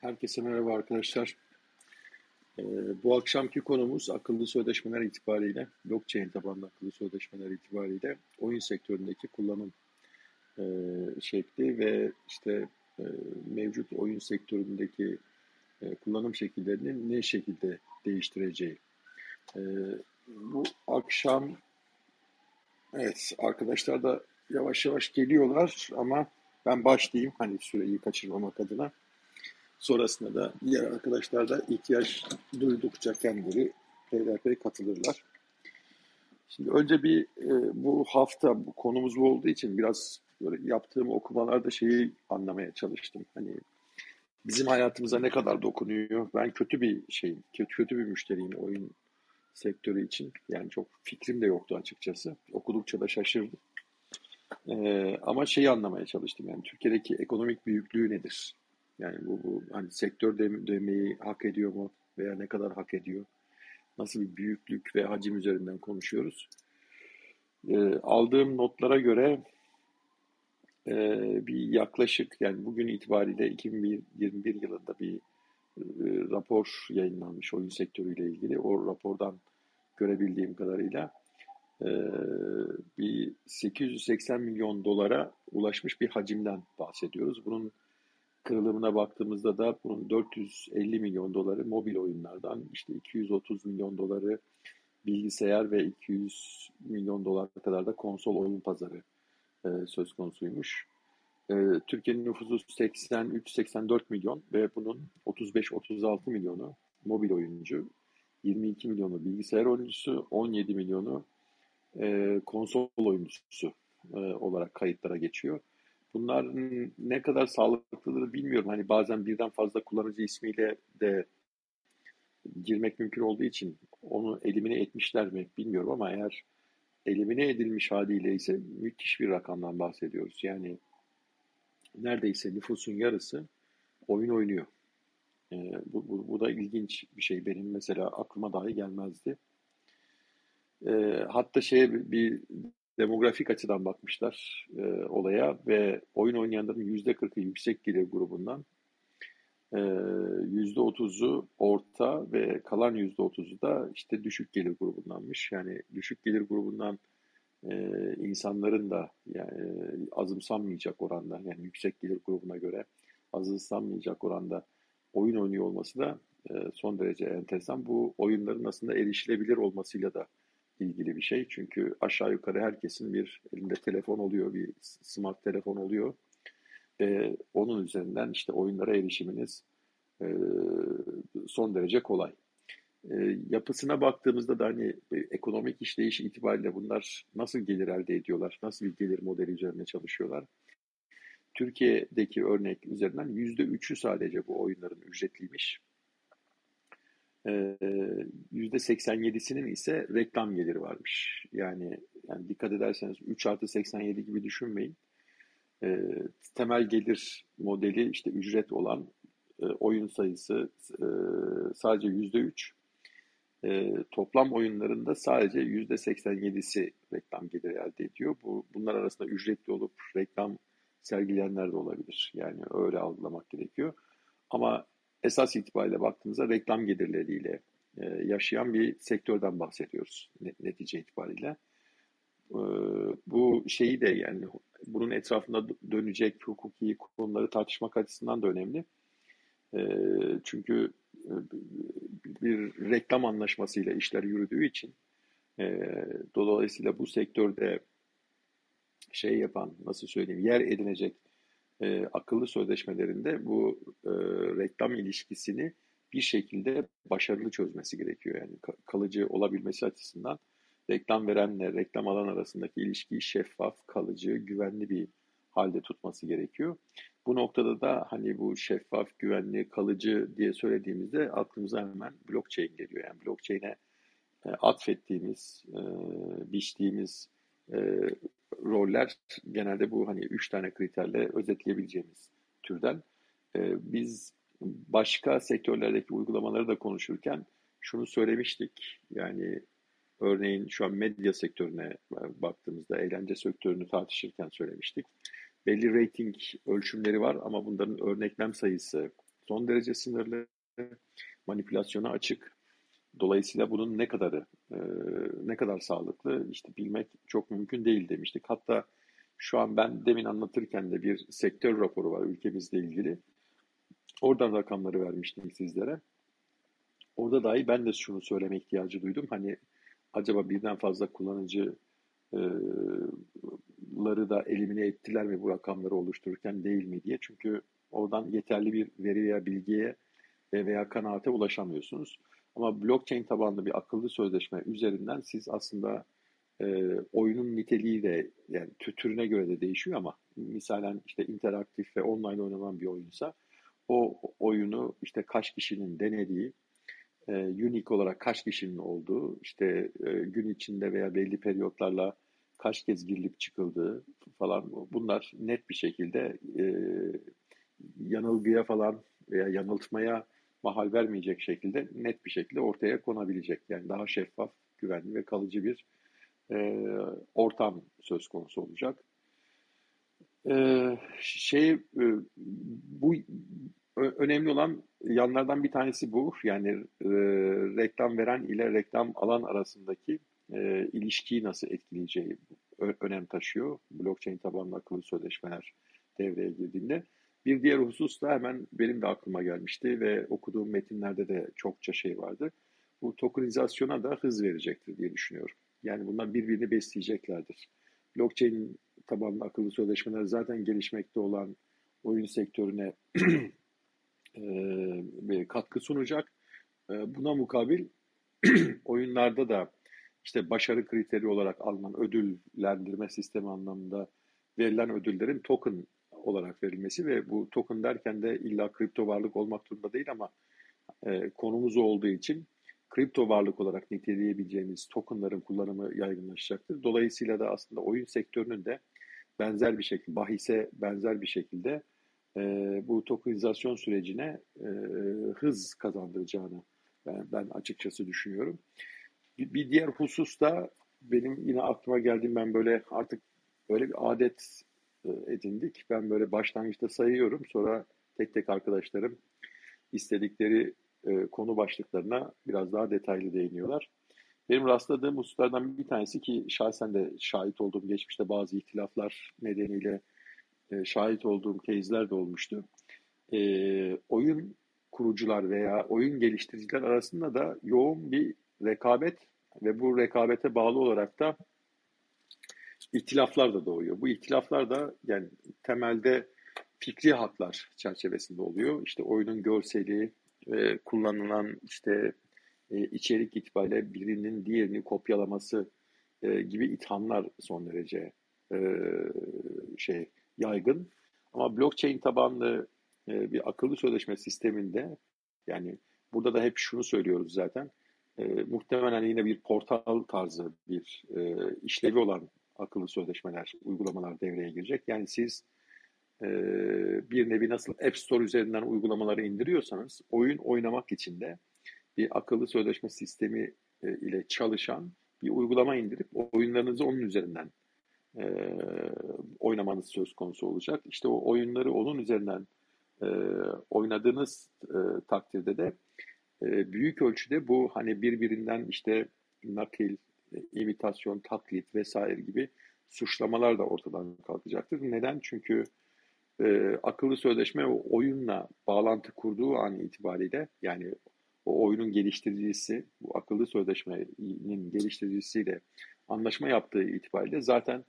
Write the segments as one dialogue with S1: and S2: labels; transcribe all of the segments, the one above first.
S1: Herkese merhaba arkadaşlar. Ee, bu akşamki konumuz akıllı sözleşmeler itibariyle, blockchain tabanlı akıllı sözleşmeler itibariyle oyun sektöründeki kullanım e, şekli ve işte e, mevcut oyun sektöründeki e, kullanım şekillerini ne şekilde değiştireceği. E, bu akşam evet arkadaşlar da yavaş yavaş geliyorlar ama ben başlayayım hani süreyi kaçırmamak adına. Sonrasında da diğer arkadaşlar da ihtiyaç duydukça kendileri peyderpey katılırlar. Şimdi önce bir e, bu hafta bu konumuz bu olduğu için biraz böyle yaptığım okumalarda şeyi anlamaya çalıştım. Hani bizim hayatımıza ne kadar dokunuyor? Ben kötü bir şeyim, kötü, kötü bir müşteriyim oyun sektörü için. Yani çok fikrim de yoktu açıkçası. Okudukça da şaşırdım. Ee, ama şeyi anlamaya çalıştım. Yani Türkiye'deki ekonomik büyüklüğü nedir? Yani bu, bu hani sektör demeyi hak ediyor mu veya ne kadar hak ediyor? Nasıl bir büyüklük ve hacim üzerinden konuşuyoruz? E, aldığım notlara göre e, bir yaklaşık yani bugün itibariyle 2021 yılında bir e, rapor yayınlanmış oyun sektörüyle ilgili. O rapordan görebildiğim kadarıyla e, bir 880 milyon dolara ulaşmış bir hacimden bahsediyoruz. Bunun kırılımına baktığımızda da bunun 450 milyon doları mobil oyunlardan, işte 230 milyon doları bilgisayar ve 200 milyon dolar kadar da konsol oyun pazarı e, söz konusuymuş. E, Türkiye'nin nüfusu 83-84 milyon ve bunun 35-36 milyonu mobil oyuncu, 22 milyonu bilgisayar oyuncusu, 17 milyonu e, konsol oyuncusu e, olarak kayıtlara geçiyor. Bunlar ne kadar sağlıklıdır bilmiyorum. Hani bazen birden fazla kullanıcı ismiyle de girmek mümkün olduğu için onu elimine etmişler mi bilmiyorum ama eğer elimine edilmiş haliyle ise müthiş bir rakamdan bahsediyoruz. Yani neredeyse nüfusun yarısı oyun oynuyor. Ee, bu, bu, bu da ilginç bir şey. Benim mesela aklıma dahi gelmezdi. Ee, hatta şeye bir demografik açıdan bakmışlar e, olaya ve oyun oynayanların yüzde kırkı yüksek gelir grubundan, e, yüzde otuzu orta ve kalan yüzde otuzu da işte düşük gelir grubundanmış. Yani düşük gelir grubundan e, insanların da yani azımsanmayacak oranda yani yüksek gelir grubuna göre azımsanmayacak oranda oyun oynuyor olması da e, son derece enteresan. Bu oyunların aslında erişilebilir olmasıyla da ilgili bir şey. Çünkü aşağı yukarı herkesin bir elinde telefon oluyor, bir smart telefon oluyor. Ve onun üzerinden işte oyunlara erişiminiz e, son derece kolay. E, yapısına baktığımızda da hani ekonomik işleyiş itibariyle bunlar nasıl gelir elde ediyorlar, nasıl bir gelir modeli üzerine çalışıyorlar. Türkiye'deki örnek üzerinden yüzde üçü sadece bu oyunların ücretliymiş. %87'sinin ise reklam geliri varmış. Yani, yani dikkat ederseniz 3 artı 87 gibi düşünmeyin. E, temel gelir modeli işte ücret olan e, oyun sayısı e, sadece %3. E, toplam oyunlarında sadece %87'si reklam geliri elde ediyor. Bu, bunlar arasında ücretli olup reklam sergileyenler de olabilir. Yani öyle algılamak gerekiyor. Ama esas itibariyle baktığımızda reklam gelirleriyle e, yaşayan bir sektörden bahsediyoruz netice itibariyle. E, bu şeyi de yani bunun etrafında dönecek hukuki konuları tartışmak açısından da önemli. E, çünkü bir reklam anlaşmasıyla işler yürüdüğü için dolayısıyla bu sektörde şey yapan nasıl söyleyeyim yer edinecek e, akıllı sözleşmelerinde bu e, reklam ilişkisini bir şekilde başarılı çözmesi gerekiyor. Yani kalıcı olabilmesi açısından reklam verenle reklam alan arasındaki ilişkiyi şeffaf, kalıcı, güvenli bir halde tutması gerekiyor. Bu noktada da hani bu şeffaf, güvenli, kalıcı diye söylediğimizde aklımıza hemen blockchain geliyor. Yani blockchain'e e, atfettiğimiz, e, biçtiğimiz e, roller genelde bu hani üç tane kriterle özetleyebileceğimiz türden. E, biz başka sektörlerdeki uygulamaları da konuşurken şunu söylemiştik. Yani örneğin şu an medya sektörüne baktığımızda eğlence sektörünü tartışırken söylemiştik. Belli rating ölçümleri var ama bunların örneklem sayısı, son derece sınırlı, manipülasyona açık. Dolayısıyla bunun ne kadarı, e, ne kadar sağlıklı işte bilmek çok mümkün değil demiştik. Hatta şu an ben demin anlatırken de bir sektör raporu var ülkemizle ilgili. Oradan rakamları vermiştim sizlere. Orada dahi ben de şunu söyleme ihtiyacı duydum. Hani acaba birden fazla kullanıcı ları da elimine ettiler mi bu rakamları oluştururken değil mi diye. Çünkü oradan yeterli bir veri veya bilgiye veya kanaate ulaşamıyorsunuz. Ama blockchain tabanlı bir akıllı sözleşme üzerinden siz aslında e, oyunun niteliği de yani türüne göre de değişiyor ama misalen işte interaktif ve online oynanan bir oyunsa o oyunu işte kaç kişinin denediği, e, unique olarak kaç kişinin olduğu, işte e, gün içinde veya belli periyotlarla kaç kez girilip çıkıldığı falan bunlar net bir şekilde e, yanılgıya falan veya yanıltmaya mahal vermeyecek şekilde net bir şekilde ortaya konabilecek. Yani daha şeffaf, güvenli ve kalıcı bir e, ortam söz konusu olacak. E, şey e, bu önemli olan yanlardan bir tanesi bu. Yani e, reklam veren ile reklam alan arasındaki e, ilişkiyi nasıl etkileyeceği önem taşıyor. Blockchain tabanlı akıllı sözleşmeler devreye girdiğinde. Bir diğer husus da hemen benim de aklıma gelmişti ve okuduğum metinlerde de çokça şey vardı. Bu tokenizasyona da hız verecektir diye düşünüyorum. Yani bunlar birbirini besleyeceklerdir. Blockchain tabanlı akıllı sözleşmeler zaten gelişmekte olan oyun sektörüne e, katkı sunacak. E, buna mukabil oyunlarda da işte başarı kriteri olarak alınan ödüllendirme sistemi anlamında verilen ödüllerin token olarak verilmesi ve bu token derken de illa kripto varlık olmak durumunda değil ama e, konumuz olduğu için kripto varlık olarak niteleyebileceğimiz tokenların kullanımı yaygınlaşacaktır. Dolayısıyla da aslında oyun sektörünün de benzer bir şekilde, bahise benzer bir şekilde e, bu tokenizasyon sürecine e, hız kazandıracağını ben, ben açıkçası düşünüyorum. Bir, bir diğer husus da benim yine aklıma geldiğim ben böyle artık böyle bir adet edindik. Ben böyle başlangıçta sayıyorum sonra tek tek arkadaşlarım istedikleri e, konu başlıklarına biraz daha detaylı değiniyorlar. Benim rastladığım hususlardan bir tanesi ki şahsen de şahit olduğum geçmişte bazı ihtilaflar nedeniyle e, şahit olduğum case'ler de olmuştu. E, oyun kurucular veya oyun geliştiriciler arasında da yoğun bir rekabet ve bu rekabete bağlı olarak da ihtilaflar da doğuyor. Bu ihtilaflar da yani temelde fikri haklar çerçevesinde oluyor. İşte oyunun görseli, e, kullanılan işte e, içerik itibariyle birinin diğerini kopyalaması e, gibi ithamlar son derece e, şey yaygın. Ama blockchain tabanlı e, bir akıllı sözleşme sisteminde yani burada da hep şunu söylüyoruz zaten. E, muhtemelen yine bir portal tarzı bir e, işlevi olan akıllı sözleşmeler, uygulamalar devreye girecek. Yani siz e, bir nevi nasıl App Store üzerinden uygulamaları indiriyorsanız oyun oynamak için de bir akıllı sözleşme sistemi e, ile çalışan bir uygulama indirip oyunlarınızı onun üzerinden e, oynamanız söz konusu olacak. İşte o oyunları onun üzerinden e, oynadığınız e, takdirde de e, büyük ölçüde bu hani birbirinden işte nakil, imitasyon, taklit vesaire gibi suçlamalar da ortadan kalkacaktır. Neden? Çünkü e, akıllı sözleşme o oyunla bağlantı kurduğu an itibariyle yani o oyunun geliştiricisi, bu akıllı sözleşmenin geliştiricisiyle anlaşma yaptığı itibariyle zaten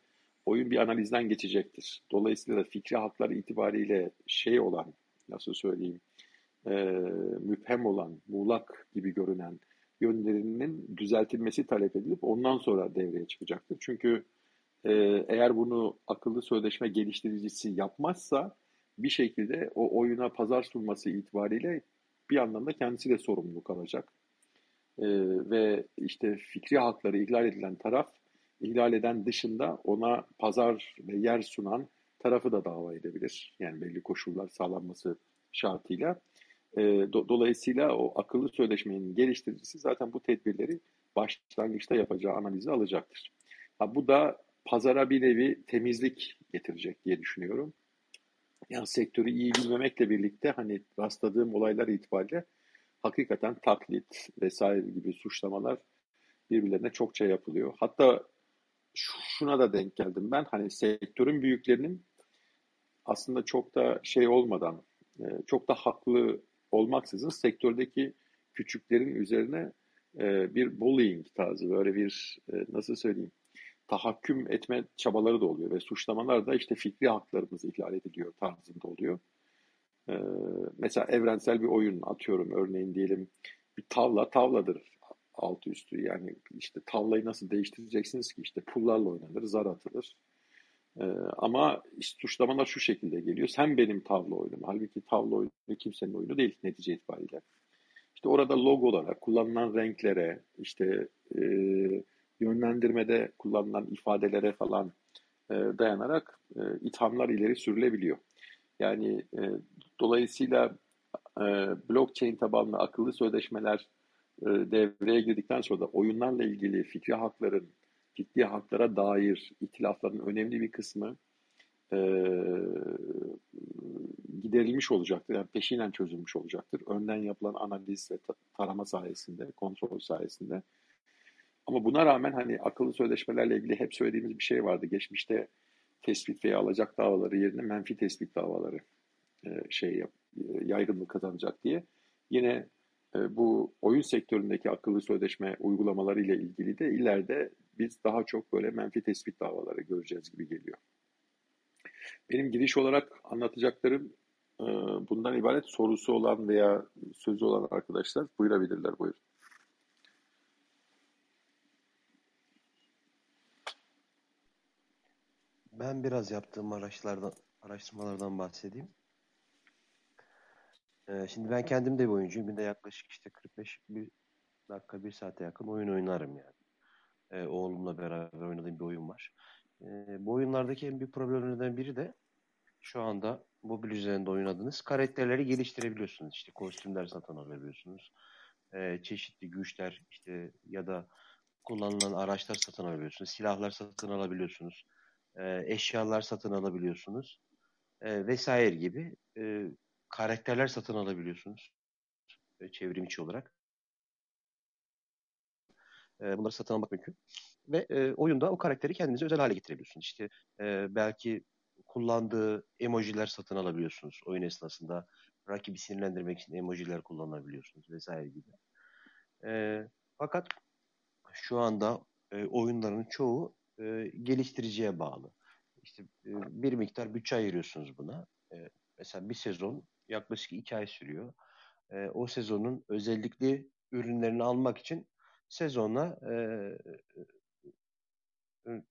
S1: oyun bir analizden geçecektir. Dolayısıyla da fikri haklar itibariyle şey olan, nasıl söyleyeyim, e, müphem olan, muğlak gibi görünen yönlerinin düzeltilmesi talep edilip ondan sonra devreye çıkacaktır. Çünkü e, eğer bunu akıllı sözleşme geliştiricisi yapmazsa bir şekilde o oyuna pazar sunması itibariyle bir anlamda kendisi de sorumluluk alacak. E, ve işte fikri hakları ihlal edilen taraf ihlal eden dışında ona pazar ve yer sunan tarafı da dava edebilir. Yani belli koşullar sağlanması şartıyla. E, do, dolayısıyla o akıllı sözleşmenin geliştiricisi zaten bu tedbirleri başlangıçta yapacağı analizi alacaktır. Ha, bu da pazara bir nevi temizlik getirecek diye düşünüyorum. Yani sektörü iyi bilmemekle birlikte hani rastladığım olaylar itibariyle hakikaten taklit vesaire gibi suçlamalar birbirlerine çokça yapılıyor. Hatta şuna da denk geldim ben hani sektörün büyüklerinin aslında çok da şey olmadan e, çok da haklı olmaksızın sektördeki küçüklerin üzerine e, bir bullying tarzı böyle bir e, nasıl söyleyeyim tahakküm etme çabaları da oluyor ve suçlamalar da işte fikri haklarımız ihlal ediliyor tarzında oluyor. Mesela evrensel bir oyun atıyorum örneğin diyelim bir tavla tavladır altı üstü. Yani işte tavlayı nasıl değiştireceksiniz ki? İşte pullarla oynanır zar atılır ee, ama suçlamalar şu şekilde geliyor. Sen benim tavla oyunum. Halbuki tavla oyunu kimsenin oyunu değil netice itibariyle. İşte orada logolara, kullanılan renklere, işte e, yönlendirmede kullanılan ifadelere falan e, dayanarak e, ithamlar ileri sürülebiliyor. Yani e, dolayısıyla e, blockchain tabanlı akıllı sözleşmeler e, devreye girdikten sonra da oyunlarla ilgili fikri hakların ciddi haklara dair itilafların önemli bir kısmı e, giderilmiş olacaktır. Yani peşinen çözülmüş olacaktır. Önden yapılan analiz ve tarama sayesinde, kontrol sayesinde. Ama buna rağmen hani akıllı sözleşmelerle ilgili hep söylediğimiz bir şey vardı. Geçmişte tespit veya alacak davaları yerine menfi tespit davaları e, şey yap, yaygınlık kazanacak diye. Yine e, bu oyun sektöründeki akıllı sözleşme uygulamaları ile ilgili de ileride biz daha çok böyle menfi tespit davaları göreceğiz gibi geliyor. Benim giriş olarak anlatacaklarım e, bundan ibaret sorusu olan veya sözü olan arkadaşlar buyurabilirler. Buyurun.
S2: Ben biraz yaptığım araçlardan, araştırmalardan bahsedeyim. Ee, şimdi ben kendim de bir oyuncuyum. Günde yaklaşık işte 45 bir dakika, bir saate yakın oyun oynarım yani. Ee, oğlumla beraber oynadığım bir oyun var. Ee, bu oyunlardaki en büyük problemlerden biri de şu anda mobil üzerinde oynadığınız karakterleri geliştirebiliyorsunuz. İşte kostümler satın alabiliyorsunuz. Ee, çeşitli güçler işte ya da kullanılan araçlar satın alabiliyorsunuz. Silahlar satın alabiliyorsunuz. Ee, eşyalar satın alabiliyorsunuz. Ee, vesaire gibi. Ee, karakterler satın alabiliyorsunuz. E, çevrim içi olarak. E, bunları satın almak mümkün. Ve e, oyunda o karakteri kendinize özel hale getirebiliyorsunuz. İşte e, belki kullandığı emojiler satın alabiliyorsunuz oyun esnasında. Rakibi sinirlendirmek için emojiler kullanabiliyorsunuz vesaire gibi. E, fakat şu anda e, oyunların çoğu e, geliştiriciye bağlı. İşte e, bir miktar bütçe ayırıyorsunuz buna. E, mesela bir sezon yaklaşık iki ay sürüyor. E, o sezonun özellikli ürünlerini almak için sezona e,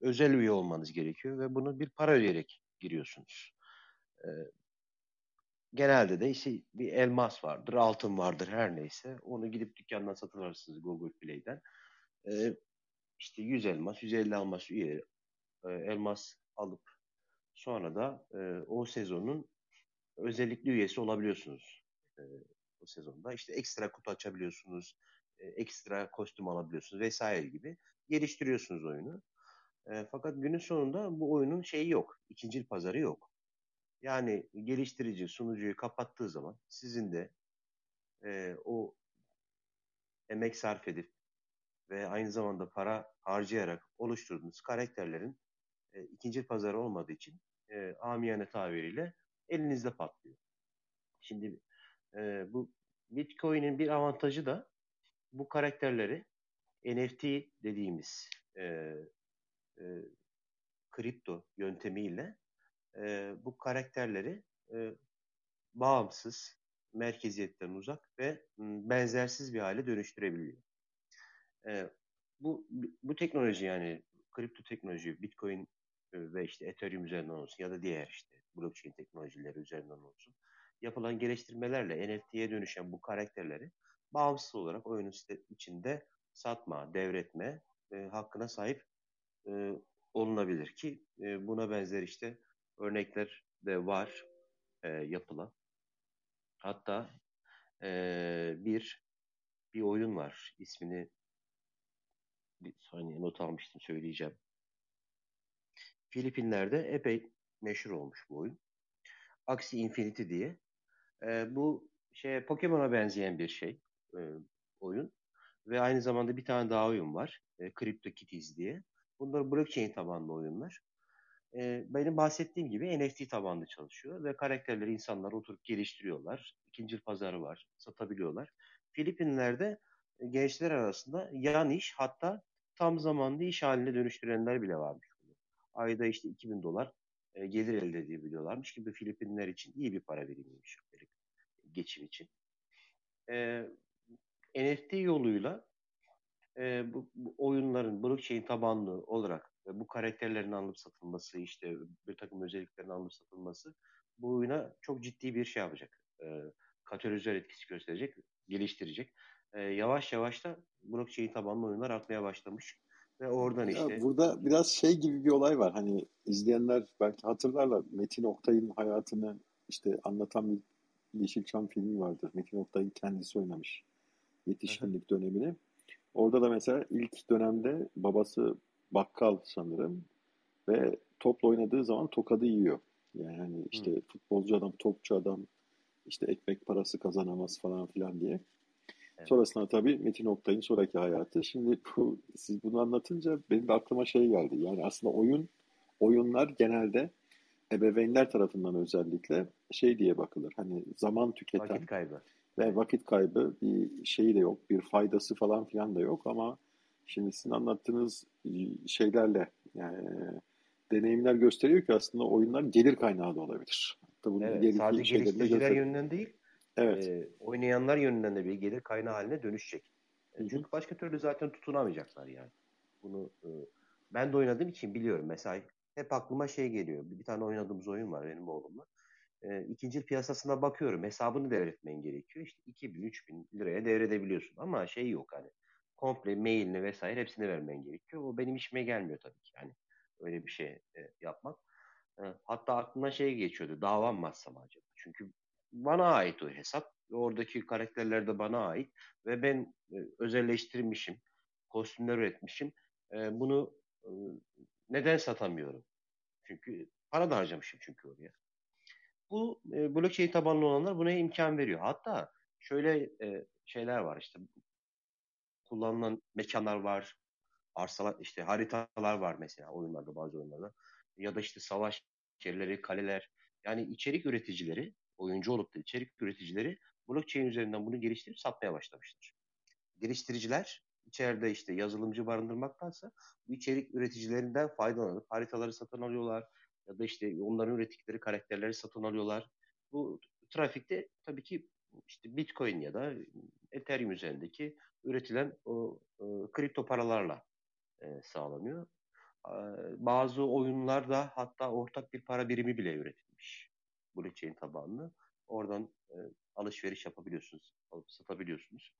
S2: özel üye olmanız gerekiyor ve bunu bir para ödeyerek giriyorsunuz. E, genelde de işte bir elmas vardır, altın vardır her neyse. Onu gidip dükkandan satın alırsınız Google Play'den. E, işte 100 elmas, 150 elmas üye e, elmas alıp sonra da e, o sezonun özellikli üyesi olabiliyorsunuz e, o sezonda. İşte ekstra kutu açabiliyorsunuz, e, ekstra kostüm alabiliyorsunuz vesaire gibi geliştiriyorsunuz oyunu. E, fakat günün sonunda bu oyunun şeyi yok, ikincil pazarı yok. Yani geliştirici sunucuyu kapattığı zaman sizin de e, o emek sarf edip ve aynı zamanda para harcayarak oluşturduğunuz karakterlerin e, ikinci pazarı olmadığı için e, amiyane tabiriyle elinizde patlıyor. Şimdi e, bu Bitcoin'in bir avantajı da bu karakterleri NFT dediğimiz e, e, kripto yöntemiyle e, bu karakterleri e, bağımsız, merkeziyetten uzak ve benzersiz bir hale dönüştürebiliyor. E, bu bu teknoloji yani kripto teknoloji, Bitcoin e, ve işte Ethereum üzerinden olsun ya da diğer işte blockchain teknolojileri üzerinden olsun yapılan geliştirmelerle NFT'ye dönüşen bu karakterleri bağımsız olarak oyunun içinde satma, devretme e, hakkına sahip e, olunabilir ki e, buna benzer işte örnekler de var e, yapılan. Hatta e, bir bir oyun var ismini bir saniye not almıştım söyleyeceğim. Filipinler'de epey meşhur olmuş bu oyun. Axie Infinity diye. E, bu şey Pokemon'a benzeyen bir şey e, oyun. Ve aynı zamanda bir tane daha oyun var. E, CryptoKitties diye. Bunlar blockchain tabanlı oyunlar. E, benim bahsettiğim gibi NFT tabanlı çalışıyor ve karakterleri insanlar oturup geliştiriyorlar. İkinci pazarı var, satabiliyorlar. Filipinler'de e, gençler arasında yan iş hatta tam zamanlı iş haline dönüştürenler bile varmış. Ayda işte 2000 dolar e, gelir elde edebiliyorlarmış gibi Filipinler için iyi bir para birimiymiş geçim için. E, NFT yoluyla e, bu, bu oyunların blockchain tabanlı olarak ve bu karakterlerin alınıp satılması, işte bir takım özelliklerin alınıp satılması bu oyuna çok ciddi bir şey yapacak. E, katalizör etkisi gösterecek, geliştirecek. E, yavaş yavaş da blockchain tabanlı oyunlar artmaya başlamış. Ve oradan işte...
S1: Ya burada biraz şey gibi bir olay var. Hani izleyenler belki hatırlarlar. Metin Oktay'ın hayatını işte anlatan bir Yeşilçam filmi vardır. Metin Oktay'ın kendisi oynamış. Yetişkinlik dönemini. Orada da mesela ilk dönemde babası bakkal sanırım ve topla oynadığı zaman tokadı yiyor. Yani işte Hı. futbolcu adam, topçu adam işte ekmek parası kazanamaz falan filan diye. Evet. Sonrasında tabii Metin Oktay'ın sonraki hayatı. Şimdi bu, siz bunu anlatınca benim de aklıma şey geldi. Yani aslında oyun oyunlar genelde ebeveynler tarafından özellikle şey diye bakılır. Hani zaman tüketen
S2: vakit kaybı.
S1: Ve vakit kaybı bir şeyi de yok, bir faydası falan filan da yok ama şimdi sizin anlattığınız şeylerle yani deneyimler gösteriyor ki aslında oyunlar gelir kaynağı da olabilir.
S2: Hatta bunun evet, sadece geliştiriciler yönünden değil, evet. e, oynayanlar yönünden de bir gelir kaynağı haline dönüşecek. E, çünkü başka türlü zaten tutunamayacaklar yani. Bunu e, ben de oynadığım için biliyorum. Mesela hep aklıma şey geliyor. Bir tane oynadığımız oyun var benim oğlumla. E, ikinci piyasasına bakıyorum. Hesabını devretmen gerekiyor. İşte 2000-3000 liraya devredebiliyorsun. Ama şey yok hani komple mailini vesaire hepsini vermen gerekiyor. O benim işime gelmiyor tabii ki. Yani öyle bir şey e, yapmak. E, hatta aklımdan şey geçiyordu. Davam mı acaba? Çünkü bana ait o hesap. Oradaki karakterler de bana ait. Ve ben e, özelleştirmişim. Kostümler üretmişim. E, bunu e, neden satamıyorum? Çünkü para da harcamışım çünkü oraya. Bu e, blockchain tabanlı olanlar buna imkan veriyor. Hatta şöyle e, şeyler var işte kullanılan mekanlar var, arsalar işte haritalar var mesela oyunlarda bazı oyunlarda ya da işte savaş yerleri, kaleler yani içerik üreticileri, oyuncu olup da içerik üreticileri blockchain üzerinden bunu geliştirip satmaya başlamışlar. Geliştiriciler içeride işte yazılımcı barındırmaktansa bu içerik üreticilerinden faydalanıp haritaları satın alıyorlar ya da işte onların ürettikleri karakterleri satın alıyorlar. Bu trafikte tabii ki işte Bitcoin ya da Ethereum üzerindeki üretilen o e, kripto paralarla e, sağlanıyor. E, bazı oyunlarda hatta ortak bir para birimi bile üretilmiş. Blockchain tabanlı. Oradan e, alışveriş yapabiliyorsunuz, alıp satabiliyorsunuz.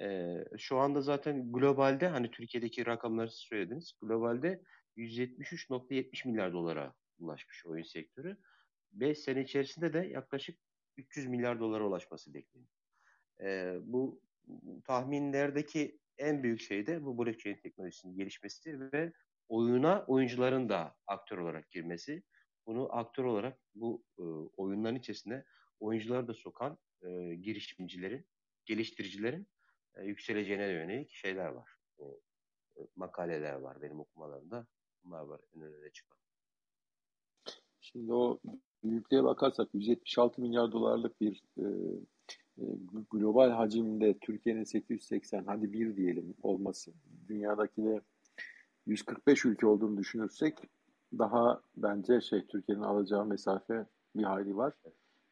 S2: E, şu anda zaten globalde hani Türkiye'deki rakamları söylediniz. Globalde 173.70 milyar dolara ulaşmış oyun sektörü. 5 sene içerisinde de yaklaşık 300 milyar dolara ulaşması bekleniyor. E, bu tahminlerdeki en büyük şey de bu blockchain teknolojisinin gelişmesi ve oyuna oyuncuların da aktör olarak girmesi. Bunu aktör olarak bu e, oyunların içerisinde oyuncuları da sokan e, girişimcilerin, geliştiricilerin e, yükseleceğine yönelik şeyler var. E, e, makaleler var benim okumalarımda. Bunlar var en öne çıkan.
S1: Şimdi o büyüklüğe bakarsak 176 milyar dolarlık bir e, e, global hacimde Türkiye'nin 880 hadi bir diyelim olması dünyadaki de 145 ülke olduğunu düşünürsek daha bence şey Türkiye'nin alacağı mesafe bir hayli var.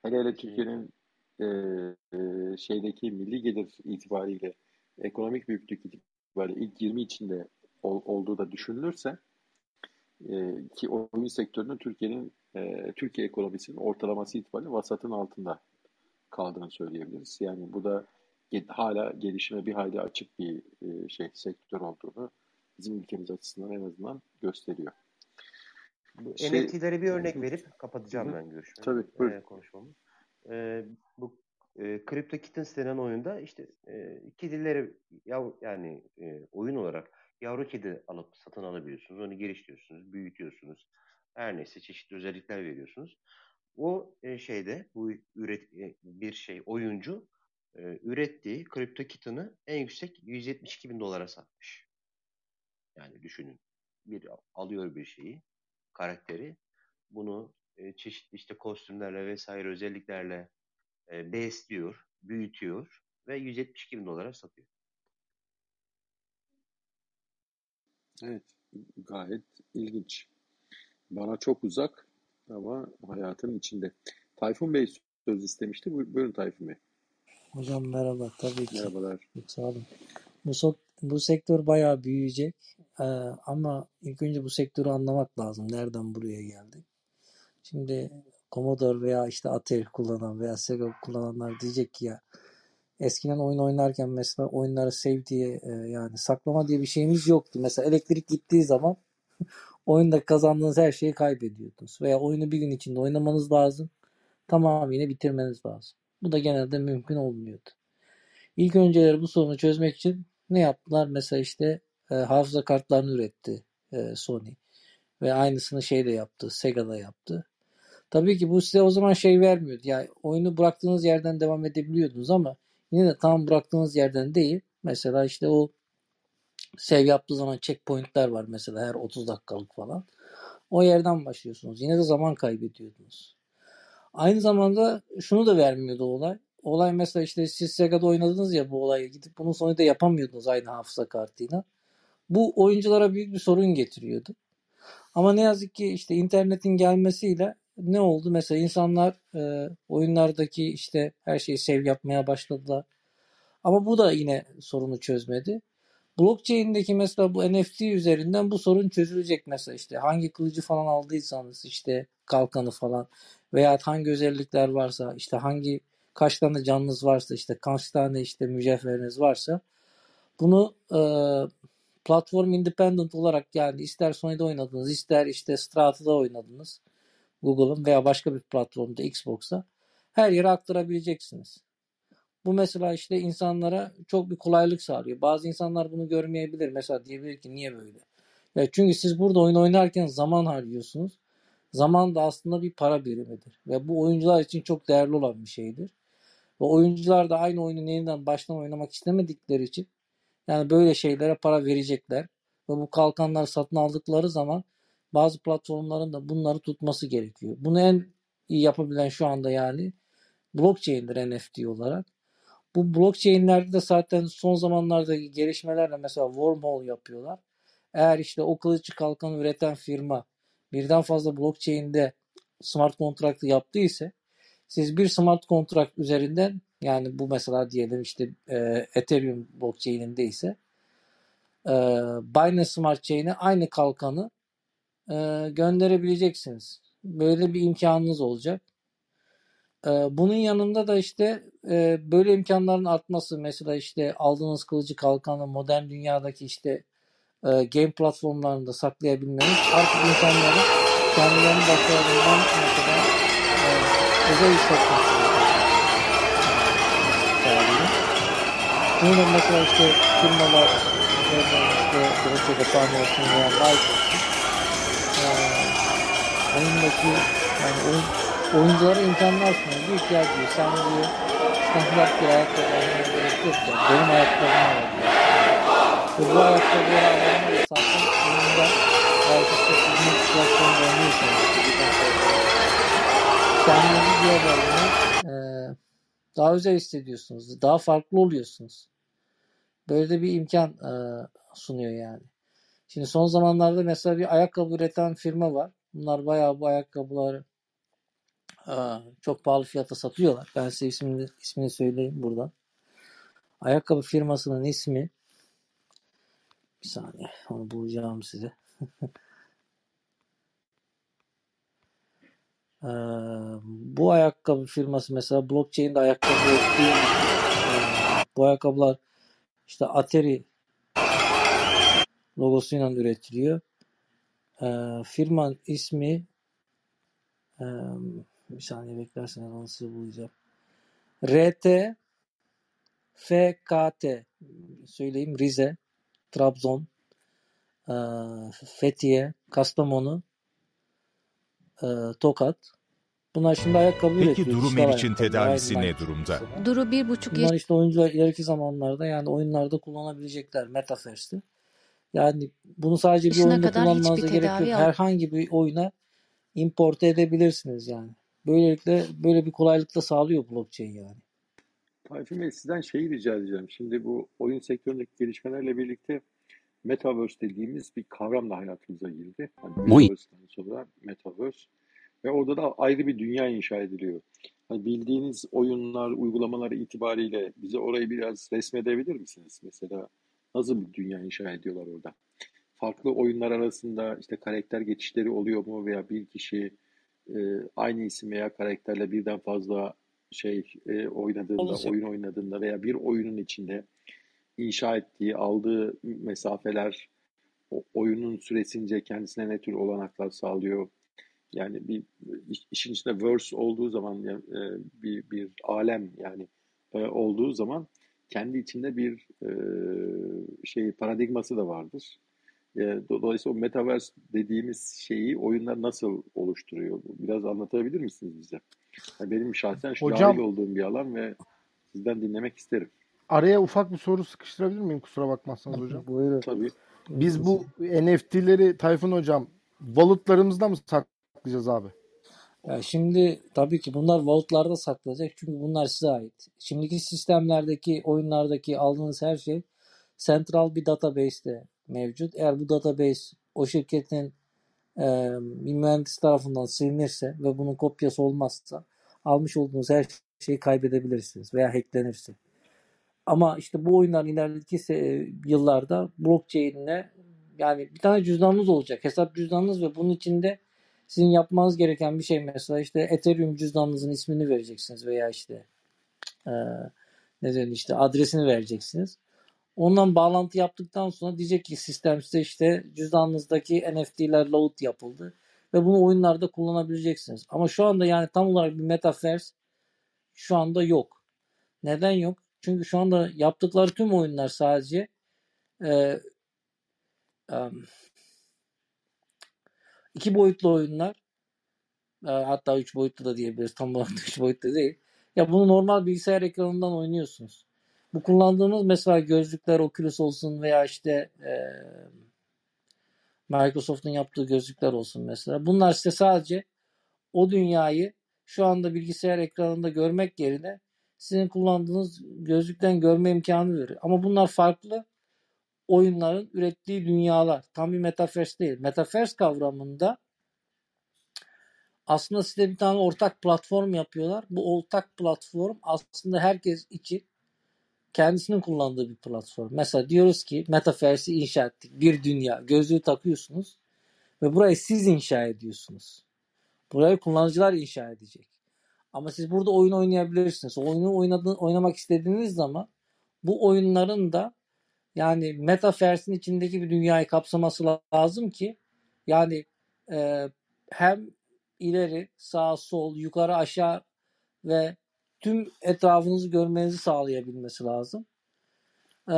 S1: Hele hele Türkiye'nin e, e, şeydeki milli gelir itibariyle ekonomik büyüklük itibariyle ilk 20 içinde ol, olduğu da düşünülürse e, ki oyun sektörünün Türkiye'nin e, Türkiye ekonomisinin ortalaması itibariyle vasatın altında kaldığını söyleyebiliriz. Yani bu da hala gelişime bir hayli açık bir e, şey sektör olduğunu bizim ülkemiz açısından en azından gösteriyor.
S2: Bu şey, NFT'lere bir örnek verip kapatacağım hı, ben görüşmeyi.
S1: Tabii, buyurun. E,
S2: konuşmamı. E, bu e, Crypto Kittens denen oyunda işte e, kedileri yav, yani e, oyun olarak yavru kedi alıp satın alabiliyorsunuz. Onu geliştiriyorsunuz, büyütüyorsunuz. Her neyse çeşitli özellikler veriyorsunuz. o e, şeyde bu üret e, bir şey oyuncu e, ürettiği kripto kitini en yüksek 172 bin dolara satmış. Yani düşünün bir alıyor bir şeyi karakteri bunu e, çeşitli işte kostümlerle vesaire özelliklerle e, besliyor, büyütüyor ve 172 bin dolara satıyor.
S1: Evet, gayet ilginç. Bana çok uzak ama hayatın içinde. Tayfun Bey söz istemişti. Buyurun Tayfun Bey.
S3: Hocam merhaba tabii ki.
S1: Merhabalar.
S3: Çok sağ olun. Bu, so bu sektör bayağı büyüyecek ee, ama ilk önce bu sektörü anlamak lazım. Nereden buraya geldik? Şimdi Commodore veya işte Atari kullanan veya Sega kullananlar diyecek ki ya eskiden oyun oynarken mesela oyunları save diye e, yani saklama diye bir şeyimiz yoktu. Mesela elektrik gittiği zaman oyunda kazandığınız her şeyi kaybediyordunuz. Veya oyunu bir gün içinde oynamanız lazım. Tamam yine bitirmeniz lazım. Bu da genelde mümkün olmuyordu. İlk önceleri bu sorunu çözmek için ne yaptılar? Mesela işte e, hafıza kartlarını üretti e, Sony. Ve aynısını şey de yaptı. Sega da yaptı. Tabii ki bu size o zaman şey vermiyordu. Yani oyunu bıraktığınız yerden devam edebiliyordunuz ama yine de tam bıraktığınız yerden değil. Mesela işte o save yaptığı zaman checkpointler var mesela her 30 dakikalık falan. O yerden başlıyorsunuz. Yine de zaman kaybediyordunuz. Aynı zamanda şunu da vermiyordu olay. Olay mesela işte siz Sega'da oynadınız ya bu olayı gidip bunun sonunda yapamıyordunuz aynı hafıza kartıyla. Bu oyunculara büyük bir sorun getiriyordu. Ama ne yazık ki işte internetin gelmesiyle ne oldu? Mesela insanlar e, oyunlardaki işte her şeyi sev yapmaya başladılar. Ama bu da yine sorunu çözmedi. Blockchain'deki mesela bu NFT üzerinden bu sorun çözülecek mesela işte hangi kılıcı falan aldıysanız işte kalkanı falan veya hangi özellikler varsa işte hangi kaç tane canınız varsa işte kaç tane işte mücevheriniz varsa bunu e, platform independent olarak yani ister Sony'de oynadınız ister işte Strata'da oynadınız Google'ın veya başka bir platformda Xbox'ta her yere aktarabileceksiniz. Bu mesela işte insanlara çok bir kolaylık sağlıyor. Bazı insanlar bunu görmeyebilir. Mesela diyebilir ki niye böyle? Ya çünkü siz burada oyun oynarken zaman harcıyorsunuz. Zaman da aslında bir para birimidir. Ve bu oyuncular için çok değerli olan bir şeydir. Ve oyuncular da aynı oyunu yeniden baştan oynamak istemedikleri için yani böyle şeylere para verecekler. Ve bu kalkanları satın aldıkları zaman bazı platformların da bunları tutması gerekiyor. Bunu en iyi yapabilen şu anda yani blockchain'dir NFT olarak. Bu blockchain'lerde de zaten son zamanlardaki gelişmelerle mesela wormhole yapıyorlar. Eğer işte o kılıcı kalkan üreten firma birden fazla blockchain'de smart kontraktı yaptıysa siz bir smart kontrakt üzerinden yani bu mesela diyelim işte e, Ethereum blockchain'inde ise e, Binance Smart Chain'e aynı kalkanı e, gönderebileceksiniz. Böyle bir imkanınız olacak. E, bunun yanında da işte e, böyle imkanların artması mesela işte aldığınız kılıcı kalkanı modern dünyadaki işte e, game platformlarında saklayabilmeniz artık insanların kendilerini başarılarından mesela e, özel hissetmesi sağlıyor. Bunu mesela işte firmalar işte Grafik Yapan olsun veya Nike olsun oyundaki yani oyun, oyunculara imkanlar sunuyor. Ya diyor sen diyor standart bir ayakkabı almaya gerek yok ya. Benim ayakkabım var diyor. Bu ayakkabıları almaya da zaten oyunda belki sizin platformda oynuyorsanız kendinizi diğer e, daha özel hissediyorsunuz. Daha farklı oluyorsunuz. Böyle de bir imkan e, sunuyor yani. Şimdi son zamanlarda mesela bir ayakkabı üreten firma var. Bunlar bayağı bu ayakkabıları çok pahalı fiyata satıyorlar. Ben size ismini, ismini söyleyeyim buradan. Ayakkabı firmasının ismi bir saniye onu bulacağım size. Ee, bu ayakkabı firması mesela blockchain'de ayakkabı ürettiği bu ayakkabılar işte Atari logosuyla üretiliyor. Ee, firmanın ismi e, bir saniye beklerseniz onu size bulacağım. RT FKT söyleyeyim Rize, Trabzon, Fethiye, Kastamonu, Tokat Bunlar şimdi ayakkabı
S4: Peki
S3: üretiyor.
S4: Duru
S3: dijital
S4: Meriç'in tedavisi ne durumda?
S5: Duru bir buçuk
S3: Bunlar işte oyuncular ileriki zamanlarda yani oyunlarda kullanabilecekler Metaverse'te. Yani bunu sadece bir oyunda kullanmanıza gerek yok.
S5: al.
S3: Herhangi bir oyuna import edebilirsiniz yani. Böylelikle böyle bir kolaylık da sağlıyor blockchain yani.
S1: Tayfun Bey sizden şeyi rica edeceğim. Şimdi bu oyun sektöründeki gelişmelerle birlikte Metaverse dediğimiz bir kavram da hayatımıza girdi. Hani Metaverse'den sonra Metaverse. Ve orada da ayrı bir dünya inşa ediliyor. Hani bildiğiniz oyunlar, uygulamalar itibariyle bize orayı biraz resmedebilir misiniz? Mesela nasıl bir dünya inşa ediyorlar orada? Farklı oyunlar arasında işte karakter geçişleri oluyor mu veya bir kişi e, aynı isim veya karakterle birden fazla şey e, oynadığında,
S3: Olacak.
S1: oyun oynadığında veya bir oyunun içinde inşa ettiği, aldığı mesafeler o oyunun süresince kendisine ne tür olanaklar sağlıyor? Yani bir iş- işin içinde verse olduğu zaman ya- e, bir bir alem yani e, olduğu zaman kendi içinde bir e, şey paradigması da vardır. E, do- Dolayısıyla o metaverse dediğimiz şeyi oyunlar nasıl oluşturuyor? Biraz anlatabilir misiniz bize? Yani benim şahsen şu dahil
S6: Hocam
S1: olduğum bir alan ve sizden dinlemek isterim.
S6: araya ufak bir soru sıkıştırabilir miyim? Kusura bakmazsanız hocam.
S3: Buyurun.
S1: Tabii.
S6: Biz bu NFT'leri Tayfun hocam walletlarımızda mı saklayacağız abi?
S3: Ya şimdi tabii ki bunlar vaultlarda saklanacak çünkü bunlar size ait. Şimdiki sistemlerdeki, oyunlardaki aldığınız her şey central bir database'te mevcut. Eğer bu database o şirketin e, bir mühendis tarafından silinirse ve bunun kopyası olmazsa almış olduğunuz her şeyi kaybedebilirsiniz veya hacklenirse. Ama işte bu oyunların ileriki yıllarda blockchain'le yani bir tane cüzdanınız olacak. Hesap cüzdanınız ve bunun içinde sizin yapmanız gereken bir şey mesela işte Ethereum cüzdanınızın ismini vereceksiniz veya işte e, ne denir işte adresini vereceksiniz. Ondan bağlantı yaptıktan sonra diyecek ki sistem size işte cüzdanınızdaki NFT'ler load yapıldı ve bunu oyunlarda kullanabileceksiniz. Ama şu anda yani tam olarak bir metaverse şu anda yok. Neden yok? Çünkü şu anda yaptıkları tüm oyunlar sadece e, em, iki boyutlu oyunlar e, hatta üç boyutlu da diyebiliriz. Tam olarak üç boyutlu değil. Ya bunu normal bilgisayar ekranından oynuyorsunuz. Bu kullandığınız mesela gözlükler Oculus olsun veya işte e, Microsoft'un yaptığı gözlükler olsun mesela. Bunlar size sadece o dünyayı şu anda bilgisayar ekranında görmek yerine sizin kullandığınız gözlükten görme imkanı veriyor. Ama bunlar farklı oyunların ürettiği dünyalar. Tam bir metaverse değil. Metaverse kavramında aslında size bir tane ortak platform yapıyorlar. Bu ortak platform aslında herkes için kendisinin kullandığı bir platform. Mesela diyoruz ki Metaverse'i inşa ettik. Bir dünya. Gözlüğü takıyorsunuz ve burayı siz inşa ediyorsunuz. Burayı kullanıcılar inşa edecek. Ama siz burada oyun oynayabilirsiniz. Oyunu oynadığın, oynamak istediğiniz zaman bu oyunların da yani Metaverse'in içindeki bir dünyayı kapsaması lazım ki yani e, hem ileri, sağ, sol, yukarı, aşağı ve tüm etrafınızı görmenizi sağlayabilmesi lazım. E,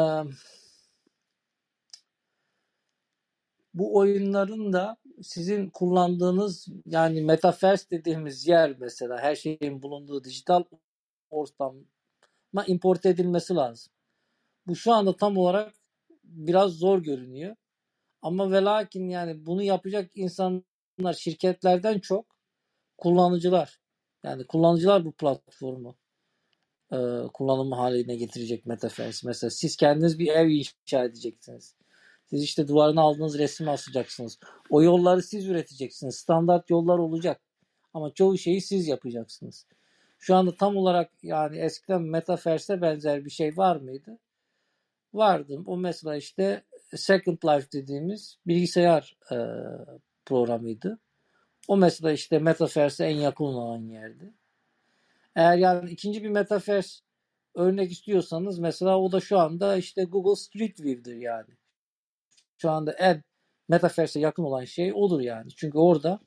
S3: bu oyunların da sizin kullandığınız yani metaverse dediğimiz yer mesela her şeyin bulunduğu dijital ortama import edilmesi lazım. Bu şu anda tam olarak biraz zor görünüyor. Ama ve lakin yani bunu yapacak insanlar şirketlerden çok kullanıcılar. Yani kullanıcılar bu platformu e, kullanımı haline getirecek Metaverse. Mesela siz kendiniz bir ev inşa edeceksiniz. Siz işte duvarına aldığınız resmi asacaksınız. O yolları siz üreteceksiniz. Standart yollar olacak. Ama çoğu şeyi siz yapacaksınız. Şu anda tam olarak yani eskiden Metaverse'e benzer bir şey var mıydı? Vardı. O mesela işte Second Life dediğimiz bilgisayar e, programıydı. O mesela işte Metaverse'e en yakın olan yerdi. Eğer yani ikinci bir Metaverse örnek istiyorsanız mesela o da şu anda işte Google Street View'dir yani. Şu anda en Metaverse'e yakın olan şey odur yani. Çünkü orada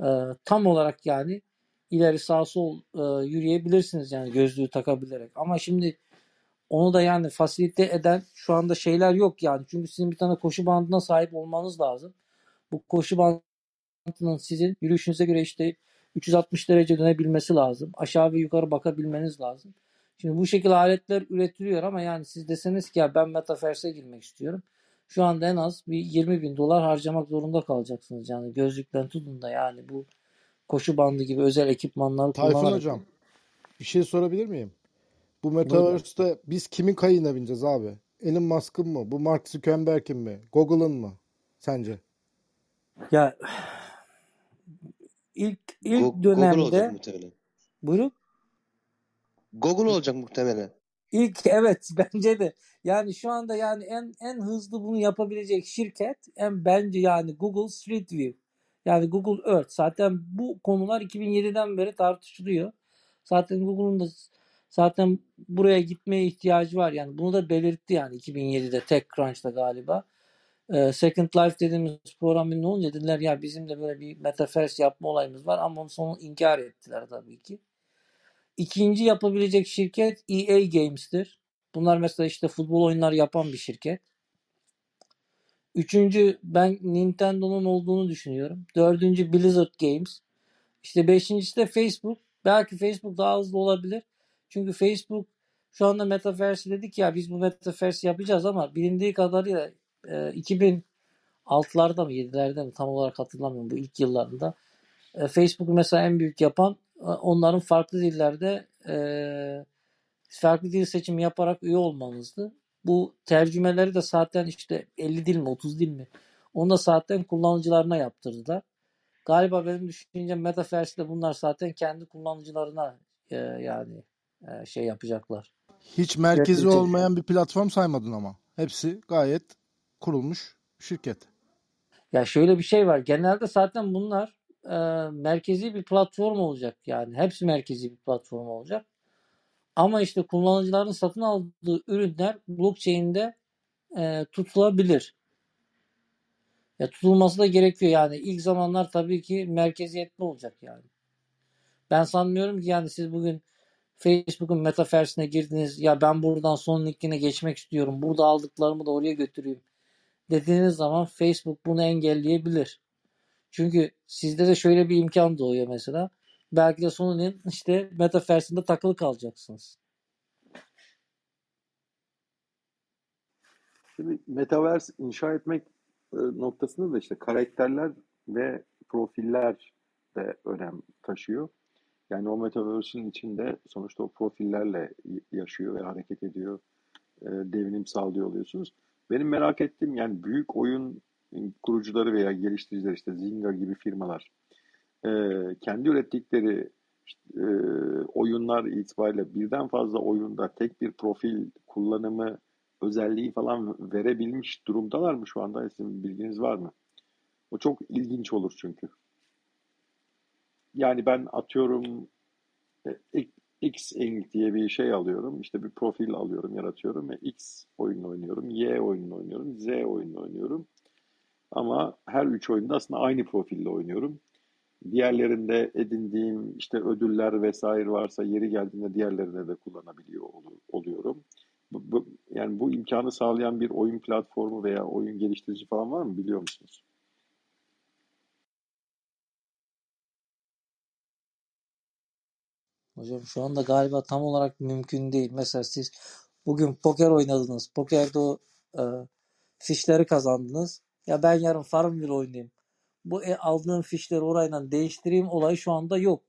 S3: e, tam olarak yani ileri sağ sol e, yürüyebilirsiniz yani gözlüğü takabilerek. Ama şimdi onu da yani fasilite eden şu anda şeyler yok yani. Çünkü sizin bir tane koşu bandına sahip olmanız lazım. Bu koşu bandının sizin yürüyüşünüze göre işte 360 derece dönebilmesi lazım. Aşağı ve yukarı bakabilmeniz lazım. Şimdi bu şekilde aletler üretiliyor ama yani siz deseniz ki ya ben Metaverse'e girmek istiyorum. Şu anda en az bir 20 bin dolar harcamak zorunda kalacaksınız. Yani gözlükten tutun da yani bu koşu bandı gibi özel ekipmanları
S6: Tayfun
S3: kullanarak.
S6: hocam bir şey sorabilir miyim? Bu
S3: Buyurun.
S6: Metaverse'te biz kimin kayığına bineceğiz abi? Elon Musk'ın mı? Bu Mark Zuckerberg'in mi? Google'ın mı? Sence?
S3: Ya ilk ilk
S2: Go- Google olacak
S3: dönemde
S2: muhtemelen.
S3: buyurun.
S2: Google olacak muhtemelen.
S3: İlk evet bence de yani şu anda yani en en hızlı bunu yapabilecek şirket en bence yani Google Street View. Yani Google Earth. Zaten bu konular 2007'den beri tartışılıyor. Zaten Google'un da zaten buraya gitmeye ihtiyacı var. Yani bunu da belirtti yani 2007'de TechCrunch'ta galiba. Ee, Second Life dediğimiz programın ne olunca dediler ya bizim de böyle bir metaverse yapma olayımız var ama onu sonra inkar ettiler tabii ki. İkinci yapabilecek şirket EA Games'tir. Bunlar mesela işte futbol oyunları yapan bir şirket. Üçüncü ben Nintendo'nun olduğunu düşünüyorum. Dördüncü Blizzard Games. İşte beşincisi de Facebook. Belki Facebook daha hızlı olabilir. Çünkü Facebook şu anda Metaverse dedik ya biz bu Metaverse yapacağız ama bilindiği kadarıyla e, 2006'larda mı 7'lerde mi tam olarak hatırlamıyorum bu ilk yıllarında. E, Facebook'u mesela en büyük yapan e, onların farklı dillerde e, farklı dil seçimi yaparak üye olmanızdı. Bu tercümeleri de zaten işte 50 dil mi 30 dil mi onu da zaten kullanıcılarına yaptırdılar. Galiba benim düşüncem Metaverse'de bunlar zaten kendi kullanıcılarına e, yani e, şey yapacaklar.
S6: Hiç merkezi
S3: Üretecek.
S6: olmayan bir platform saymadın ama. Hepsi gayet kurulmuş şirket.
S3: Ya şöyle bir şey var. Genelde zaten bunlar e, merkezi bir platform olacak yani. Hepsi merkezi bir platform olacak. Ama işte kullanıcıların satın aldığı ürünler blockchain'de e, tutulabilir. Ya tutulması da gerekiyor yani. ilk zamanlar tabii ki merkeziyetli olacak yani. Ben sanmıyorum ki yani siz bugün Facebook'un metaverse'ine girdiniz. Ya ben buradan son linkine geçmek istiyorum. Burada aldıklarımı da oraya götüreyim. Dediğiniz zaman Facebook bunu engelleyebilir. Çünkü sizde de şöyle bir imkan doğuyor mesela. Belki de sonunun işte metaverse'inde takılı kalacaksınız.
S1: Şimdi Metaverse inşa etmek e, noktasında da işte karakterler ve profiller de önem taşıyor. Yani o Metaverse'ün içinde sonuçta o profillerle yaşıyor ve hareket ediyor. E, devinim sağlıyor oluyorsunuz. Benim merak ettiğim yani büyük oyun kurucuları veya geliştiriciler işte Zynga gibi firmalar e, kendi ürettikleri e, oyunlar itibariyle birden fazla oyunda tek bir profil kullanımı özelliği falan verebilmiş durumdalar mı şu anda? Sizin bilginiz var mı? O çok ilginç olur çünkü. Yani ben atıyorum e, X Inc diye bir şey alıyorum. İşte bir profil alıyorum, yaratıyorum ve X oyununu oynuyorum, Y oyununu oynuyorum, Z oyununu oynuyorum. Ama her üç oyunda aslında aynı profille oynuyorum. Diğerlerinde edindiğim işte ödüller vesaire varsa yeri geldiğinde diğerlerine de kullanabiliyor ol- oluyorum. Bu, bu- yani bu imkanı sağlayan bir oyun platformu veya oyun geliştirici falan var mı biliyor musunuz?
S3: Hocam şu anda galiba tam olarak mümkün değil. Mesela siz bugün poker oynadınız. Pokerde o e, fişleri kazandınız. Ya ben yarın Farmville oynayayım. Bu e, aldığım fişleri orayla değiştireyim olayı şu anda yok.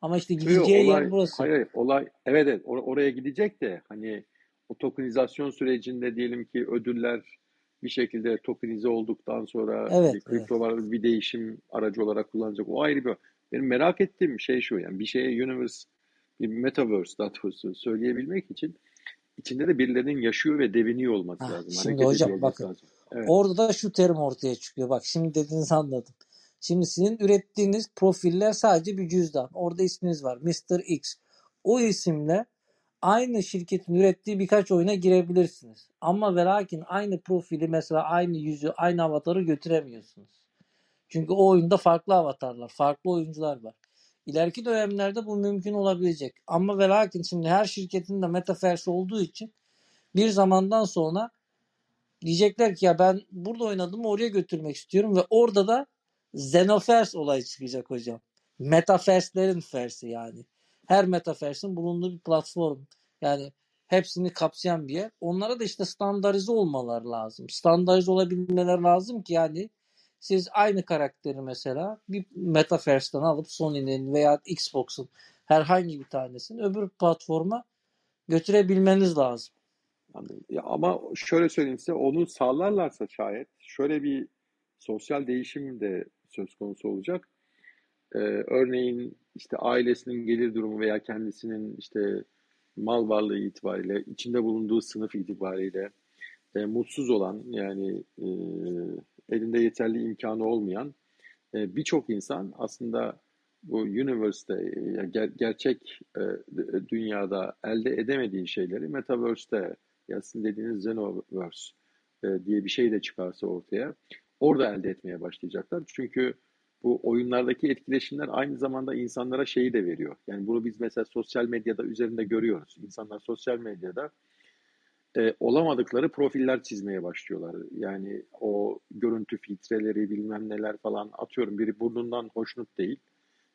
S3: Ama işte
S1: Yok,
S3: gideceği yer
S1: olay,
S3: burası.
S1: hayır, hayır, olay, evet, evet, or- oraya gidecek de hani o tokenizasyon sürecinde diyelim ki ödüller bir şekilde tokenize olduktan sonra
S3: Evet,
S1: bir
S3: evet.
S1: kripto var bir değişim aracı olarak kullanacak. O ayrı bir. Benim merak ettiğim şey şu yani bir şeye universe, bir metaverse doğrusu söyleyebilmek için içinde de birilerinin yaşıyor ve deviniyor olması
S3: Ah,
S1: lazım.
S3: şimdi
S1: Hareket
S3: hocam bakın
S1: lazım. Evet.
S3: orada da şu terim ortaya çıkıyor. Bak şimdi dediğinizi anladım. Şimdi sizin ürettiğiniz profiller sadece bir cüzdan. Orada isminiz var. Mr. X. O isimle aynı şirketin ürettiği birkaç oyuna girebilirsiniz. Ama ve lakin aynı profili mesela aynı yüzü, aynı avatarı götüremiyorsunuz. Çünkü o oyunda farklı avatarlar, farklı oyuncular var. İleriki dönemlerde bu mümkün olabilecek. Ama ve lakin şimdi her şirketin de metaverse olduğu için bir zamandan sonra diyecekler ki ya ben burada oynadım oraya götürmek istiyorum ve orada da Xenoverse olayı çıkacak hocam. metaverslerin fersi yani. Her metaverse'in bulunduğu bir platform. Yani hepsini kapsayan bir yer. Onlara da işte standartize olmalar lazım. Standartize olabilmeler lazım ki yani siz aynı karakteri mesela bir metaverse'den alıp Sony'nin veya Xbox'un herhangi bir tanesini öbür platforma götürebilmeniz lazım.
S1: Ya ama şöyle söyleyeyim size onu sağlarlarsa şayet şöyle bir sosyal değişim de söz konusu olacak. Ee, örneğin işte ailesinin gelir durumu veya kendisinin işte mal varlığı itibariyle, içinde bulunduğu sınıf itibariyle e, mutsuz olan yani e, elinde yeterli imkanı olmayan e, birçok insan aslında bu universe'te e, ger gerçek e, dünyada elde edemediği şeyleri metaverse'te ya sizin dediğiniz Xenoverse e, diye bir şey de çıkarsa ortaya orada elde etmeye başlayacaklar. Çünkü bu oyunlardaki etkileşimler aynı zamanda insanlara şeyi de veriyor. Yani bunu biz mesela sosyal medyada üzerinde görüyoruz. İnsanlar sosyal medyada e, olamadıkları profiller çizmeye başlıyorlar. Yani o görüntü filtreleri bilmem neler falan atıyorum biri burnundan hoşnut değil.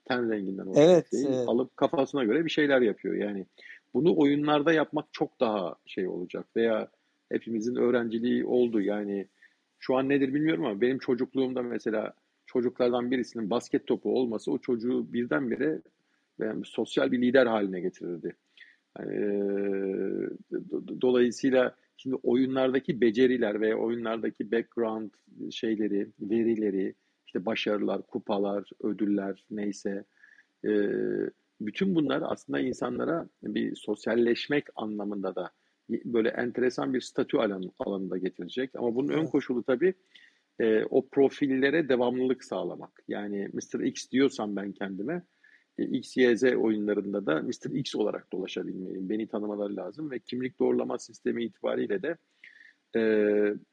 S1: Ten renginden hoşnut
S3: Evet,
S1: değil.
S3: evet.
S1: Alıp kafasına göre bir şeyler yapıyor. Yani bunu oyunlarda yapmak çok daha şey olacak veya hepimizin öğrenciliği oldu. Yani şu an nedir bilmiyorum ama benim çocukluğumda mesela çocuklardan birisinin basket topu olması o çocuğu birdenbire yani sosyal bir lider haline getirirdi. Yani, dolayısıyla şimdi oyunlardaki beceriler ve oyunlardaki background şeyleri, verileri, işte başarılar, kupalar, ödüller neyse bütün bunlar aslında insanlara bir sosyalleşmek anlamında da böyle enteresan bir statü alan, alanında getirecek. Ama bunun ön koşulu tabii e, o profillere devamlılık sağlamak. Yani Mr. X diyorsam ben kendime e, X, Y, Z oyunlarında da Mr. X olarak dolaşabilmeliyim. Beni tanımaları lazım ve kimlik doğrulama sistemi itibariyle de e,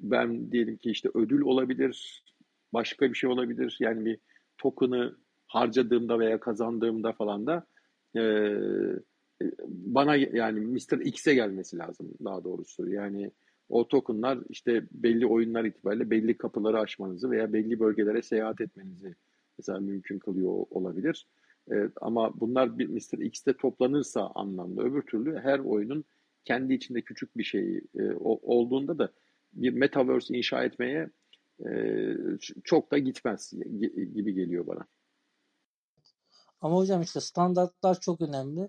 S1: ben diyelim ki işte ödül olabilir, başka bir şey olabilir. Yani bir token'ı harcadığımda veya kazandığımda falan da e, bana yani Mr. X'e gelmesi lazım daha doğrusu. Yani o tokenlar işte belli oyunlar itibariyle belli kapıları açmanızı veya belli bölgelere seyahat etmenizi mesela mümkün kılıyor olabilir. Evet, ama bunlar bir Mr. X'te toplanırsa anlamda öbür türlü her oyunun kendi içinde küçük bir şey e, olduğunda da bir metaverse inşa etmeye e, çok da gitmez gibi geliyor bana.
S3: Ama hocam işte standartlar çok önemli.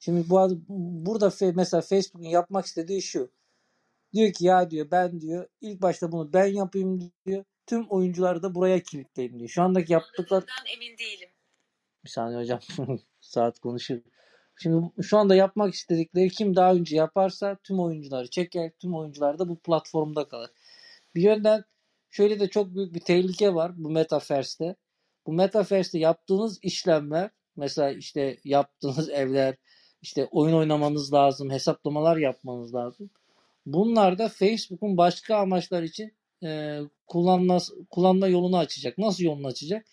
S3: Şimdi bu burada mesela Facebook'un yapmak istediği şu. Diyor ki ya diyor ben diyor ilk başta bunu ben yapayım diyor. Tüm oyuncuları da buraya kilitleyeyim diyor. Şu andaki yaptıklar emin değilim. Bir saniye hocam. Saat konuşur. Şimdi şu anda yapmak istedikleri kim daha önce yaparsa tüm oyuncuları çeker. Tüm oyuncular da bu platformda kalır. Bir yönden şöyle de çok büyük bir tehlike var bu Metaverse'te. Bu Metaverse'te yaptığınız işlemler mesela işte yaptığınız evler işte oyun oynamanız lazım, hesaplamalar yapmanız lazım. Bunlar da Facebook'un başka amaçlar için e, kullanma, kullanma yolunu açacak. Nasıl yolunu açacak?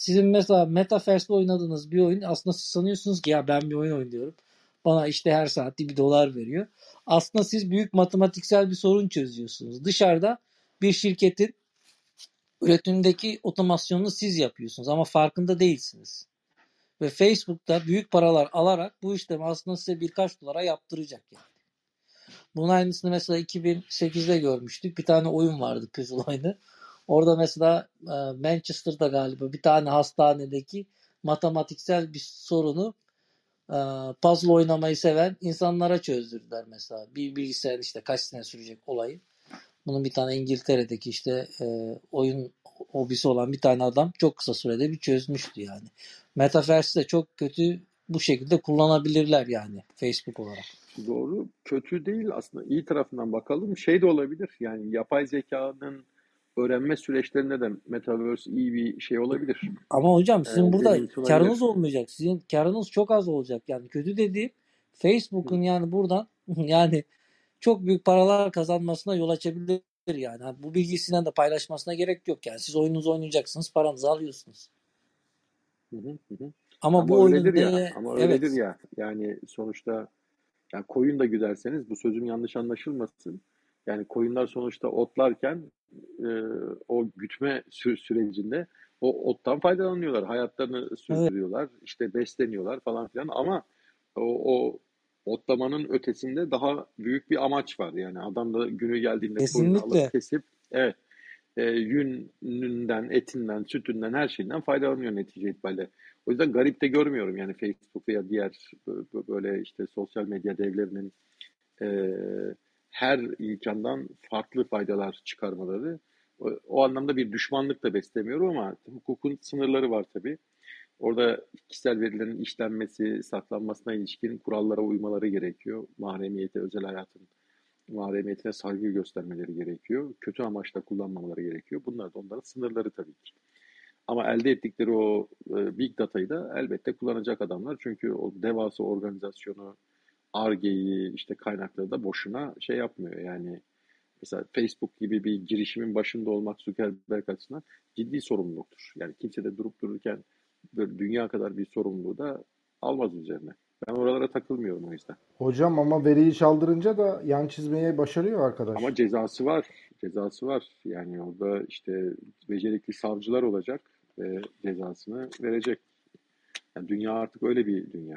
S3: Sizin mesela Metaverse'de oynadığınız bir oyun aslında siz sanıyorsunuz ki ya ben bir oyun oynuyorum. Bana işte her saatte bir dolar veriyor. Aslında siz büyük matematiksel bir sorun çözüyorsunuz. Dışarıda bir şirketin üretimdeki otomasyonunu siz yapıyorsunuz ama farkında değilsiniz. Ve Facebook'ta büyük paralar alarak bu işlemi aslında size birkaç dolara yaptıracak yani. Bunun aynısını mesela 2008'de görmüştük. Bir tane oyun vardı puzzle oyunu. Orada mesela e, Manchester'da galiba bir tane hastanedeki matematiksel bir sorunu e, puzzle oynamayı seven insanlara çözdürdüler mesela. Bir bilgisayar işte kaç sene sürecek olayı. Bunun bir tane İngiltere'deki işte e, oyun hobisi olan bir tane adam çok kısa sürede bir çözmüştü yani. Metaverse'i de çok kötü bu şekilde kullanabilirler yani Facebook olarak.
S1: Doğru. Kötü değil aslında. iyi tarafından bakalım. Şey de olabilir. Yani yapay zekanın öğrenme süreçlerinde de Metaverse iyi bir şey olabilir.
S3: Ama hocam sizin ee, burada karınız olmayacak. Sizin karınız çok az olacak. Yani kötü dediğim Facebook'un yani buradan yani çok büyük paralar kazanmasına yol açabilir yani. Bu bilgisinden de paylaşmasına gerek yok yani. Siz oyununuzu oynayacaksınız, paranızı alıyorsunuz.
S1: Hı hı hı.
S3: Ama, ama bu öyledir
S1: oyunda ya. Ama öyledir evet. ya. Yani sonuçta yani koyun da güderseniz bu sözüm yanlış anlaşılmasın. Yani koyunlar sonuçta otlarken e, o gütme sü- sürecinde o ottan faydalanıyorlar. Hayatlarını sürdürüyorlar. Evet. işte besleniyorlar falan filan ama o, o otlamanın ötesinde daha büyük bir amaç var. Yani adam da günü geldiğinde
S3: koyunu alıp
S1: kesip evet e, yününden, etinden, sütünden her şeyinden faydalanıyor netice itibariyle. O yüzden garip de görmüyorum yani Facebook veya diğer böyle işte sosyal medya devlerinin e, her imkandan farklı faydalar çıkarmaları. O, o anlamda bir düşmanlık da beslemiyorum ama hukukun sınırları var tabii. Orada kişisel verilerin işlenmesi, saklanmasına ilişkin kurallara uymaları gerekiyor. Mahremiyete, özel hayatın mahremiyetine saygı göstermeleri gerekiyor. Kötü amaçla kullanmamaları gerekiyor. Bunlar da onların sınırları tabii ki. Ama elde ettikleri o e, big data'yı da elbette kullanacak adamlar. Çünkü o devasa organizasyonu, argeyi, işte kaynakları da boşuna şey yapmıyor. Yani mesela Facebook gibi bir girişimin başında olmak Zuckerberg açısından ciddi sorumluluktur. Yani kimse de durup dururken böyle dünya kadar bir sorumluluğu da almaz üzerine. Ben oralara takılmıyorum o yüzden.
S6: Hocam ama veriyi çaldırınca da yan çizmeye başarıyor arkadaş.
S1: Ama cezası var. Cezası var. Yani orada işte becerikli savcılar olacak ve cezasını verecek. Yani dünya artık öyle bir dünya.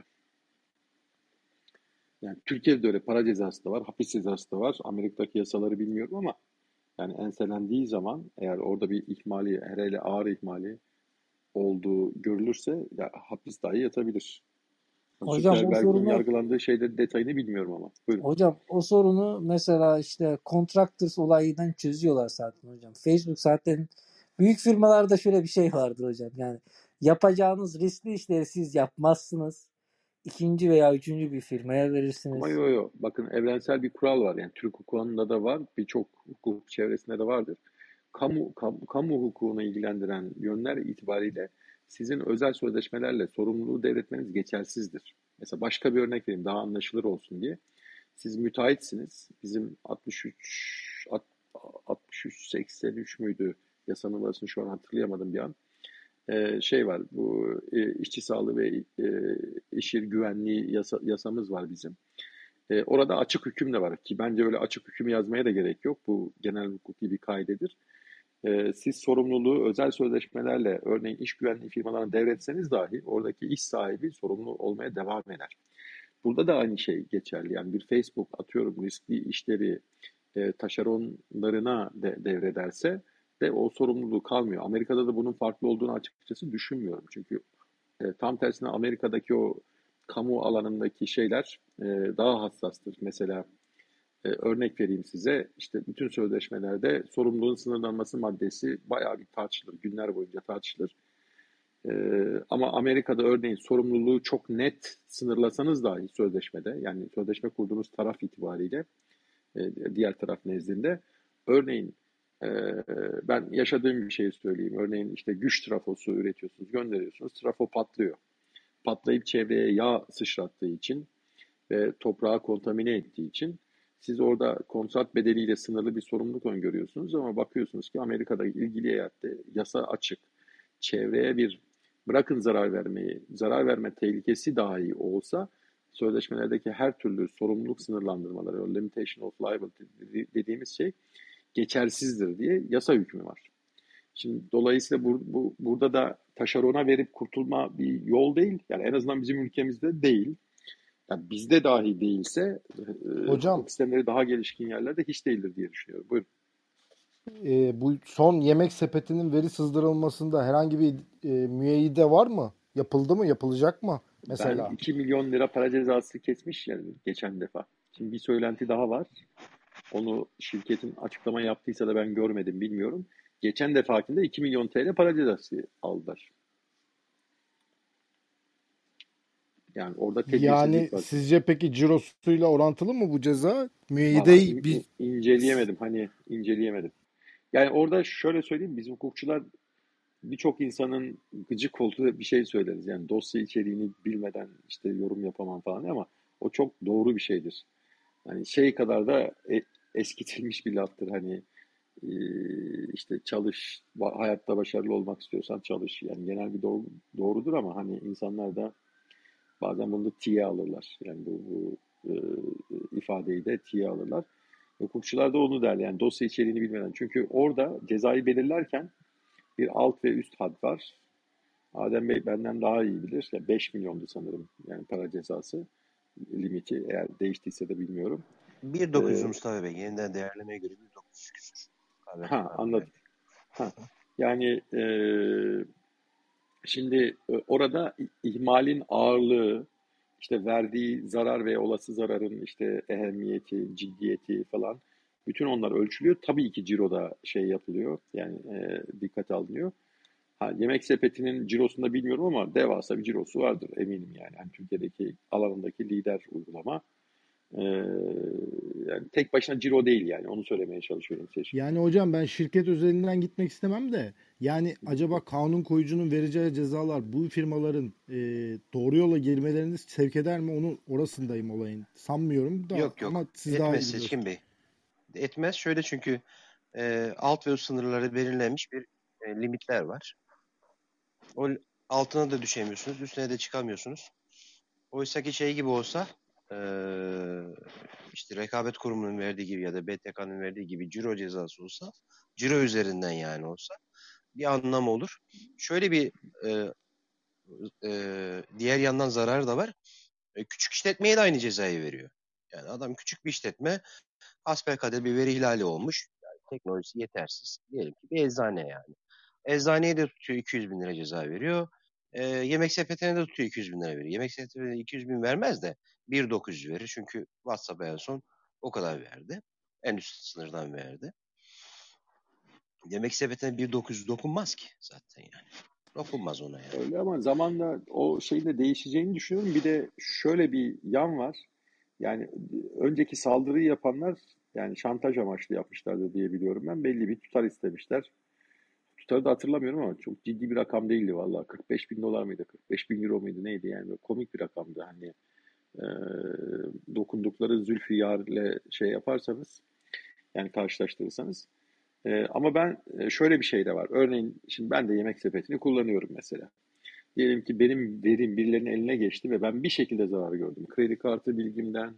S1: Yani Türkiye'de öyle para cezası da var, hapis cezası da var. Amerika'daki yasaları bilmiyorum ama yani enselendiği zaman eğer orada bir ihmali, hele ağır ihmali olduğu görülürse ya, hapis dahi yatabilir. Hocam o sorunu yargılandığı şeylerin detayını bilmiyorum ama. Buyurun.
S3: Hocam o sorunu mesela işte contractors olayından çözüyorlar zaten hocam. Facebook zaten büyük firmalarda şöyle bir şey vardır hocam. Yani yapacağınız riskli işleri siz yapmazsınız. İkinci veya üçüncü bir firmaya verirsiniz.
S1: Ama yok yok. Bakın evrensel bir kural var. Yani Türk hukukunda da var. Birçok hukuk çevresinde de vardır. Kamu, kamu, kamu hukukunu ilgilendiren yönler itibariyle sizin özel sözleşmelerle sorumluluğu devretmeniz geçersizdir. Mesela başka bir örnek vereyim daha anlaşılır olsun diye. Siz müteahhitsiniz. Bizim 63 63 83 müydü? Yasa numarasını şu an hatırlayamadım bir an. Ee, şey var bu e, işçi sağlığı ve e, iş yeri güvenliği yasa, yasamız var bizim. E, orada açık hüküm de var ki bence öyle açık hüküm yazmaya da gerek yok. Bu genel hukuki bir kaidedir e, siz sorumluluğu özel sözleşmelerle örneğin iş güvenliği firmalarına devretseniz dahi oradaki iş sahibi sorumlu olmaya devam eder. Burada da aynı şey geçerli. Yani bir Facebook atıyorum riskli işleri e, taşeronlarına de, devrederse de o sorumluluğu kalmıyor. Amerika'da da bunun farklı olduğunu açıkçası düşünmüyorum. Çünkü e, tam tersine Amerika'daki o kamu alanındaki şeyler e, daha hassastır. Mesela e, örnek vereyim size. İşte bütün sözleşmelerde sorumluluğun sınırlanması maddesi bayağı bir tartışılır. Günler boyunca tartışılır. E, ama Amerika'da örneğin sorumluluğu çok net sınırlasanız dahi sözleşmede yani sözleşme kurduğunuz taraf itibariyle e, diğer taraf nezdinde örneğin ben yaşadığım bir şeyi söyleyeyim. Örneğin işte güç trafosu üretiyorsunuz, gönderiyorsunuz. Trafo patlıyor. Patlayıp çevreye yağ sıçrattığı için ve toprağı kontamine ettiği için siz orada kontrat bedeliyle sınırlı bir sorumluluk öngörüyorsunuz ama bakıyorsunuz ki Amerika'da ilgili eyatte yasa açık. Çevreye bir bırakın zarar vermeyi, zarar verme tehlikesi dahi olsa sözleşmelerdeki her türlü sorumluluk sınırlandırmaları, limitation of liability dediğimiz şey geçersizdir diye yasa hükmü var. Şimdi dolayısıyla bu, bu, burada da taşerona verip kurtulma bir yol değil. Yani en azından bizim ülkemizde değil yani bizde dahi değilse e, Hocam, sistemleri daha gelişkin yerlerde hiç değildir diye düşünüyorum. Buyurun.
S6: E, bu son yemek sepetinin veri sızdırılmasında herhangi bir e, müeyyide var mı? Yapıldı mı? Yapılacak mı?
S1: Mesela. Ben 2 milyon lira para cezası kesmiş yani geçen defa. Şimdi bir söylenti daha var. Onu şirketin açıklama yaptıysa da ben görmedim bilmiyorum. Geçen defakinde 2 milyon TL para cezası aldılar. Yani orada
S6: Yani var. sizce peki cirosuyla orantılı mı bu ceza? Müeyyideyi
S1: bir inceleyemedim. Hani inceleyemedim. Yani orada şöyle söyleyeyim biz hukukçular birçok insanın gıcık olduğu bir şey söyleriz. Yani dosya içeriğini bilmeden işte yorum yapamam falan ama o çok doğru bir şeydir. Hani şey kadar da e, eskitilmiş bir laftır. Hani e, işte çalış, hayatta başarılı olmak istiyorsan çalış. Yani genel bir doğru, doğrudur ama hani insanlar da Bazen bunu da tiye alırlar. Yani bu, bu e, ifadeyi de tiye alırlar. Hukukçular da onu der yani dosya içeriğini bilmeden. Çünkü orada cezayı belirlerken bir alt ve üst had var. Adem Bey benden daha iyi bilir. Yani 5 milyondu sanırım yani para cezası limiti eğer değiştiyse de bilmiyorum.
S2: 1.900 ee, Mustafa Bey yeniden değerlemeye göre 1.900 küsür.
S1: Ha anladım. Ha, yani e, şimdi e, orada ihmalin ağırlığı işte verdiği zarar ve olası zararın işte ehemmiyeti, ciddiyeti falan bütün onlar ölçülüyor. Tabii ki ciroda şey yapılıyor. Yani e, dikkat alınıyor. Ha, yemek sepetinin cirosunda bilmiyorum ama devasa bir cirosu vardır eminim yani. yani Türkiye'deki alanındaki lider uygulama. Ee, yani tek başına ciro değil yani onu söylemeye çalışıyorum size.
S6: Yani hocam ben şirket özelinden gitmek istemem de yani acaba kanun koyucunun vereceği cezalar bu firmaların e, doğru yola girmelerini sevk eder mi? Onu orasındayım olayın. Sanmıyorum da
S2: yok, yok. ama siz Etmez daha iyi Seçkin Bey. Etmez şöyle çünkü e, alt ve üst sınırları belirlenmiş bir e, limitler var. O altına da düşemiyorsunuz, üstüne de çıkamıyorsunuz. Oysa ki şey gibi olsa işte rekabet kurumunun verdiği gibi ya da BTK'nın verdiği gibi ciro cezası olsa ciro üzerinden yani olsa bir anlam olur. Şöyle bir e, e, diğer yandan zararı da var. E, küçük işletmeye de aynı cezayı veriyor. Yani adam küçük bir işletme hasbelkader bir veri ihlali olmuş. Yani teknolojisi yetersiz. Diyelim ki bir eczane yani. Eczaneye de tutuyor 200 bin lira ceza veriyor. E, yemek sepetine de tutuyor 200 bin lira veriyor. Yemek sepetine 200 bin vermez de 1.900 verir. Çünkü WhatsApp'a en son o kadar verdi. En üst sınırdan verdi. Yemek sepetine 1.900 dokunmaz ki zaten yani. Dokunmaz ona yani.
S1: Öyle ama zamanla o şeyin de değişeceğini düşünüyorum. Bir de şöyle bir yan var. Yani önceki saldırıyı yapanlar yani şantaj amaçlı yapmışlardı diye biliyorum ben. Belli bir tutar istemişler. Tutarı da hatırlamıyorum ama çok ciddi bir rakam değildi valla. 45 bin dolar mıydı? 45 bin euro muydu? Neydi yani? Böyle komik bir rakamdı. Hani e, dokundukları zülfiyarle şey yaparsanız yani karşılaştırırsanız. E, ama ben şöyle bir şey de var. Örneğin şimdi ben de yemek sepetini kullanıyorum mesela. Diyelim ki benim verim birilerinin eline geçti ve ben bir şekilde zarar gördüm. Kredi kartı bilgimden,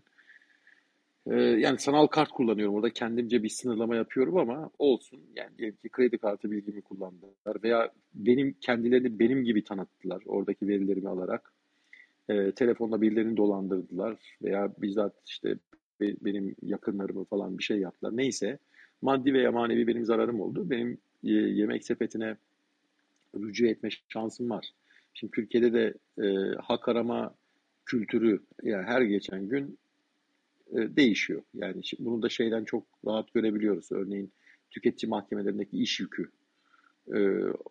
S1: ee, yani sanal kart kullanıyorum. Orada kendimce bir sınırlama yapıyorum ama olsun. Yani diyelim ki kredi kartı bilgimi kullandılar veya benim kendilerini benim gibi tanıttılar oradaki verilerimi alarak. E, telefonla birilerini dolandırdılar veya bizzat işte benim yakınlarımı falan bir şey yaptılar. Neyse maddi veya manevi benim zararım oldu. Benim e, yemek sepetine rücu etme şansım var. Şimdi Türkiye'de de e, hak arama kültürü yani her geçen gün değişiyor. Yani bunu da şeyden çok rahat görebiliyoruz. Örneğin tüketici mahkemelerindeki iş yükü. E,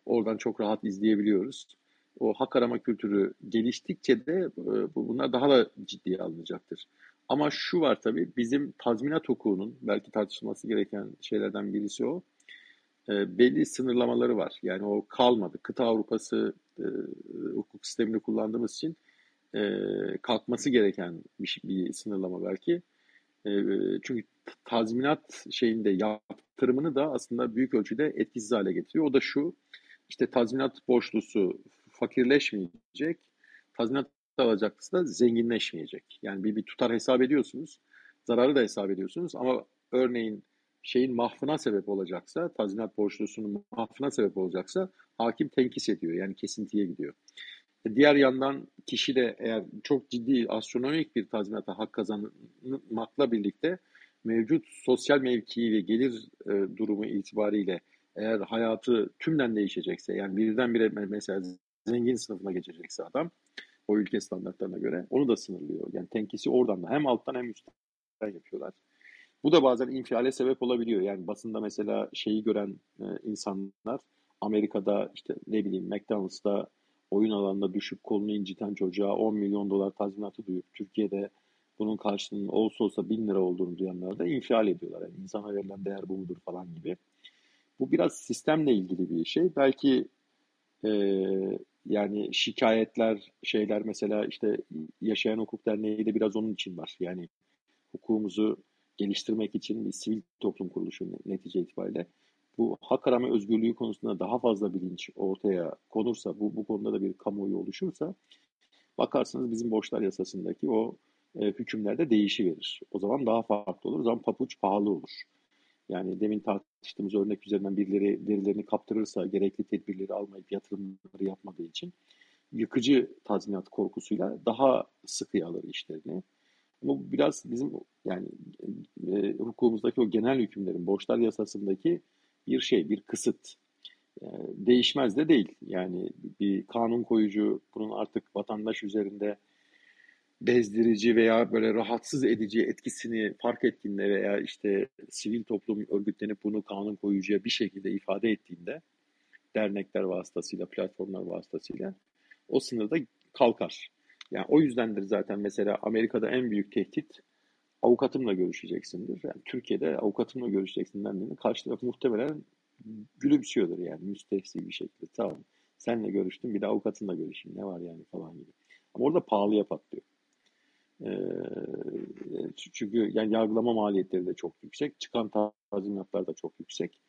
S1: oradan çok rahat izleyebiliyoruz. O hak arama kültürü geliştikçe de e, bunlar daha da ciddiye alınacaktır. Ama şu var tabii bizim tazminat hukukunun belki tartışılması gereken şeylerden birisi o. belli sınırlamaları var. Yani o kalmadı. Kıta Avrupası hukuk sistemini kullandığımız için kalkması gereken bir, bir sınırlama belki. çünkü tazminat şeyinde yaptırımını da aslında büyük ölçüde etkisiz hale getiriyor. O da şu, işte tazminat borçlusu fakirleşmeyecek, tazminat alacaklısı da zenginleşmeyecek. Yani bir, bir tutar hesap ediyorsunuz, zararı da hesap ediyorsunuz ama örneğin şeyin mahfına sebep olacaksa, tazminat borçlusunun mahfına sebep olacaksa hakim tenkis ediyor. Yani kesintiye gidiyor. Diğer yandan kişi de eğer çok ciddi astronomik bir tazminata hak kazanmakla birlikte mevcut sosyal mevkii ve gelir e, durumu itibariyle eğer hayatı tümden değişecekse yani birdenbire mesela zengin sınıfına geçecekse adam o ülke standartlarına göre onu da sınırlıyor. Yani tenkisi oradan da hem alttan hem üstten yapıyorlar. Bu da bazen infiale sebep olabiliyor. Yani basında mesela şeyi gören e, insanlar Amerika'da işte ne bileyim McDonald's'ta oyun alanında düşüp kolunu inciten çocuğa 10 milyon dolar tazminatı duyup Türkiye'de bunun karşılığının olsa olsa 1000 lira olduğunu duyanlar da infial ediyorlar. Yani insana verilen değer bu mudur falan gibi. Bu biraz sistemle ilgili bir şey. Belki e, yani şikayetler, şeyler mesela işte Yaşayan Hukuk Derneği de biraz onun için var. Yani hukukumuzu geliştirmek için bir sivil toplum kuruluşu netice itibariyle bu hak arama özgürlüğü konusunda daha fazla bilinç ortaya konursa, bu, bu konuda da bir kamuoyu oluşursa bakarsınız bizim borçlar yasasındaki o e, hükümlerde değişiverir. O zaman daha farklı olur. O zaman papuç pahalı olur. Yani demin tartıştığımız örnek üzerinden birileri verilerini kaptırırsa gerekli tedbirleri almayıp yatırımları yapmadığı için yıkıcı tazminat korkusuyla daha sıkı alır işlerini. Bu biraz bizim yani e, hukukumuzdaki o genel hükümlerin borçlar yasasındaki bir şey, bir kısıt. E, değişmez de değil. Yani bir kanun koyucu bunun artık vatandaş üzerinde bezdirici veya böyle rahatsız edici etkisini fark ettiğinde veya işte sivil toplum örgütlenip bunu kanun koyucuya bir şekilde ifade ettiğinde dernekler vasıtasıyla, platformlar vasıtasıyla o sınırda kalkar. Yani o yüzdendir zaten mesela Amerika'da en büyük tehdit avukatımla görüşeceksindir. Yani Türkiye'de avukatımla görüşeceksin dendiğinde karşı taraf muhtemelen gülümsüyordur yani müstehsi bir şekilde. Tamam senle görüştüm bir de avukatınla görüşeyim ne var yani falan gibi. Ama orada pahalıya patlıyor. Ee, çünkü yani yargılama maliyetleri de çok yüksek. Çıkan tazminatlar da çok yüksek.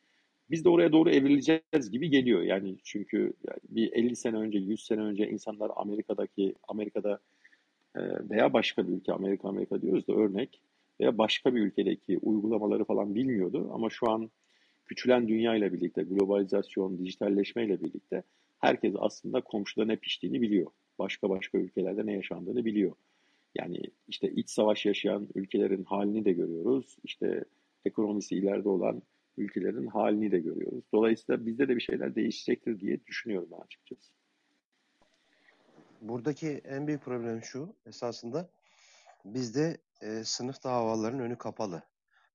S1: Biz de oraya doğru evrileceğiz gibi geliyor. Yani çünkü bir 50 sene önce, 100 sene önce insanlar Amerika'daki, Amerika'da veya başka bir ülke, Amerika Amerika diyoruz da örnek veya başka bir ülkedeki uygulamaları falan bilmiyordu. Ama şu an küçülen dünya ile birlikte, globalizasyon, dijitalleşme ile birlikte herkes aslında komşuda ne piştiğini biliyor. Başka başka ülkelerde ne yaşandığını biliyor. Yani işte iç savaş yaşayan ülkelerin halini de görüyoruz. İşte ekonomisi ileride olan ülkelerin halini de görüyoruz. Dolayısıyla bizde de bir şeyler değişecektir diye düşünüyorum ben açıkçası.
S2: Buradaki en büyük problem şu esasında bizde e, sınıf davalarının önü kapalı.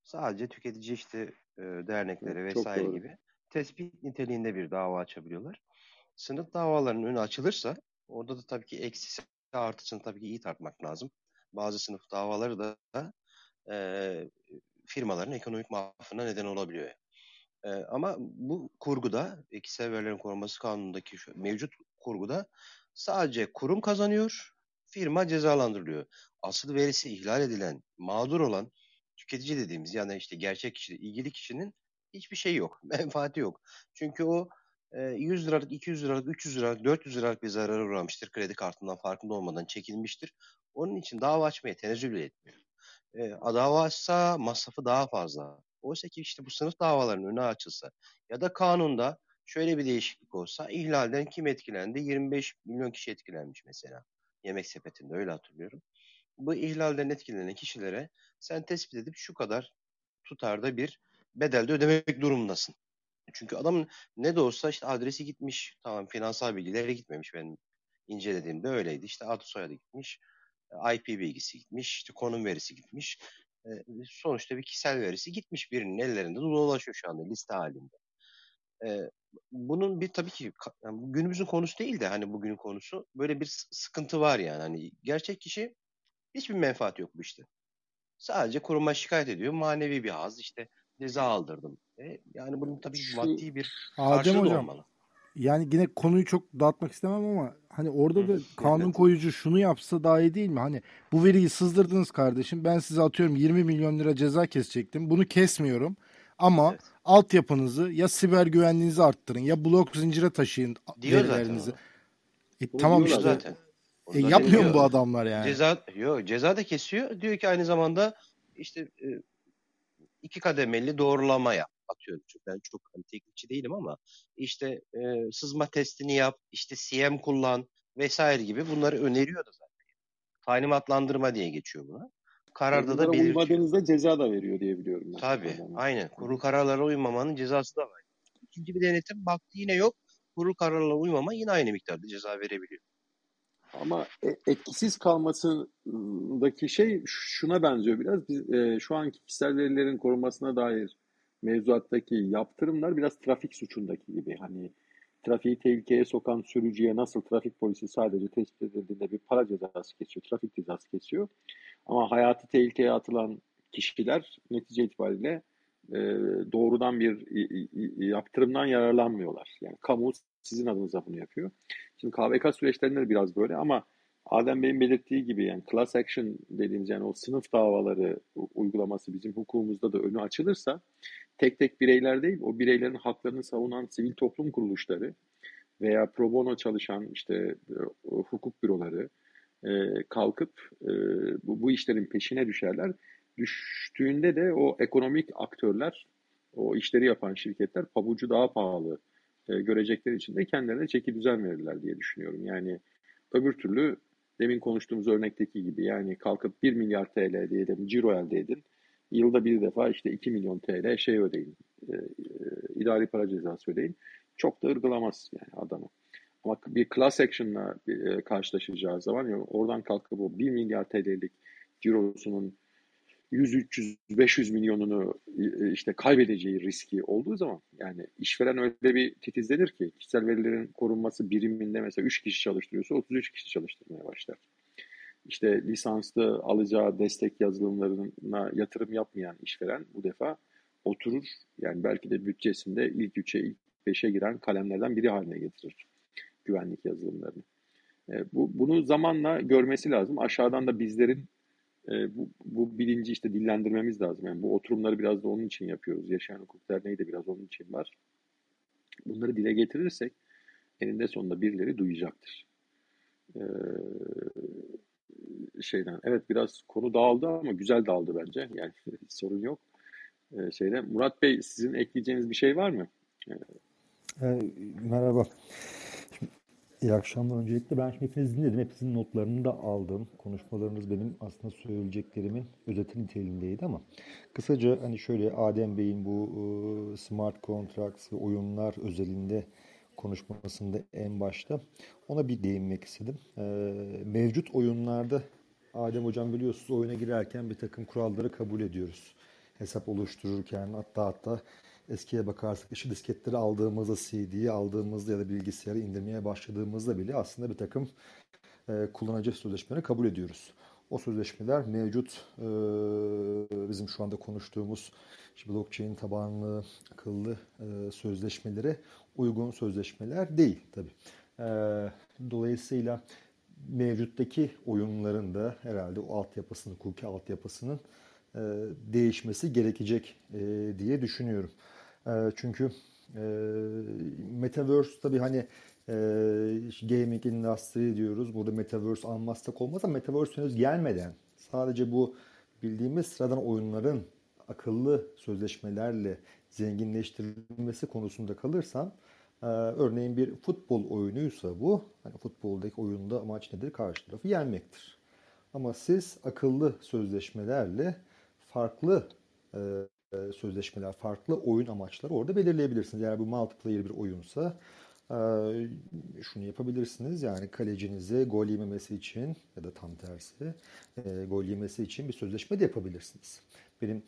S2: Sadece tüketici işte e, dernekleri vesaire gibi tespit niteliğinde bir dava açabiliyorlar. Sınıf davalarının önü açılırsa orada da tabii ki eksisi artısını tabii ki iyi tartmak lazım. Bazı sınıf davaları da e, firmaların ekonomik mahfına neden olabiliyor. E, ama bu kurguda, kişisel verilerin korunması kanunundaki şu, mevcut kurguda sadece kurum kazanıyor, firma cezalandırılıyor. Asıl verisi ihlal edilen, mağdur olan tüketici dediğimiz yani işte gerçek kişi, ilgili kişinin hiçbir şey yok. Menfaati yok. Çünkü o 100 liralık, 200 liralık, 300 liralık, 400 liralık bir zarara uğramıştır. Kredi kartından farkında olmadan çekilmiştir. Onun için dava açmaya tenezzül bile etmiyor. E, dava açsa masrafı daha fazla. Oysa ki işte bu sınıf davalarının önü açılsa ya da kanunda şöyle bir değişiklik olsa ihlalden kim etkilendi? 25 milyon kişi etkilenmiş mesela. Yemek sepetinde öyle hatırlıyorum. Bu ihlalden etkilenen kişilere sen tespit edip şu kadar tutarda bir bedelde ödemek durumundasın. Çünkü adamın ne de olsa işte adresi gitmiş. Tamam finansal bilgileri gitmemiş benim incelediğimde öyleydi. İşte adı soyadı gitmiş. IP bilgisi gitmiş. işte konum verisi gitmiş. E, sonuçta bir kişisel verisi gitmiş birinin ellerinde dolaşıyor şu anda liste halinde. Bunun bir tabii ki yani günümüzün konusu değil de hani bugünün konusu böyle bir sıkıntı var yani. Hani gerçek kişi hiçbir menfaat yok bu işte. Sadece kuruma şikayet ediyor. Manevi bir haz işte ceza aldırdım. E, yani bunun tabii Şu, maddi bir
S6: Adem hocam, olmalı. Yani yine konuyu çok dağıtmak istemem ama hani orada da kanun evet. koyucu şunu yapsa daha iyi değil mi? Hani bu veriyi sızdırdınız kardeşim. Ben size atıyorum 20 milyon lira ceza kesecektim. Bunu kesmiyorum. Ama evet. altyapınızı ya siber güvenliğinizi arttırın ya blok zincire taşıyın Diyor verilerinizi. E, tamam işte. Zaten. E, yapmıyor mu bu adamlar yani?
S2: Ceza yok ceza da kesiyor. Diyor ki aynı zamanda işte e, iki kademeli doğrulamaya atıyorum. Çünkü ben çok hani, teknikçi değilim ama işte e, sızma testini yap, işte CM kullan vesaire gibi bunları öneriyordu zaten. Talimatlandırma diye geçiyor buna. Kararda da belirtiyor.
S1: uymadığınızda ceza da veriyor diye biliyorum.
S2: Ben. Tabii. Aynen. Kurul kararlara uymamanın cezası da var. İkinci bir denetim baktı yine yok. Kurul kararlara uymama yine aynı miktarda ceza verebiliyor.
S1: Ama e, etkisiz kalmasındaki şey şuna benziyor biraz. Biz e, şu anki kişisel verilerin korunmasına dair mevzuattaki yaptırımlar biraz trafik suçundaki gibi. Hani trafiği tehlikeye sokan sürücüye nasıl trafik polisi sadece tespit edildiğinde bir para cezası kesiyor, trafik cezası kesiyor. Ama hayatı tehlikeye atılan kişiler netice itibariyle e, doğrudan bir yaptırımdan yararlanmıyorlar. Yani kamu sizin adınıza bunu yapıyor. Şimdi KVK süreçlerinde de biraz böyle ama Adem Bey'in belirttiği gibi yani class action dediğimiz yani o sınıf davaları uygulaması bizim hukukumuzda da önü açılırsa tek tek bireyler değil o bireylerin haklarını savunan sivil toplum kuruluşları veya pro bono çalışan işte e, hukuk büroları e, kalkıp e, bu, bu işlerin peşine düşerler. Düştüğünde de o ekonomik aktörler o işleri yapan şirketler pabucu daha pahalı e, görecekleri için de kendilerine çeki düzen verirler diye düşünüyorum. Yani öbür türlü demin konuştuğumuz örnekteki gibi yani kalkıp 1 milyar TL diyelim ciro elde edin. Yılda bir defa işte 2 milyon TL şey ödeyin. E, e, idari para cezası ödeyin. Çok da ırgılamaz yani adamı. Ama bir class action'la e, karşılaşacağı zaman yani oradan kalkıp o 1 milyar TL'lik cirosunun 100, 300, 500 milyonunu e, işte kaybedeceği riski olduğu zaman yani işveren öyle bir titizlenir ki kişisel verilerin korunması biriminde mesela 3 kişi çalıştırıyorsa 33 kişi çalıştırmaya başlar. İşte lisanslı alacağı destek yazılımlarına yatırım yapmayan işveren bu defa oturur yani belki de bütçesinde ilk 3'e ilk 5'e giren kalemlerden biri haline getirir güvenlik yazılımlarını. E, bu, bunu zamanla görmesi lazım. Aşağıdan da bizlerin e, bu, bu bilinci işte dillendirmemiz lazım. Yani bu oturumları biraz da onun için yapıyoruz. Yaşayan Hukuk Derneği de biraz onun için var. Bunları dile getirirsek eninde sonunda birileri duyacaktır. Ee, şeyden evet biraz konu dağıldı ama güzel dağıldı bence. Yani sorun yok. Ee, şeyden Murat Bey sizin ekleyeceğiniz bir şey var mı?
S4: Ee, merhaba. İyi akşamlar öncelikle. Ben şimdi hepinizi dinledim. Hepinizin notlarını da aldım. Konuşmalarınız benim aslında söyleyeceklerimin özeti niteliğindeydi ama kısaca hani şöyle Adem Bey'in bu e, smart contracts ve oyunlar özelinde konuşmasında en başta ona bir değinmek istedim. E, mevcut oyunlarda Adem Hocam biliyorsunuz oyuna girerken bir takım kuralları kabul ediyoruz. Hesap oluştururken hatta hatta Eskiye bakarsak işte disketleri aldığımızda, CD'yi aldığımızda ya da bilgisayarı indirmeye başladığımızda bile aslında bir takım e, kullanıcı sözleşmeleri kabul ediyoruz. O sözleşmeler mevcut e, bizim şu anda konuştuğumuz işte blockchain tabanlı akıllı e, sözleşmelere uygun sözleşmeler değil tabi. E, dolayısıyla mevcuttaki oyunların da herhalde o altyapısının, hukuki altyapısının e, değişmesi gerekecek e, diye düşünüyorum. E, çünkü e, Metaverse tabii hani e, gaming industry diyoruz. Burada Metaverse almazsak olmaz ama Metaverse henüz gelmeden sadece bu bildiğimiz sıradan oyunların akıllı sözleşmelerle zenginleştirilmesi konusunda kalırsam e, örneğin bir futbol oyunuysa bu hani futboldaki oyunda amaç nedir? Karşı tarafı yenmektir. Ama siz akıllı sözleşmelerle farklı sözleşmeler, farklı oyun amaçları orada belirleyebilirsiniz. Eğer bu multiplayer bir oyunsa e, şunu yapabilirsiniz. Yani kalecinize gol yememesi için ya da tam tersi e, gol yemesi için bir sözleşme de yapabilirsiniz. Benim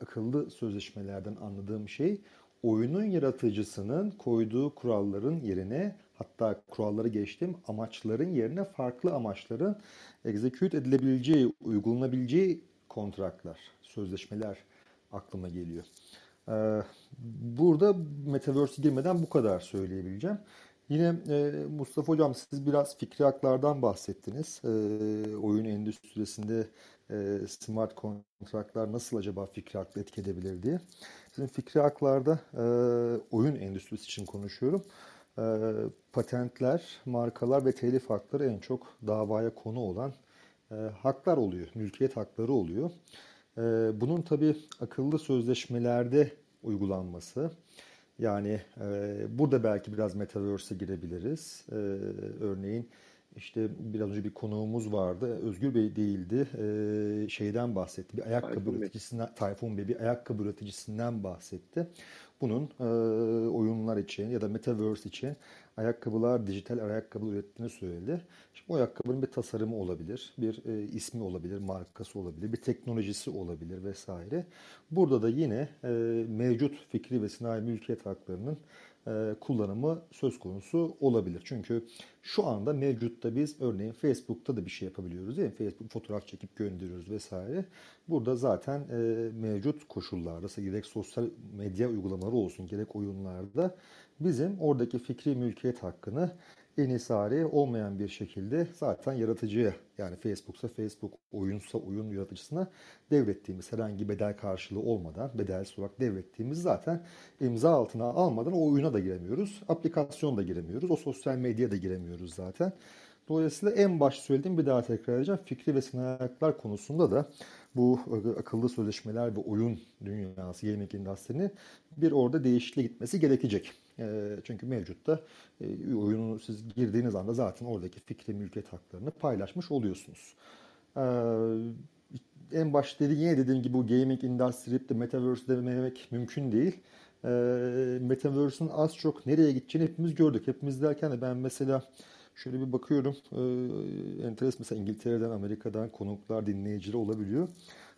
S4: akıllı sözleşmelerden anladığım şey oyunun yaratıcısının koyduğu kuralların yerine hatta kuralları geçtim amaçların yerine farklı amaçların execute edilebileceği, uygulanabileceği kontratlar, sözleşmeler aklıma geliyor. Ee, burada Metaverse'e girmeden bu kadar söyleyebileceğim. Yine e, Mustafa Hocam siz biraz fikri haklardan bahsettiniz. E, oyun endüstrisinde e, smart kontratlar nasıl acaba fikri haklı etki edebilir diye. Sizin fikri haklarda e, oyun endüstrisi için konuşuyorum. Patentler, markalar ve telif hakları en çok davaya konu olan haklar oluyor. Mülkiyet hakları oluyor. Ee, bunun tabi akıllı sözleşmelerde uygulanması. Yani e, burada belki biraz Metaverse'e girebiliriz. E, örneğin işte biraz önce bir konuğumuz vardı. Özgür Bey değildi. E, şeyden bahsetti. Bir ayakkabı Tayfun üreticisinden, Tayfun Bey bir ayakkabı üreticisinden bahsetti. Bunun e, oyunlar için ya da Metaverse için ayakkabılar, dijital ayakkabı ürettiğini söyledi. Şimdi o ayakkabının bir tasarımı olabilir, bir e, ismi olabilir, markası olabilir, bir teknolojisi olabilir vesaire. Burada da yine e, mevcut fikri ve sinayi mülkiyet haklarının kullanımı söz konusu olabilir. Çünkü şu anda mevcutta biz örneğin Facebook'ta da bir şey yapabiliyoruz değil mi? Facebook fotoğraf çekip gönderiyoruz vesaire. Burada zaten e, mevcut koşullarda gerek sosyal medya uygulamaları olsun gerek oyunlarda bizim oradaki fikri mülkiyet hakkını enisari olmayan bir şekilde zaten yaratıcıya yani Facebook'sa Facebook, oyunsa oyun yaratıcısına devrettiğimiz herhangi bedel karşılığı olmadan bedelsiz olarak devrettiğimiz zaten imza altına almadan o oyuna da giremiyoruz. Aplikasyon da giremiyoruz. O sosyal medya da giremiyoruz zaten. Dolayısıyla en baş söylediğim bir daha tekrar edeceğim. Fikri ve sınavlar konusunda da bu akıllı sözleşmeler ve oyun dünyası, gaming industry'nin bir orada değişikliğe gitmesi gerekecek. E, çünkü mevcutta e, oyunu siz girdiğiniz anda zaten oradaki fikri mülkiyet haklarını paylaşmış oluyorsunuz. E, en başta dedi, yine dediğim gibi bu gaming industry de metaverse dememek mümkün değil. E, Metaverse'ün az çok nereye gideceğini hepimiz gördük. Hepimiz derken de ben mesela şöyle bir bakıyorum. E, enteres mesela İngiltere'den, Amerika'dan konuklar, dinleyiciler olabiliyor.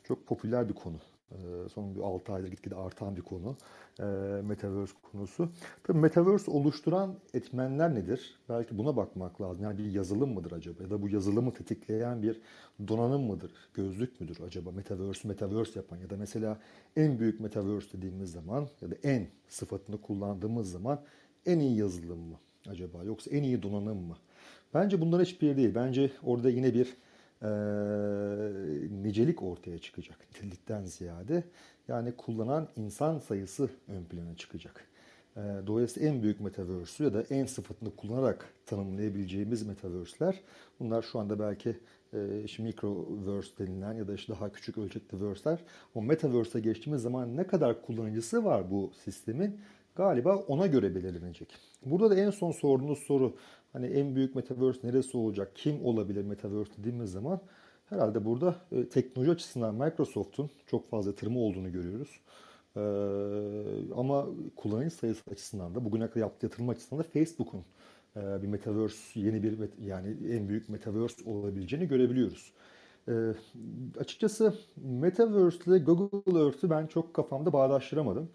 S4: Çok popüler bir konu. E, son bir 6 ayda gitgide artan bir konu. E, Metaverse konusu. Tabii Metaverse oluşturan etmenler nedir? Belki buna bakmak lazım. Yani bir yazılım mıdır acaba? Ya da bu yazılımı tetikleyen bir donanım mıdır? Gözlük müdür acaba? Metaverse, Metaverse yapan ya da mesela en büyük Metaverse dediğimiz zaman ya da en sıfatını kullandığımız zaman en iyi yazılım mı acaba? Yoksa en iyi donanım mı? Bence bunlar hiçbir değil. Bence orada yine bir e, nicelik ortaya çıkacak. Nitelikten ziyade. Yani kullanan insan sayısı ön plana çıkacak. E, dolayısıyla en büyük metaverse'ü ya da en sıfatını kullanarak tanımlayabileceğimiz metaverse'ler bunlar şu anda belki e, işte microverse denilen ya da işte daha küçük ölçekli verse'ler. O metaverse'e geçtiğimiz zaman ne kadar kullanıcısı var bu sistemin galiba ona göre belirlenecek. Burada da en son sorduğunuz soru hani en büyük metaverse neresi olacak, kim olabilir metaverse dediğimiz zaman herhalde burada e, teknoloji açısından Microsoft'un çok fazla yatırımı olduğunu görüyoruz. E, ama kullanıcı sayısı açısından da bugüne kadar yaptığı yatırım açısından da Facebook'un e, bir metaverse yeni bir yani en büyük metaverse olabileceğini görebiliyoruz. E, açıkçası Metaverse ile Google Earth'ü ben çok kafamda bağdaştıramadım.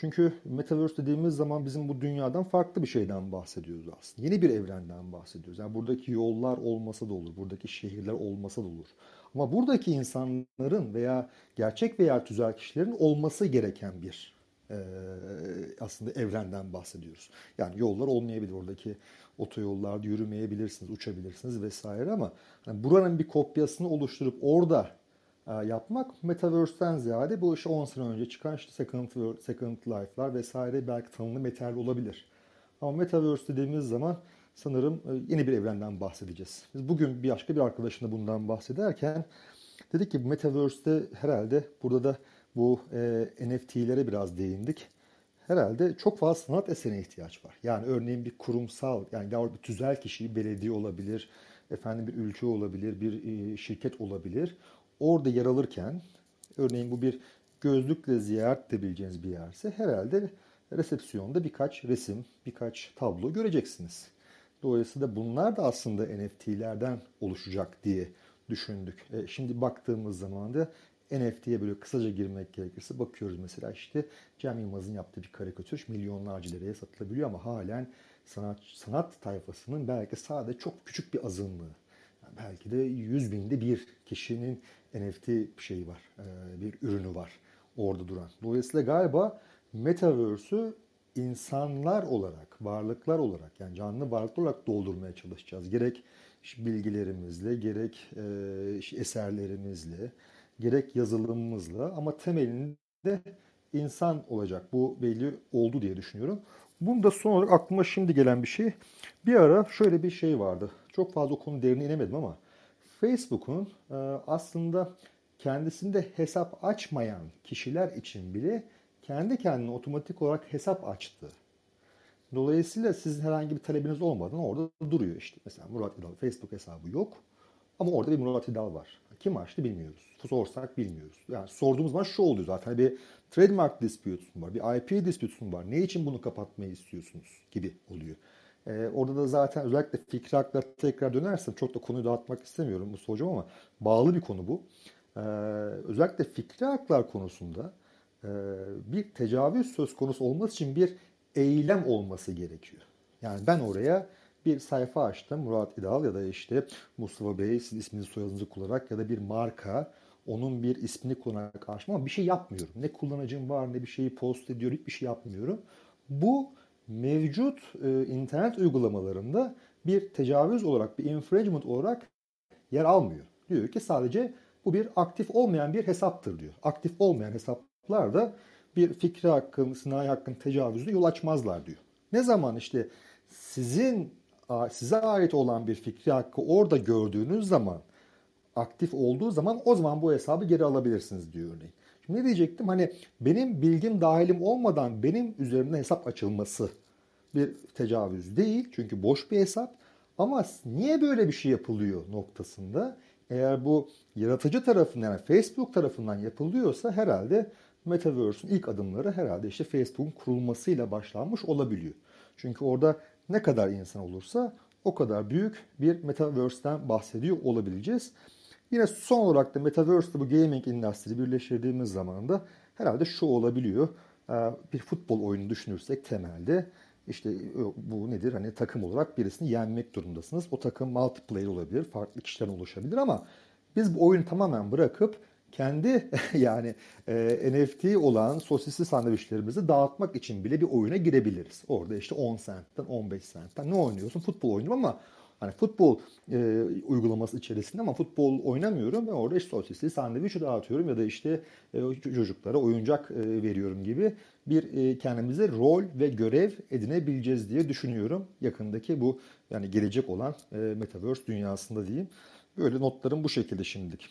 S4: Çünkü Metaverse dediğimiz zaman bizim bu dünyadan farklı bir şeyden bahsediyoruz aslında. Yeni bir evrenden bahsediyoruz. Yani buradaki yollar olmasa da olur, buradaki şehirler olmasa da olur. Ama buradaki insanların veya gerçek veya tüzel kişilerin olması gereken bir e, aslında evrenden bahsediyoruz. Yani yollar olmayabilir. Oradaki otoyollarda yürümeyebilirsiniz, uçabilirsiniz vesaire ama hani buranın bir kopyasını oluşturup orada yapmak Metaverse'den ziyade bu işte 10 sene önce çıkan işte Second, Second Life'lar vesaire belki tanımlı metal olabilir. Ama Metaverse dediğimiz zaman sanırım e, yeni bir evrenden bahsedeceğiz. Biz bugün bir başka bir arkadaşımla bundan bahsederken dedik ki Metaverse'de herhalde burada da bu e, NFT'lere biraz değindik. Herhalde çok fazla sanat eserine ihtiyaç var. Yani örneğin bir kurumsal, yani bir tüzel kişi, belediye olabilir, efendim bir ülke olabilir, bir e, şirket olabilir orada yer alırken örneğin bu bir gözlükle ziyaret edebileceğiniz bir yerse herhalde resepsiyonda birkaç resim, birkaç tablo göreceksiniz. Dolayısıyla bunlar da aslında NFT'lerden oluşacak diye düşündük. E, şimdi baktığımız zaman da NFT'ye böyle kısaca girmek gerekirse bakıyoruz mesela işte Cem Yılmaz'ın yaptığı bir karikatür milyonlarca liraya satılabiliyor ama halen sanat, sanat tayfasının belki sadece çok küçük bir azınlığı belki de 100 binde bir kişinin NFT şeyi var, e, bir ürünü var orada duran. Dolayısıyla galiba Metaverse'ü insanlar olarak, varlıklar olarak yani canlı varlıklar olarak doldurmaya çalışacağız. Gerek bilgilerimizle, gerek e, eserlerimizle, gerek yazılımımızla ama temelinde insan olacak. Bu belli oldu diye düşünüyorum. Bunda son olarak aklıma şimdi gelen bir şey. Bir ara şöyle bir şey vardı. Çok fazla konu derine inemedim ama Facebook'un e, aslında kendisinde hesap açmayan kişiler için bile kendi kendine otomatik olarak hesap açtı. Dolayısıyla sizin herhangi bir talebiniz olmadan orada duruyor işte. Mesela Murat İdal Facebook hesabı yok ama orada bir Murat İdal var. Kim açtı bilmiyoruz. Sorsak bilmiyoruz. Yani sorduğumuz zaman şu oluyor zaten. Bir trademark dispute'un var, bir IP dispute'un var. Ne için bunu kapatmayı istiyorsunuz gibi oluyor. Ee, orada da zaten özellikle fikri haklara tekrar dönersem çok da konuyu dağıtmak istemiyorum bu hocam ama bağlı bir konu bu. Ee, özellikle fikri haklar konusunda e, bir tecavüz söz konusu olması için bir eylem olması gerekiyor. Yani ben oraya bir sayfa açtım. Murat İdal ya da işte Mustafa Bey siz isminizi soyadınızı kullanarak ya da bir marka onun bir ismini kullanarak açtım ama bir şey yapmıyorum. Ne kullanıcım var ne bir şeyi post ediyor hiçbir şey yapmıyorum. Bu mevcut e, internet uygulamalarında bir tecavüz olarak, bir infringement olarak yer almıyor. Diyor ki sadece bu bir aktif olmayan bir hesaptır diyor. Aktif olmayan hesaplar da bir fikri hakkın, sınai hakkın tecavüzüne yol açmazlar diyor. Ne zaman işte sizin size ait olan bir fikri hakkı orada gördüğünüz zaman aktif olduğu zaman o zaman bu hesabı geri alabilirsiniz diyor örneğin. Ne diyecektim? Hani benim bilgim dahilim olmadan benim üzerinde hesap açılması bir tecavüz değil. Çünkü boş bir hesap. Ama niye böyle bir şey yapılıyor noktasında eğer bu yaratıcı tarafından yani Facebook tarafından yapılıyorsa herhalde Metaverse'ün ilk adımları herhalde işte Facebook'un kurulmasıyla başlanmış olabiliyor. Çünkü orada ne kadar insan olursa o kadar büyük bir Metaverse'den bahsediyor olabileceğiz. Yine son olarak da Metaverse'de bu gaming endüstri birleştirdiğimiz zaman da herhalde şu olabiliyor. Ee, bir futbol oyunu düşünürsek temelde işte bu nedir? Hani takım olarak birisini yenmek durumundasınız. O takım multiplayer olabilir, farklı kişilerden oluşabilir ama biz bu oyunu tamamen bırakıp kendi yani e, NFT olan sosisli sandviçlerimizi dağıtmak için bile bir oyuna girebiliriz. Orada işte 10 centten 15 centten ne oynuyorsun? Futbol oynuyorum ama hani futbol e, uygulaması içerisinde ama futbol oynamıyorum ve orada işte sosisli sandviç dağıtıyorum ya da işte e, çocuklara oyuncak e, veriyorum gibi bir e, kendimize rol ve görev edinebileceğiz diye düşünüyorum. Yakındaki bu yani gelecek olan e, Metaverse dünyasında diyeyim. Böyle notlarım bu şekilde şimdilik.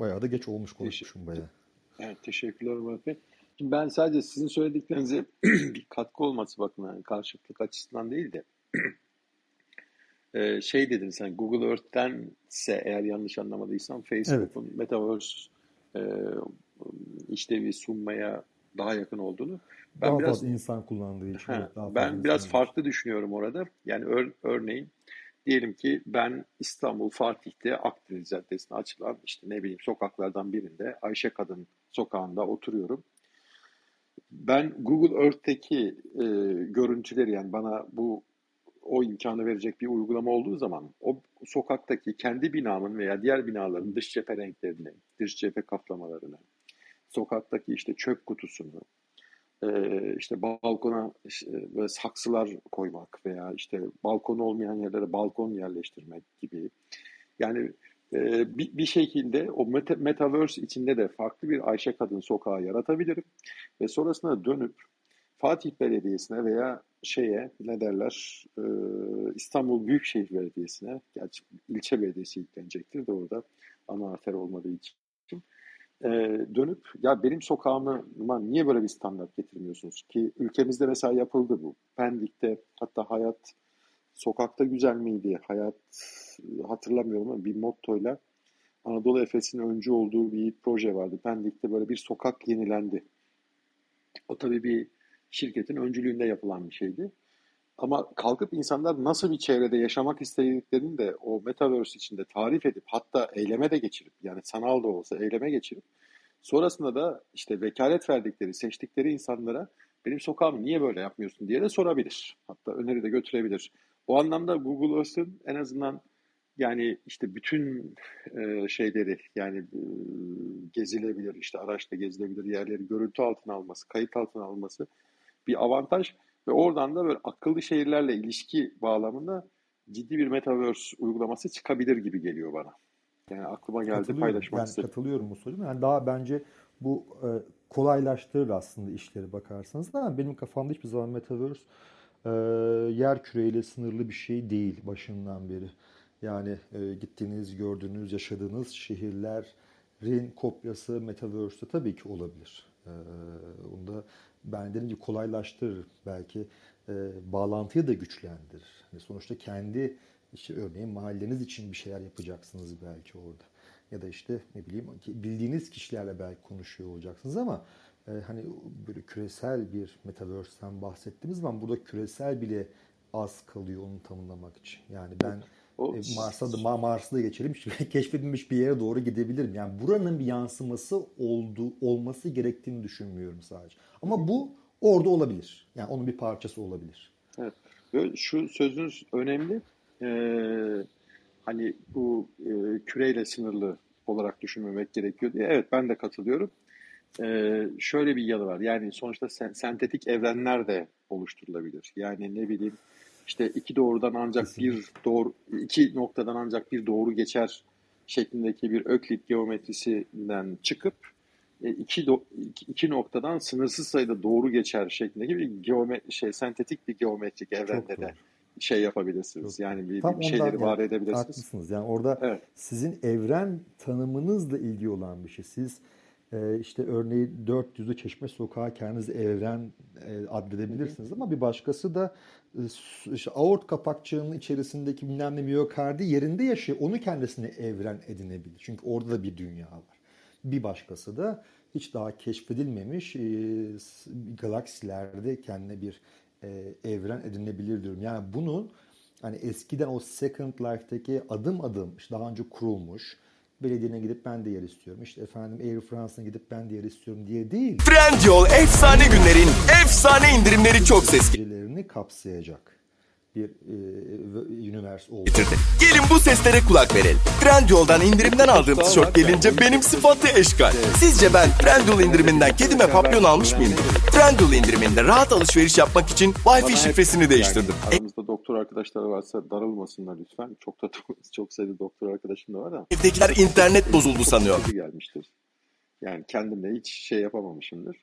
S4: Bayağı da geç olmuş konuşmuşum bayağı.
S1: Evet teşekkürler Murat Bey. Şimdi ben sadece sizin söylediklerinize bir katkı olması bakımından yani karşılıklık açısından değil de e, şey dedin sen Google Earth'tense eğer yanlış anlamadıysam Facebook'un evet. Metaverse e, işlevi sunmaya daha yakın olduğunu.
S4: Ben daha biraz fazla insan kullandığı için.
S1: He, daha ben biraz farklı düşünüyorum orada. Yani ör, örneğin diyelim ki ben İstanbul Fatih'te Akdeniz Caddesi'ne açılan işte ne bileyim sokaklardan birinde Ayşe Kadın sokağında oturuyorum. Ben Google Earth'teki e, görüntüleri yani bana bu o imkanı verecek bir uygulama olduğu zaman o sokaktaki kendi binamın veya diğer binaların dış cephe renklerini, dış cephe kaplamalarını, sokaktaki işte çöp kutusunu, e, işte balkona işte böyle saksılar koymak veya işte balkon olmayan yerlere balkon yerleştirmek gibi. Yani e, bir, şekilde o meta, metaverse içinde de farklı bir Ayşe Kadın sokağı yaratabilirim ve sonrasında dönüp Fatih Belediyesi'ne veya şeye ne derler e, İstanbul Büyükşehir Belediyesi'ne gerçi ilçe belediyesi yüklenecektir de orada ana arter olmadığı için e, dönüp ya benim sokağıma niye böyle bir standart getirmiyorsunuz ki ülkemizde mesela yapıldı bu. Pendik'te hatta hayat sokakta güzel miydi? Hayat hatırlamıyorum ama bir mottoyla Anadolu Efes'in öncü olduğu bir proje vardı. Pendik'te böyle bir sokak yenilendi. O tabii bir şirketin öncülüğünde yapılan bir şeydi. Ama kalkıp insanlar nasıl bir çevrede yaşamak istediklerini de o metaverse içinde tarif edip hatta eyleme de geçirip yani sanal da olsa eyleme geçirip sonrasında da işte vekalet verdikleri, seçtikleri insanlara benim sokağımı niye böyle yapmıyorsun diye de sorabilir. Hatta öneri de götürebilir. O anlamda Google Earth'ın en azından yani işte bütün e, şeyleri yani e, gezilebilir, işte araçta gezilebilir yerleri görüntü altına alması, kayıt altına alması bir avantaj. Ve oradan da böyle akıllı şehirlerle ilişki bağlamında ciddi bir metaverse uygulaması çıkabilir gibi geliyor bana. Yani aklıma geldi paylaşmak
S4: yani
S1: istedim.
S4: Katılıyorum bu soruya. Yani daha bence bu e, kolaylaştırır aslında işleri bakarsanız da benim kafamda hiçbir zaman metaverse e, yer küreyle sınırlı bir şey değil başından beri. Yani e, gittiğiniz, gördüğünüz, yaşadığınız şehirlerin kopyası metaverse'te tabii ki olabilir. E, onda ben dedim ki kolaylaştırır belki e, bağlantıyı da güçlendirir. Yani sonuçta kendi işte örneğin mahalleniz için bir şeyler yapacaksınız belki orada. Ya da işte ne bileyim bildiğiniz kişilerle belki konuşuyor olacaksınız ama e, hani böyle küresel bir metaverse'ten bahsettiğimiz zaman burada küresel bile az kalıyor onu tanımlamak için. Yani ben o, e, Mars'a da Mars'ta geçelim keşfedilmiş bir yere doğru gidebilirim. Yani buranın bir yansıması oldu olması gerektiğini düşünmüyorum sadece. Ama bu orada olabilir. Yani onun bir parçası olabilir.
S1: Evet. Böyle şu sözünüz önemli. Ee, hani bu e, küreyle sınırlı olarak düşünmemek gerekiyor diye. Evet ben de katılıyorum. Ee, şöyle bir yanı var. Yani sonuçta sen, sentetik evrenler de oluşturulabilir. Yani ne bileyim işte iki doğrudan ancak Kesinlikle. bir doğru iki noktadan ancak bir doğru geçer şeklindeki bir Öklit geometrisinden çıkıp e, iki, do, iki, iki noktadan sınırsız sayıda doğru geçer şeklindeki bir geometri şey sentetik bir geometrik evrende de şey yapabilirsiniz.
S4: Yok.
S1: Yani bir,
S4: Tam
S1: bir şeyleri
S4: ondan
S1: var
S4: yani
S1: edebilirsiniz.
S4: haklısınız. Yani orada
S1: Evet.
S4: sizin evren tanımınızla ilgili olan bir şey. Siz e, işte örneğin 400'lü Çeşme Sokağı kendiniz evren e, addedebilirsiniz ama bir başkası da e, işte aort kapakçığının içerisindeki bilmem ne miyokardi yerinde yaşıyor. Onu kendisine evren edinebilir. Çünkü orada da bir dünya var. Bir başkası da hiç daha keşfedilmemiş e, galaksilerde kendine bir e, evren edinebilir diyorum. Yani bunun hani eskiden o Second Life'daki adım adım işte daha önce kurulmuş belediyene gidip ben de yer istiyorum. İşte efendim Air France'ına gidip ben de yer istiyorum diye değil.
S5: Trendyol efsane günlerin efsane indirimleri çok ses
S4: Gecelerini kapsayacak bir e, üniversite oldu.
S5: getirdi. Gelin bu seslere kulak verelim. Trendyol'dan indirimden aldığım tişört gelince benim sıfatı eşkal. Sizce ben Trendyol indiriminden kedime papyon almış mıyım? Trendyol indiriminde rahat alışveriş yapmak için Wi-Fi şifresini değiştirdim.
S1: Yani aramızda doktor arkadaşlar varsa darılmasınlar lütfen. Çok da çok sayıda doktor arkadaşım da var da.
S5: Evdekiler internet bozuldu sanıyor.
S1: gelmiştir. Yani kendimle hiç şey yapamamışımdır.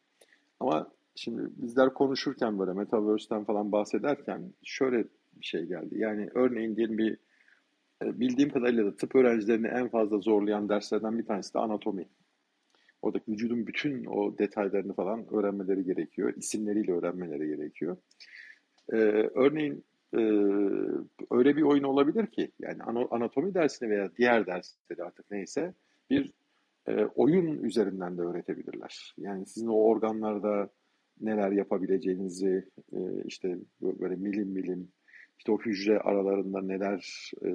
S1: Ama şimdi bizler konuşurken böyle Metaverse'ten falan bahsederken şöyle bir şey geldi. Yani örneğin diyelim bir e, bildiğim kadarıyla da tıp öğrencilerini en fazla zorlayan derslerden bir tanesi de anatomi. Oradaki vücudun bütün o detaylarını falan öğrenmeleri gerekiyor. İsimleriyle öğrenmeleri gerekiyor. Ee, örneğin e, öyle bir oyun olabilir ki yani anatomi dersini veya diğer dersleri artık neyse bir e, oyun üzerinden de öğretebilirler. Yani sizin o organlarda neler yapabileceğinizi e, işte böyle milim milim işte o hücre aralarında neler e,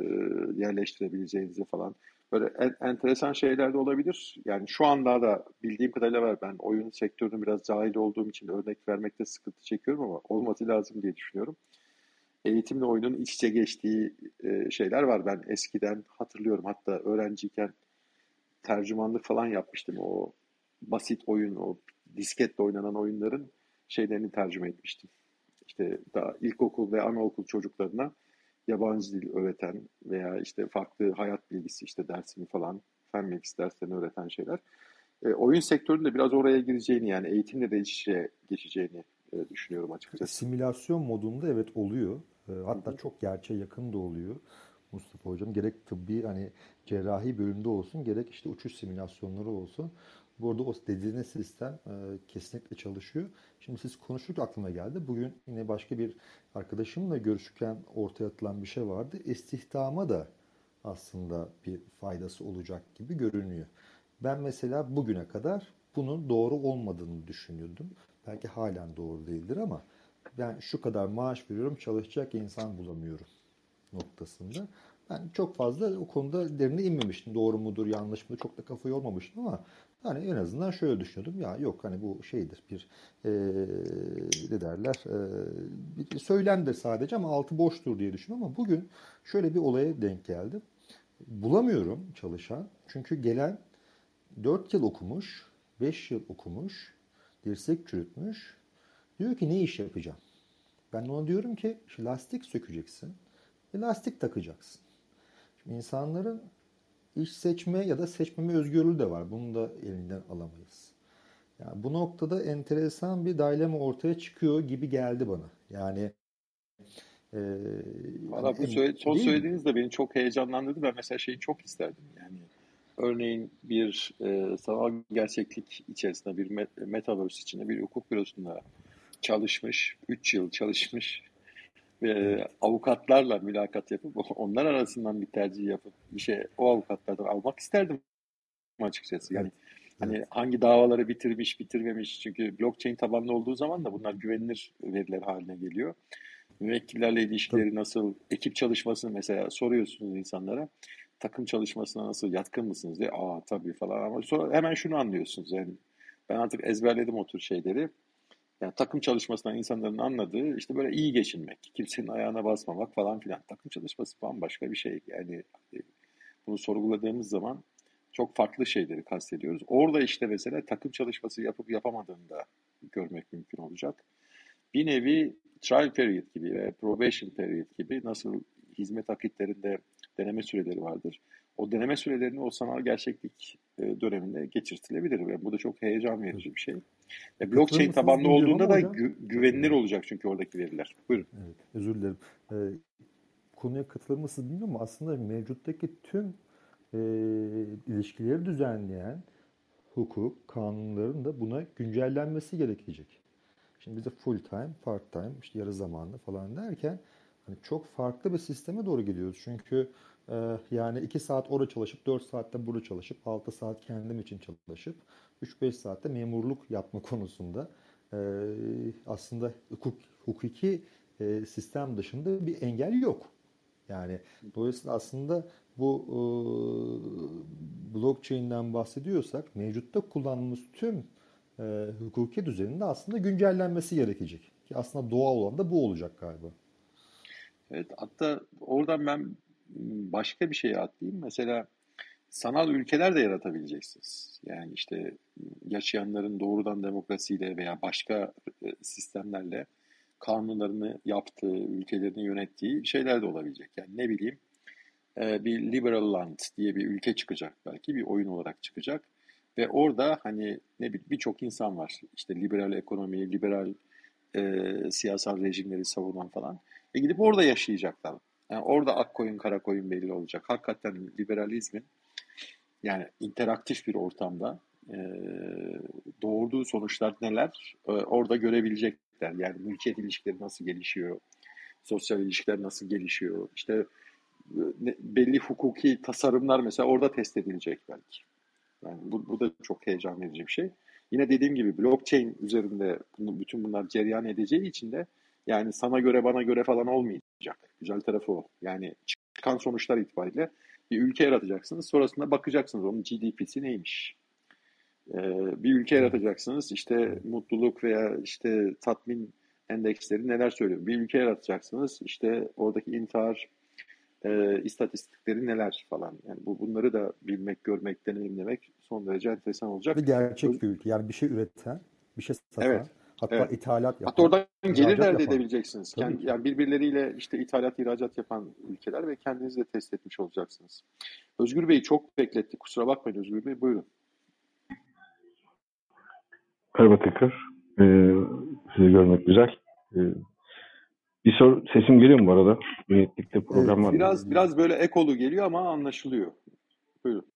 S1: yerleştirebileceğinizi falan böyle en, enteresan şeyler de olabilir. Yani şu anda da bildiğim kadarıyla var. Ben oyun sektörünün biraz cahil olduğum için örnek vermekte sıkıntı çekiyorum ama olması lazım diye düşünüyorum. Eğitimle oyunun iç içe geçtiği e, şeyler var. Ben eskiden hatırlıyorum hatta öğrenciyken tercümanlık falan yapmıştım. O basit oyun, o disketle oynanan oyunların şeylerini tercüme etmiştim. İşte daha ilkokul ve anaokul çocuklarına yabancı dil öğreten veya işte farklı hayat bilgisi işte dersini falan, fen bilgisi derslerini öğreten şeyler. E, oyun sektöründe biraz oraya gireceğini yani eğitimle de iç içe geçeceğini e, düşünüyorum açıkçası.
S4: Simülasyon modunda evet oluyor. E, Hatta çok gerçeğe yakın da oluyor. Mustafa Hocam gerek tıbbi hani cerrahi bölümde olsun gerek işte uçuş simülasyonları olsun. Burada o dediğiniz sistem e, kesinlikle çalışıyor. Şimdi siz konuşurken aklıma geldi. Bugün yine başka bir arkadaşımla görüşürken ortaya atılan bir şey vardı. İstihdama da aslında bir faydası olacak gibi görünüyor. Ben mesela bugüne kadar bunun doğru olmadığını düşünüyordum. Belki halen doğru değildir ama ben şu kadar maaş veriyorum çalışacak insan bulamıyorum noktasında. Ben çok fazla o konuda derine inmemiştim. Doğru mudur, yanlış mıdır çok da kafayı yormamıştım ama hani en azından şöyle düşünüyordum. Ya yok hani bu şeydir bir eee ne derler eee, bir söylemdir sadece ama altı boştur diye düşünüyorum ama bugün şöyle bir olaya denk geldim. Bulamıyorum çalışan. Çünkü gelen 4 yıl okumuş, 5 yıl okumuş, dirsek çürütmüş. Diyor ki ne iş yapacağım? Ben ona diyorum ki işte lastik sökeceksin ve lastik takacaksın. Şimdi insanların iş seçme ya da seçmeme özgürlüğü de var. Bunu da elinden alamayız. Yani bu noktada enteresan bir dilema ortaya çıkıyor gibi geldi bana. Yani e,
S1: Valla bu söyle- son söylediğiniz de beni çok heyecanlandırdı. Ben mesela şeyi çok isterdim yani. Örneğin bir e, sanal gerçeklik içerisinde bir met- metaverse içinde bir hukuk bürosunda çalışmış, 3 yıl çalışmış ve avukatlarla mülakat yapıp onlar arasından bir tercih yapıp bir şey o avukatlardan almak isterdim açıkçası. Yani hani hangi davaları bitirmiş, bitirmemiş. Çünkü blockchain tabanlı olduğu zaman da bunlar güvenilir veriler haline geliyor. Müvekkillerle ilişkileri nasıl, ekip çalışmasını mesela soruyorsunuz insanlara. Takım çalışmasına nasıl yatkın mısınız diye. Aa tabii falan ama sonra hemen şunu anlıyorsunuz yani. Ben artık ezberledim o tür şeyleri. Yani takım çalışmasından insanların anladığı işte böyle iyi geçinmek, kimsenin ayağına basmamak falan filan. Takım çalışması bambaşka bir şey. Yani e, bunu sorguladığımız zaman çok farklı şeyleri kastediyoruz. Orada işte mesela takım çalışması yapıp yapamadığını da görmek mümkün olacak. Bir nevi trial period gibi ve probation period gibi nasıl hizmet akitlerinde deneme süreleri vardır. o deneme sürelerini o sanal gerçeklik e, döneminde geçirtilebilir ve bu da çok heyecan verici bir şey. E, blockchain tabanlı olduğunda da gü- güvenilir olacak çünkü oradaki veriler. Buyurun.
S4: Evet, özür dilerim. Ee, konuya katılır mısınız bilmiyorum ama aslında mevcuttaki tüm e, ilişkileri düzenleyen hukuk, kanunların da buna güncellenmesi gerekecek. Şimdi bize full time, part time, işte yarı zamanlı falan derken hani çok farklı bir sisteme doğru gidiyoruz. Çünkü e, yani 2 saat orada çalışıp 4 saatte burada çalışıp 6 saat kendim için çalışıp 3-5 saatte memurluk yapma konusunda e, aslında hukuk, hukuki e, sistem dışında bir engel yok. Yani dolayısıyla aslında bu e, blockchain'den bahsediyorsak mevcutta kullandığımız tüm e, hukuki düzeninde aslında güncellenmesi gerekecek. Ki aslında doğal olan da bu olacak galiba.
S1: Evet, hatta oradan ben başka bir şeye atlayayım. Mesela sanal ülkeler de yaratabileceksiniz. Yani işte yaşayanların doğrudan demokrasiyle veya başka e, sistemlerle kanunlarını yaptığı, ülkelerini yönettiği şeyler de olabilecek. Yani ne bileyim e, bir liberal land diye bir ülke çıkacak belki bir oyun olarak çıkacak ve orada hani ne birçok insan var işte liberal ekonomi, liberal e, siyasal rejimleri savunan falan ve gidip orada yaşayacaklar. Yani orada ak koyun kara koyun belli olacak. Hakikaten liberalizmin yani interaktif bir ortamda e, doğurduğu sonuçlar neler e, orada görebilecekler. Yani mülkiyet ilişkileri nasıl gelişiyor, sosyal ilişkiler nasıl gelişiyor, işte e, belli hukuki tasarımlar mesela orada test edilecek belki. Yani bu, bu da çok heyecan verici bir şey. Yine dediğim gibi blockchain üzerinde bütün bunlar cereyan edeceği için de yani sana göre bana göre falan olmayacak. Güzel tarafı o. Yani çıkan sonuçlar itibariyle bir ülke yaratacaksınız. Sonrasında bakacaksınız onun GDP'si neymiş. Ee, bir ülke yaratacaksınız. İşte mutluluk veya işte tatmin endeksleri neler söylüyor. Bir ülke yaratacaksınız. İşte oradaki intihar e, istatistikleri neler falan. Yani bu bunları da bilmek, görmek, deneyimlemek son derece enteresan olacak.
S4: Ve gerçek bir ülke. Yani bir şey üreten, bir şey satan,
S1: evet.
S4: Hatta
S1: evet.
S4: ithalat yapan.
S1: Hatta oradan gelir elde edebileceksiniz. Yani, yani birbirleriyle işte ithalat, ihracat yapan ülkeler ve kendinizi de test etmiş olacaksınız. Özgür Bey çok bekletti. Kusura bakmayın Özgür Bey. Buyurun.
S7: Merhaba tekrar. Ee, sizi görmek güzel. Ee, bir soru sesim geliyor mu bu arada? Yönetlikte program var.
S1: Biraz biraz böyle ekolu geliyor ama anlaşılıyor. Buyurun.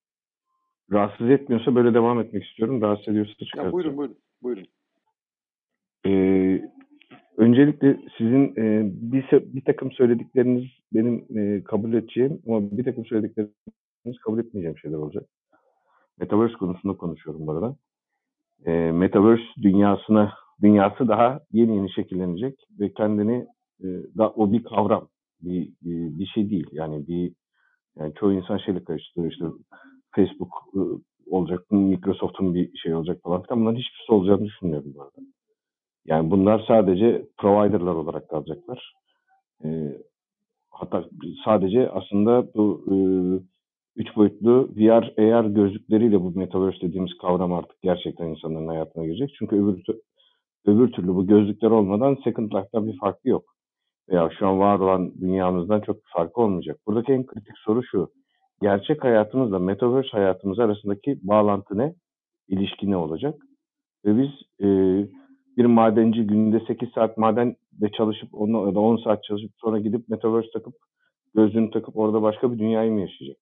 S7: Rahatsız etmiyorsa böyle devam etmek istiyorum. Rahatsız ediyorsa çıkartacağım.
S1: Ya buyurun buyurun. Buyurun.
S7: Ee, öncelikle sizin e, bir, bir takım söyledikleriniz benim e, kabul edeceğim ama bir takım söyledikleriniz kabul etmeyeceğim şeyler olacak. Metaverse konusunda konuşuyorum bu arada. E, Metaverse dünyasına dünyası daha yeni yeni şekillenecek ve kendini e, da o bir kavram, bir bir, bir şey değil. Yani bir yani çoğu insan şeyle karıştırıyor işte Facebook e, olacak, Microsoft'un bir şey olacak falan filan. Bunların hiçbirisi olacağını düşünmüyorum bu arada. Yani bunlar sadece providerlar olarak kalacaklar. E, hatta sadece aslında bu e, üç boyutlu VR, AR gözlükleriyle bu Metaverse dediğimiz kavram artık gerçekten insanların hayatına girecek. Çünkü öbür, öbür türlü bu gözlükler olmadan Second Life'da bir farkı yok. Veya şu an var olan dünyamızdan çok bir farkı olmayacak. Buradaki en kritik soru şu. Gerçek hayatımızla Metaverse hayatımız arasındaki bağlantı ne? İlişki ne olacak? Ve biz e, bir madenci günde 8 saat madende çalışıp onu ya da 10 saat çalışıp sonra gidip Metaverse takıp gözlüğünü takıp orada başka bir dünyayı mı yaşayacak?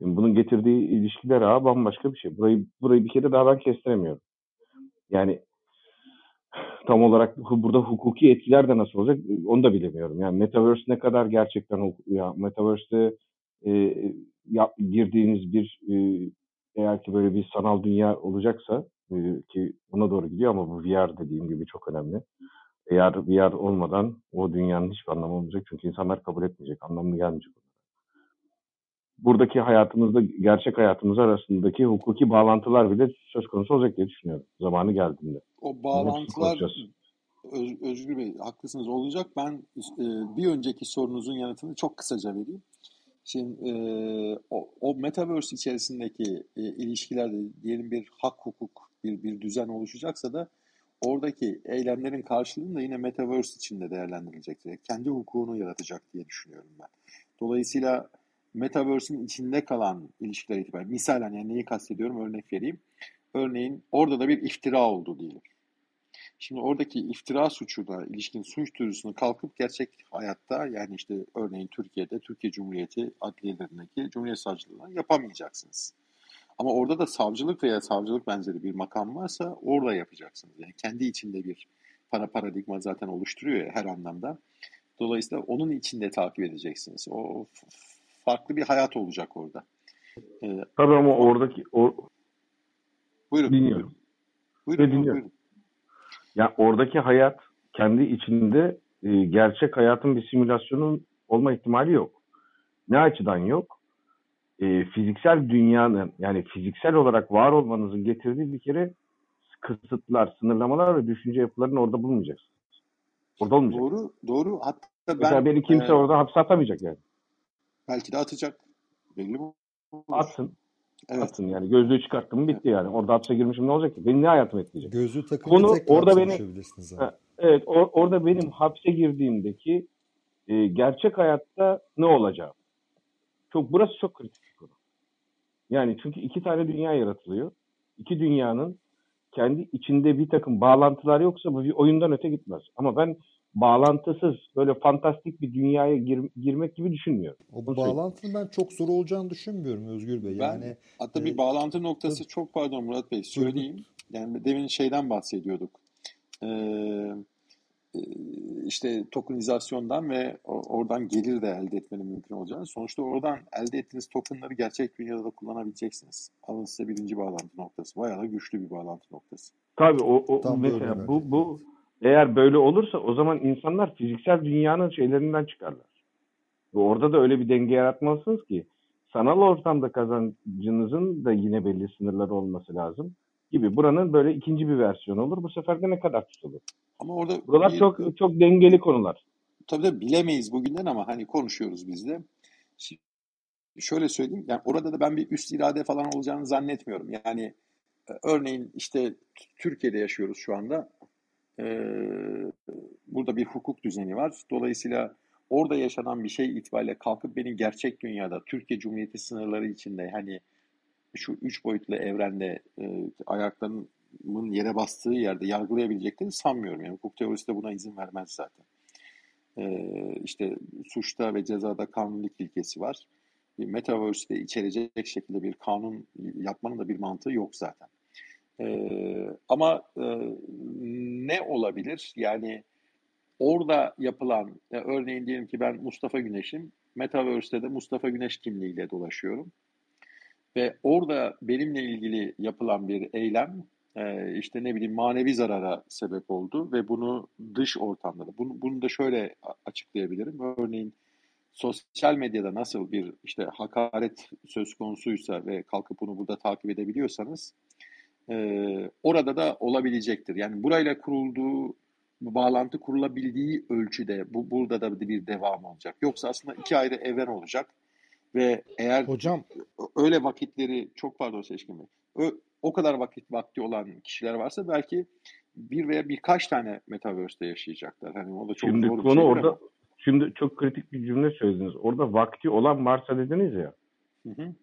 S7: Yani bunun getirdiği ilişkiler ağı bambaşka bir şey. Burayı burayı bir kere daha ben kestiremiyorum. Yani tam olarak burada hukuki etkiler de nasıl olacak onu da bilemiyorum. Yani Metaverse ne kadar gerçekten ya Metaverse'de e, ya, girdiğiniz bir e, eğer ki böyle bir sanal dünya olacaksa e, ki buna doğru gidiyor ama bu VR dediğim gibi çok önemli. Eğer VR olmadan o dünyanın hiçbir anlamı olmayacak çünkü insanlar kabul etmeyecek, anlamlı gelmeyecek. Buradaki hayatımızda, gerçek hayatımız arasındaki hukuki bağlantılar bile söz konusu olacak diye düşünüyorum zamanı geldiğinde.
S1: O bağlantılar Öz, Özgür Bey haklısınız olacak. Ben e, bir önceki sorunuzun yanıtını çok kısaca vereyim. Şimdi e, o, o metaverse içerisindeki e, ilişkilerde diyelim bir hak hukuk bir, bir düzen oluşacaksa da oradaki eylemlerin karşılığını da yine metaverse içinde değerlendirilecek. Kendi hukukunu yaratacak diye düşünüyorum ben. Dolayısıyla Metaverse'in içinde kalan ilişkiler itibariyle. Misalen yani neyi kastediyorum örnek vereyim. Örneğin orada da bir iftira oldu diyelim. Şimdi oradaki iftira suçuna ilişkin suç duyurusunu kalkıp gerçek hayatta yani işte örneğin Türkiye'de Türkiye Cumhuriyeti adliyelerindeki Cumhuriyet Savcılığı'na yapamayacaksınız. Ama orada da savcılık veya savcılık benzeri bir makam varsa orada yapacaksınız. Yani kendi içinde bir para paradigma zaten oluşturuyor ya her anlamda. Dolayısıyla onun içinde takip edeceksiniz. O farklı bir hayat olacak orada.
S7: Ee, Tabii ama oradaki o
S1: buyurun.
S7: Dinliyorum.
S1: Buyurun. Buyurun, dinliyorum. buyurun.
S7: Ya oradaki hayat kendi içinde e, gerçek hayatın bir simülasyonun olma ihtimali yok. Ne açıdan yok? E, fiziksel dünyanın yani fiziksel olarak var olmanızın getirdiği bir kere kısıtlar, sınırlamalar ve düşünce yapılarını orada bulmayacaksınız. Orada olmayacak.
S1: Doğru, doğru. Hatta ben...
S7: Mesela beni kimse e, orada hapse atamayacak yani.
S1: Belki de atacak. Belli mi?
S7: Atsın. Evet. Atsın yani. Gözlüğü çıkarttım bitti yani. Orada hapse girmişim ne olacak ki? Benim ne hayatım etkileyecek?
S4: Gözlüğü takınca Konu, orada beni,
S7: ha, Evet. Or, orada benim hapse girdiğimdeki e, gerçek hayatta ne olacak? Çok, burası çok kritik. Yani çünkü iki tane dünya yaratılıyor. İki dünyanın kendi içinde bir takım bağlantılar yoksa bu bir oyundan öte gitmez. Ama ben bağlantısız böyle fantastik bir dünyaya gir, girmek gibi düşünmüyorum.
S4: O Onu bağlantının ben çok zor olacağını düşünmüyorum Özgür Bey. Yani
S1: ben, hatta e, bir bağlantı noktası tabii. çok pardon Murat Bey söyleyeyim. Yani demin şeyden bahsediyorduk. Ee, işte tokenizasyondan ve oradan gelir de elde etmenin mümkün olacağını. Sonuçta oradan elde ettiğiniz tokenları gerçek dünyada da kullanabileceksiniz. Alın size birinci bağlantı noktası. Bayağı da güçlü bir bağlantı noktası.
S7: Tabii o, o Tam mesela bu, bu eğer böyle olursa o zaman insanlar fiziksel dünyanın şeylerinden çıkarlar. Ve orada da öyle bir denge yaratmalısınız ki sanal ortamda kazancınızın da yine belli sınırları olması lazım gibi. Buranın böyle ikinci bir versiyonu olur. Bu sefer de ne kadar tutulur? Ama orada Buralar bir, çok çok dengeli konular.
S1: Tabii de bilemeyiz bugünden ama hani konuşuyoruz biz de. Şimdi şöyle söyleyeyim. Yani orada da ben bir üst irade falan olacağını zannetmiyorum. Yani e, örneğin işte Türkiye'de yaşıyoruz şu anda. Ee, burada bir hukuk düzeni var. Dolayısıyla orada yaşanan bir şey itibariyle kalkıp benim gerçek dünyada Türkiye Cumhuriyeti sınırları içinde hani şu üç boyutlu evrende e, ayaklarımın yere bastığı yerde yargılayabileceklerini sanmıyorum. Yani hukuk teorisi de buna izin vermez zaten. E, işte suçta ve cezada kanunluk ilkesi var. Metaverse'de içerecek şekilde bir kanun yapmanın da bir mantığı yok zaten. Ee, ama e, ne olabilir? Yani orada yapılan, ya örneğin diyelim ki ben Mustafa Güneş'im, Metaverse'de de Mustafa Güneş kimliğiyle dolaşıyorum. Ve orada benimle ilgili yapılan bir eylem, e, işte ne bileyim manevi zarara sebep oldu ve bunu dış ortamda da, bunu, bunu da şöyle açıklayabilirim. Örneğin sosyal medyada nasıl bir işte hakaret söz konusuysa ve kalkıp bunu burada takip edebiliyorsanız, e, orada da olabilecektir. Yani burayla kurulduğu bağlantı kurulabildiği ölçüde bu burada da bir devam olacak. Yoksa aslında iki ayrı evren olacak ve eğer
S6: hocam
S1: öyle vakitleri çok pardon Seçkin Bey, o kadar vakit vakti olan kişiler varsa belki bir veya birkaç tane metaverse'de yaşayacaklar. Hani o da çok
S7: şimdi zor konu orada ama. şimdi çok kritik bir cümle söylediniz. Orada vakti olan varsa dediniz ya. Hı hı.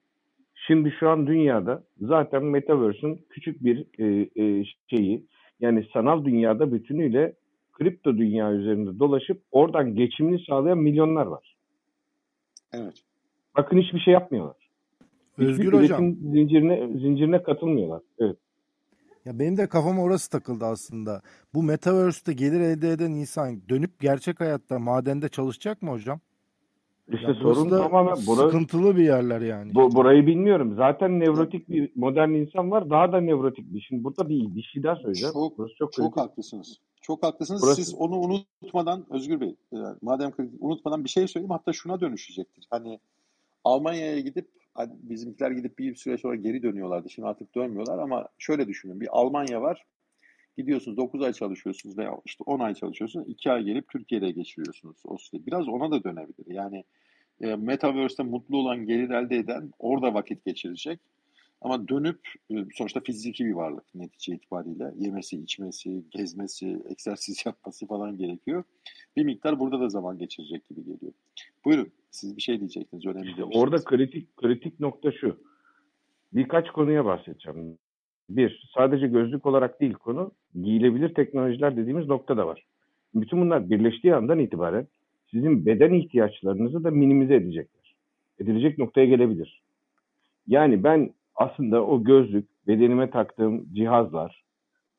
S7: Şimdi şu an dünyada zaten Metaverse'ün küçük bir e, e, şeyi yani sanal dünyada bütünüyle kripto dünya üzerinde dolaşıp oradan geçimini sağlayan milyonlar var.
S1: Evet.
S7: Bakın hiçbir şey yapmıyorlar.
S6: Özgür Hiçbir hocam.
S7: zincirine zincirine katılmıyorlar. Evet.
S6: Ya benim de kafama orası takıldı aslında. Bu Metaverse'de gelir elde eden insan dönüp gerçek hayatta madende çalışacak mı hocam?
S7: İşte ya sorun tamamen
S6: burası, sıkıntılı bir yerler yani.
S7: Bu, burayı bilmiyorum. Zaten nevrotik bir modern insan var. Daha da nevrotik bir. Şimdi burada bir, bir şey daha söyleyeceğim.
S1: Çok, burası çok, çok haklısınız. Çok haklısınız. Burası... Siz onu unutmadan Özgür Bey, yani e, madem unutmadan bir şey söyleyeyim. Hatta şuna dönüşecektir. Hani Almanya'ya gidip hani bizimkiler gidip bir süre sonra geri dönüyorlardı. Şimdi artık dönmüyorlar ama şöyle düşünün. Bir Almanya var. Gidiyorsunuz 9 ay çalışıyorsunuz veya işte 10 ay çalışıyorsunuz. 2 ay gelip Türkiye'de geçiriyorsunuz o süre. Biraz ona da dönebilir. Yani e, Metaverse'de mutlu olan gelir elde eden orada vakit geçirecek. Ama dönüp e, sonuçta fiziki bir varlık netice itibariyle yemesi, içmesi, gezmesi, egzersiz yapması falan gerekiyor. Bir miktar burada da zaman geçirecek gibi geliyor. Buyurun siz bir şey diyecektiniz önemli
S7: İşte orada kritik kritik nokta şu. Birkaç konuya bahsedeceğim. Bir, sadece gözlük olarak değil konu, giyilebilir teknolojiler dediğimiz nokta da var. Bütün bunlar birleştiği andan itibaren sizin beden ihtiyaçlarınızı da minimize edecekler. Edilecek noktaya gelebilir. Yani ben aslında o gözlük, bedenime taktığım cihazlar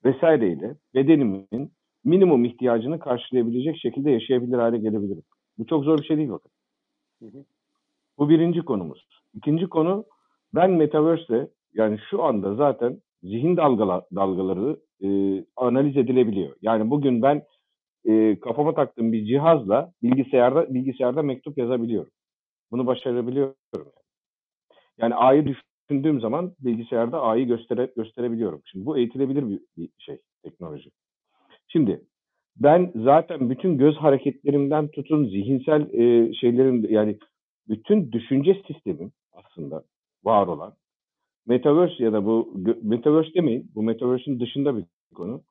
S7: vesaireyle bedenimin minimum ihtiyacını karşılayabilecek şekilde yaşayabilir hale gelebilirim. Bu çok zor bir şey değil bakın. Bu birinci konumuz. İkinci konu ben Metaverse'de yani şu anda zaten zihin dalgala, dalgaları e, analiz edilebiliyor. Yani bugün ben e, kafama taktığım bir cihazla bilgisayarda bilgisayarda mektup yazabiliyorum. Bunu başarabiliyorum. Yani A'yı düşündüğüm zaman bilgisayarda A'yı göstere, gösterebiliyorum. Şimdi bu eğitilebilir bir, bir şey, teknoloji. Şimdi ben zaten bütün göz hareketlerimden tutun zihinsel e, şeylerin yani bütün düşünce sistemim aslında var olan Metaverse ya da bu Metaverse demeyin, bu Metaverse'in dışında bir konu.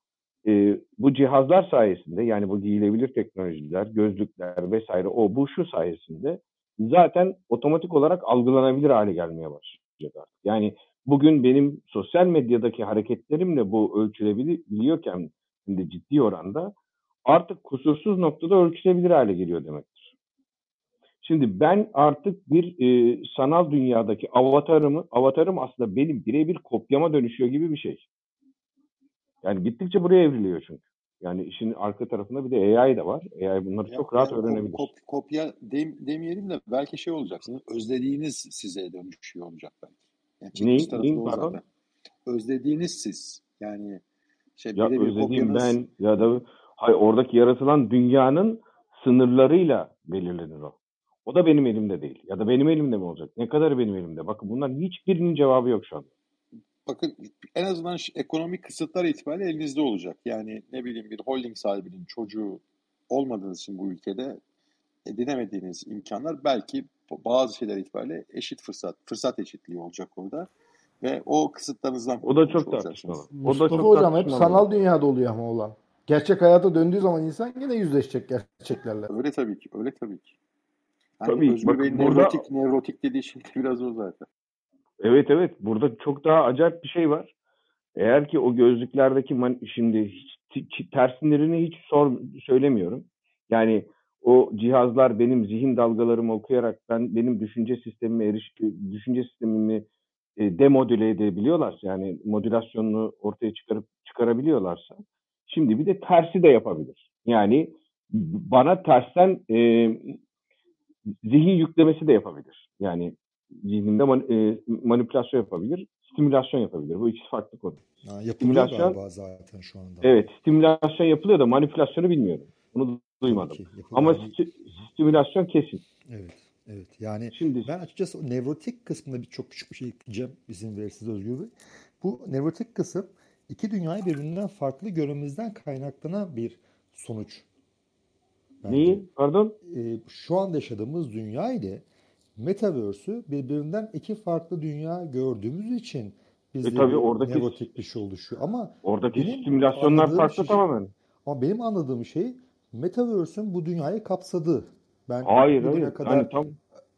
S7: E, bu cihazlar sayesinde yani bu giyilebilir teknolojiler, gözlükler vesaire o bu şu sayesinde zaten otomatik olarak algılanabilir hale gelmeye başlayacak artık. Yani bugün benim sosyal medyadaki hareketlerimle bu ölçülebiliyorken şimdi ciddi oranda artık kusursuz noktada ölçülebilir hale geliyor demektir. Şimdi ben artık bir e, sanal dünyadaki avatarımı, avatarım aslında benim birebir kopyama dönüşüyor gibi bir şey. Yani gittikçe buraya evriliyor çünkü. Yani işin arka tarafında bir de AI da var. AI bunları
S1: Ya,
S7: çok rahat
S1: yani
S7: öğrenebilir.
S1: kop- kopya dem- demeyelim de belki şey olacaksınız. Özlediğiniz size dönüşüyor olacak belki. Yani
S7: Neyin, neyin pardon?
S1: zaten. Özlediğiniz siz. Yani şey
S7: Ya özlediğim
S1: kopyanız
S7: ben ya da hay oradaki yaratılan dünyanın sınırlarıyla belirlenir o. O da benim elimde değil. Ya da benim elimde mi olacak? Ne kadar benim elimde? Bakın bunların hiçbirinin cevabı yok şu anda.
S1: bakın en azından ekonomik kısıtlar itibariyle elinizde olacak. Yani ne bileyim bir holding sahibinin çocuğu olmadığınız için bu ülkede edinemediğiniz imkanlar belki bazı şeyler itibariyle eşit fırsat, fırsat eşitliği olacak orada. Ve o kısıtlarınızdan
S7: O da çok tartışmalı. O da
S6: Mustafa
S7: çok
S6: Hocam hep sanal dünyada oluyor ama olan. Gerçek hayata döndüğü zaman insan yine yüzleşecek gerçeklerle.
S1: Öyle tabii ki, öyle tabii ki. Hani
S7: Tabii
S1: Özgür
S7: bakın
S1: Bey'in
S7: burada
S1: nevrotik, nevrotik dediği şey de biraz o zaten.
S7: Evet evet burada çok daha acayip bir şey var. Eğer ki o gözlüklerdeki man- şimdi hiç t- terslerini hiç sor söylemiyorum. Yani o cihazlar benim zihin dalgalarımı okuyarak ben benim düşünce sistemime eriş düşünce sistemimi e, demodüle edebiliyorlar. Yani modülasyonunu ortaya çıkarıp çıkarabiliyorlarsa şimdi bir de tersi de yapabilir. Yani bana tersten e, zihin yüklemesi de yapabilir. Yani zihnimde man- e, manipülasyon yapabilir, stimülasyon yapabilir. Bu ikisi farklı konu.
S4: Ha, yapılıyor
S7: Stimülasyon,
S4: zaten şu anda.
S7: evet stimülasyon yapılıyor da manipülasyonu bilmiyorum. Bunu duymadım.
S4: Tabii ki
S7: Ama sti- stimülasyon kesin.
S4: Evet. Evet. Yani
S7: Şimdi
S4: ben açıkçası o nevrotik kısmında bir çok küçük bir şey ekleyeceğim izin verirseniz Özgür Bey. Bu nevrotik kısım iki dünyayı birbirinden farklı görmemizden kaynaklanan bir sonuç bence.
S7: neyi? Pardon?
S4: Ee, şu anda yaşadığımız dünya ile Metaverse'ü birbirinden iki farklı dünya gördüğümüz için
S7: E
S4: bizde
S7: tabii
S4: bir
S7: oradaki
S4: nevrotik bir şey oluşuyor. Ama
S7: oradaki
S4: anladığım
S7: farklı
S4: şey,
S7: tamamen.
S4: ama benim anladığım şey Metaverse'ün bu dünyayı kapsadığı. Ben
S7: Hayır hayır.
S4: kadar
S7: Yani tam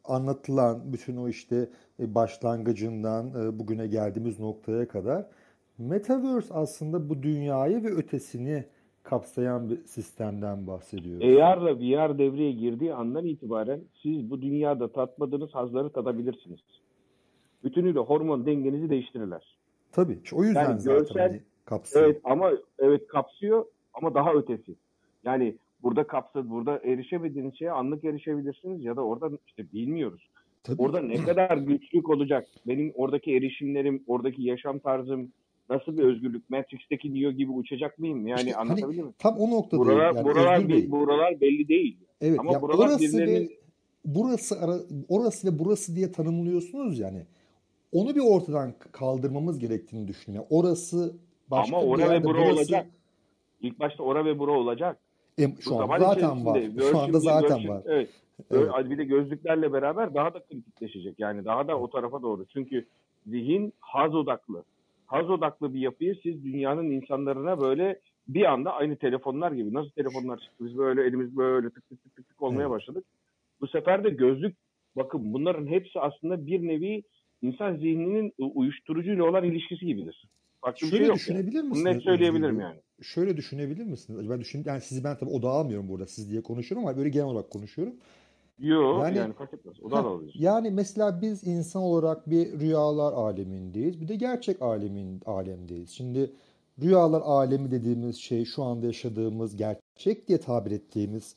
S4: anlatılan bütün o işte e, başlangıcından e, bugüne geldiğimiz noktaya kadar Metaverse aslında bu dünyayı ve ötesini kapsayan bir sistemden bahsediyoruz.
S7: AR'la VR devreye girdiği andan itibaren siz bu dünyada tatmadığınız hazları tadabilirsiniz. Bütünüyle hormon dengenizi değiştirirler.
S4: Tabii. O yüzden
S7: Yani
S4: zaten
S7: görsel
S4: hani kapsıyor.
S7: Evet ama evet kapsıyor ama daha ötesi. Yani burada kapsa burada erişemediğiniz şeye anlık erişebilirsiniz ya da orada işte bilmiyoruz.
S4: Tabii
S7: Orada ne kadar güçlük olacak? Benim oradaki erişimlerim, oradaki yaşam tarzım nasıl bir özgürlük? Matrix'teki Neo gibi uçacak mıyım? Yani
S4: İşte hani
S7: anlatabilir miyim?
S4: tam o noktadayım.
S7: Buralar
S4: Yani
S7: buralar bir- buralar belli değil.
S4: Evet
S7: Ama
S4: ya
S7: buralar
S4: orası
S7: birilerinin
S4: ve burası ara, orası ve burası diye tanımlıyorsunuz yani. Onu bir ortadan kaldırmamız gerektiğini düşünüyorum. Yani orası başka
S7: ama ora ve bura
S4: burası
S7: olacak. İlk başta ora ve bura olacak.
S4: E,
S7: Bu
S4: şu an zaten var.
S7: içerisinde
S4: Şu anda
S7: version
S4: zaten
S7: version
S4: var.
S7: evet.
S4: Evet.
S7: Bir de gözlüklerle beraber daha da kritikleşecek. Yani daha da o tarafa doğru. Çünkü zihin haz odaklı. Haz odaklı bir yapıyı siz dünyanın insanlarına böyle bir anda aynı telefonlar gibi nasıl telefonlar çıktı biz böyle elimiz böyle tık tık tık tık, tık olmaya başladık. Bu sefer de gözlük bakın bunların hepsi aslında bir nevi insan zihninin uyuşturucuyla olan ilişkisi gibidir. Farklı bir
S4: Şöyle
S7: şey yok yani.
S4: düşünebilir
S7: Bunu
S4: misiniz?
S7: net söyleyebilirim yani.
S4: Şöyle düşünebilir misiniz? Ben düşün, yani sizi ben tabii odağa almıyorum burada siz diye konuşuyorum ama böyle genel olarak konuşuyorum.
S7: Yo
S4: Yani-
S7: yani, fark etmez. O da alabilir.
S4: yani mesela biz insan olarak bir rüyalar alemindeyiz. Bir de gerçek alemin alemdeyiz. Şimdi rüyalar alemi dediğimiz şey şu anda yaşadığımız gerçek diye tabir ettiğimiz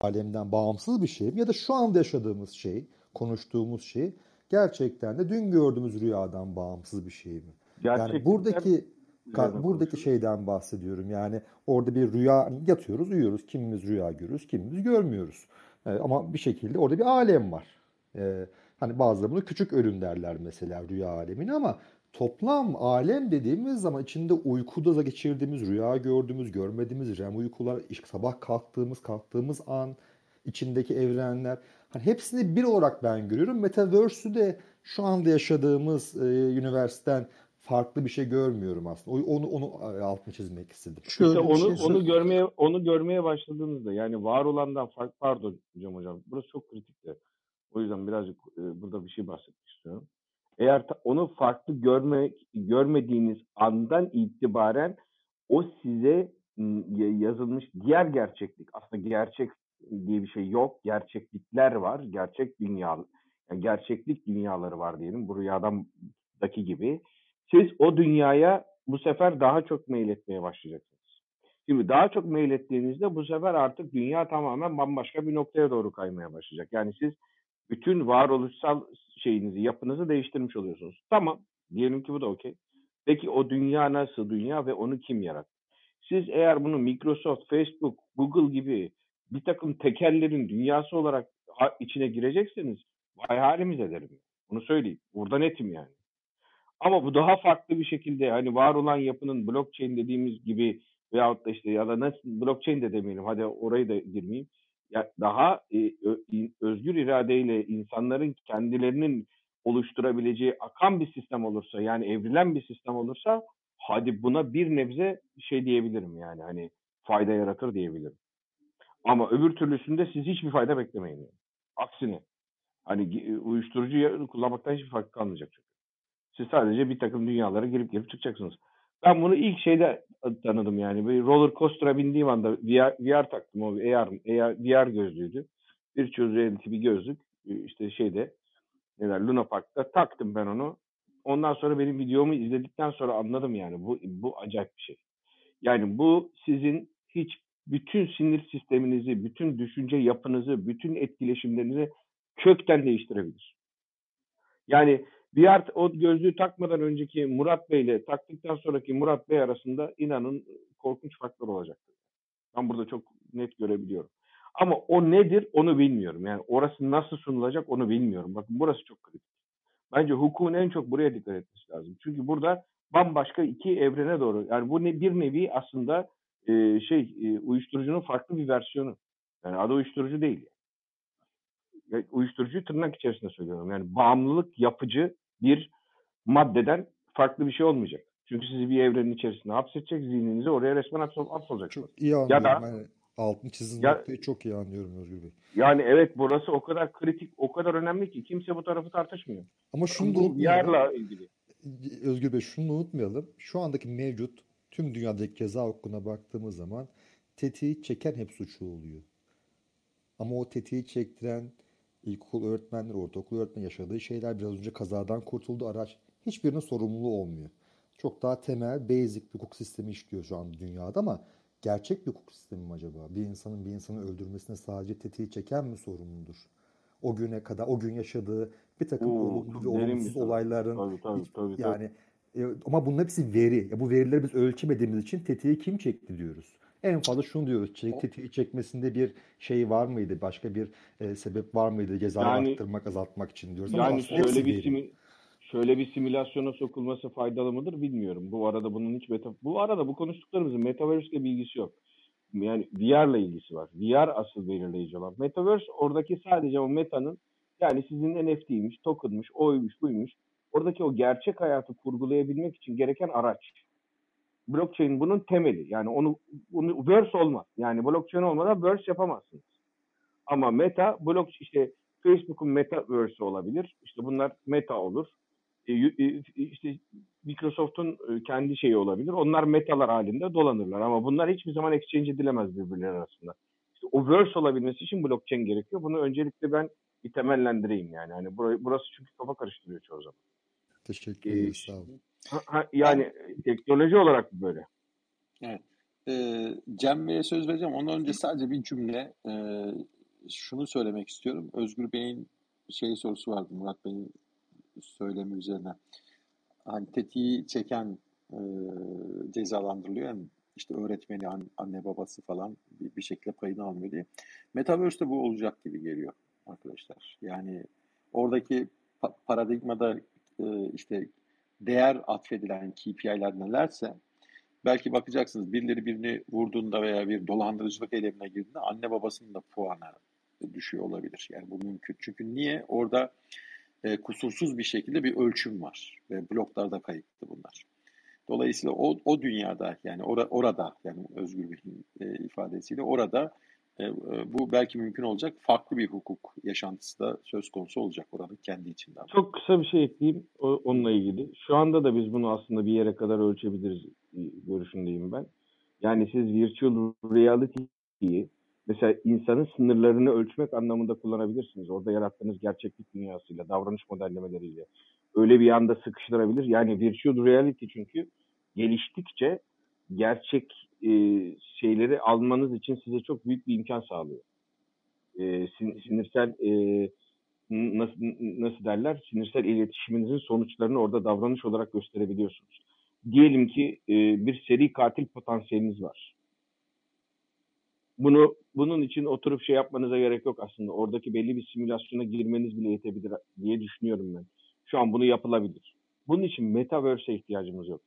S4: alemden bağımsız bir şey mi? Ya da şu anda yaşadığımız şey, konuştuğumuz şey gerçekten de dün gördüğümüz rüyadan bağımsız bir şey mi? Yani
S7: Gerçeklikler
S4: buradaki buradaki
S7: konuşuruz.
S4: şeyden bahsediyorum. Yani orada bir rüya yatıyoruz, uyuyoruz. Kimimiz rüya görürüz, kimimiz görmüyoruz. Ee, ama bir şekilde orada bir alem var. Ee, hani bazıları bunu küçük ölüm derler mesela rüya alemini ama toplam alem dediğimiz zaman içinde uykuda da geçirdiğimiz, rüya gördüğümüz, görmediğimiz REM uykular, sabah kalktığımız, kalktığımız an içindeki evrenler hani hepsini bir olarak ben görüyorum. Metaverse'ü de şu anda yaşadığımız e, üniversiteden farklı bir şey görmüyorum aslında. O- Onu onu e, altını çizmek istedim.
S7: İşte
S3: Şöyle
S7: onu
S3: şey
S7: onu görmeye onu görmeye başladığınızda yani var olandan fark pardon hocam hocam burası çok kritikti. O yüzden birazcık e, burada bir şey bahsetmek istiyorum. Eğer ta- onu farklı görmek görmediğiniz andan itibaren o size yazılmış diğer gerçeklik aslında gerçek diye bir şey yok. Gerçeklikler var. Gerçek dünya yani gerçeklik dünyaları var diyelim. Bu rüyadaki gibi. Siz o dünyaya bu sefer daha çok meyletmeye başlayacaksınız. Şimdi daha çok meylettiğinizde bu sefer artık dünya tamamen bambaşka bir noktaya doğru kaymaya başlayacak. Yani siz bütün varoluşsal şeyinizi, yapınızı değiştirmiş oluyorsunuz. Tamam, diyelim ki bu da okey. Peki o dünya nasıl dünya ve onu kim yarattı? Siz eğer bunu Microsoft, Facebook, Google gibi bir takım tekellerin dünyası olarak içine girecekseniz vay halimize derim. Bunu söyleyeyim. Burada netim yani. Ama bu daha farklı bir şekilde hani var olan yapının blockchain dediğimiz gibi veyahut da işte ya da nasıl blockchain de demeyelim hadi orayı da girmeyeyim. Ya daha e, özgür iradeyle insanların kendilerinin oluşturabileceği akan bir sistem olursa yani evrilen bir sistem olursa hadi buna bir nebze şey diyebilirim yani hani fayda yaratır diyebilirim. Ama öbür türlüsünde siz hiçbir fayda beklemeyin. Aksine hani gi- uyuşturucu kullanmaktan hiçbir fark kalmayacak çünkü. Siz sadece bir takım dünyalara girip girip çıkacaksınız. Ben bunu ilk şeyde tanıdım yani. Bir roller coaster'a bindiğim anda VR, VR taktım. O bir AR, AR, VR gözlüğüydü. Virtual reality bir gözlük. Ee, İşte şeyde neler Luna Park'ta taktım ben onu. Ondan sonra benim videomu izledikten sonra anladım yani. Bu, bu acayip bir şey. Yani bu sizin hiç bütün sinir sisteminizi, bütün düşünce yapınızı, bütün etkileşimlerinizi kökten değiştirebilir. Yani VR o gözlüğü takmadan önceki Murat Bey ile taktıktan sonraki Murat Bey arasında inanın korkunç farklar olacaktır. Ben burada çok net görebiliyorum. Ama o nedir onu bilmiyorum. Yani orası nasıl sunulacak onu bilmiyorum. Bakın burası çok kritik. Bence hukukun en çok buraya dikkat etmesi lazım. Çünkü burada bambaşka iki evrene doğru. Yani bu ne bir nevi aslında e, şey e, uyuşturucunun farklı bir versiyonu. Yani adı uyuşturucu değil. Yani uyuşturucuyu tırnak içerisinde söylüyorum. Yani bağımlılık yapıcı bir maddeden farklı bir şey olmayacak. Çünkü sizi bir evrenin içerisinde hapsedecek, zihninizi oraya resmen hapsol, hapsolacak.
S4: Çok iyi
S7: Ya
S4: anlıyorum.
S7: da
S4: Yani altını çizdiğiniz
S7: ya,
S4: noktayı çok iyi anlıyorum Özgür Bey.
S7: yani evet burası o kadar kritik, o kadar önemli ki kimse bu tarafı tartışmıyor.
S4: Ama şunu da unutmayalım.
S7: VR'la ilgili.
S4: Özgür Bey şunu unutmayalım. Şu andaki mevcut tüm dünyadaki ceza hukukuna baktığımız zaman tetiği çeken hep suçlu oluyor. Ama o tetiği çektiren ilkokul öğretmenleri, ortaokul öğretmen yaşadığı şeyler biraz önce kazadan kurtuldu araç. Hiçbirinin sorumluluğu olmuyor. Çok daha temel, basic bir hukuk sistemi işliyor şu an dünyada ama gerçek bir hukuk sistemi mi acaba? Bir insanın bir insanı öldürmesine sadece tetiği çeken mi sorumludur? O güne kadar, o gün yaşadığı bir takım
S7: Oo,
S4: olumlu ve olumsuz olayların
S7: Tabii tabii
S4: hiç,
S7: tabii. tabii.
S4: yani e, ama bunun hepsi veri. Ya bu verileri biz ölçemediğimiz için tetiği kim çekti diyoruz. En fazla şunu diyoruz. Çek, tetiği çekmesinde bir şey var mıydı? Başka bir e, sebep var mıydı? Cezayı
S7: Yani
S4: arttırmak, azaltmak için diyoruz. Ama
S7: yani şöyle bir simi, şöyle bir simülasyona sokulması faydalı mıdır bilmiyorum. Bu arada bunun hiç meta, bu arada bu konuştuklarımızın metaverse ile bir ilgisi yok. Yani VR ile ilgisi var. VR asıl belirleyici olan. Metaverse oradaki sadece o metanın yani sizin NFT'ymiş, token'mış, oymuş, buymuş. oradaki o gerçek hayatı kurgulayabilmek için gereken araç. Blockchain bunun temeli. Yani onu, onu verse olmaz. Yani blockchain olmadan verse yapamazsınız. Ama meta blok işte Facebook'un metaverse olabilir. İşte bunlar meta olur. E, e, işte Microsoft'un e, kendi şeyi olabilir. Onlar metalar halinde dolanırlar ama bunlar hiçbir zaman exchange edilemez birbirleri arasında. İşte o verse olabilmesi için blockchain gerekiyor. Bunu öncelikle ben bir temellendireyim yani. Hani burası çünkü kafa karıştırıyor çoğu zaman.
S4: Teşekkür ederim. Ee, sağ olun.
S7: Ha, yani ben, teknoloji olarak böyle.
S1: Evet. Ee, Cem Bey'e söz vereceğim. Ondan önce sadece bir cümle e, şunu söylemek istiyorum. Özgür Bey'in şey sorusu vardı Murat Bey'in söylemi üzerine. Hani tetiği çeken e, cezalandırılıyor. Yani işte öğretmeni, anne babası falan bir, bir şekilde payını almıyor diye. Metaverse'de bu olacak gibi geliyor arkadaşlar. Yani oradaki pa- paradigmada e, işte değer atfedilen KPI'ler nelerse belki bakacaksınız birileri birini vurduğunda veya bir dolandırıcılık eylemine girdiğinde anne babasının da puanı düşüyor olabilir. Yani bu mümkün. Çünkü niye? Orada e, kusursuz bir şekilde bir ölçüm var ve bloklarda kayıtlı bunlar. Dolayısıyla o, o dünyada yani or, orada yani Özgür Bey'in e, ifadesiyle orada bu belki mümkün olacak farklı bir hukuk yaşantısı da söz konusu olacak oranın kendi içinden.
S7: Çok kısa bir şey ekleyeyim onunla ilgili. Şu anda da biz bunu aslında bir yere kadar ölçebiliriz e, görüşündeyim ben. Yani siz virtual reality'yi mesela insanın sınırlarını ölçmek anlamında kullanabilirsiniz. Orada yarattığınız gerçeklik dünyasıyla, davranış modellemeleriyle öyle bir anda sıkıştırabilir. Yani virtual reality çünkü geliştikçe gerçek e, şeyleri almanız için size çok büyük bir imkan sağlıyor. E, sin, sinirsel e, nasıl, nasıl derler? Sinirsel iletişiminizin sonuçlarını orada davranış olarak gösterebiliyorsunuz. Diyelim ki e, bir seri katil potansiyeliniz var bunu bunun için oturup şey yapmanıza gerek yok aslında. Oradaki belli bir simülasyona girmeniz bile yetebilir diye düşünüyorum ben. Şu an bunu yapılabilir. Bunun için metaverse'e ihtiyacımız yok.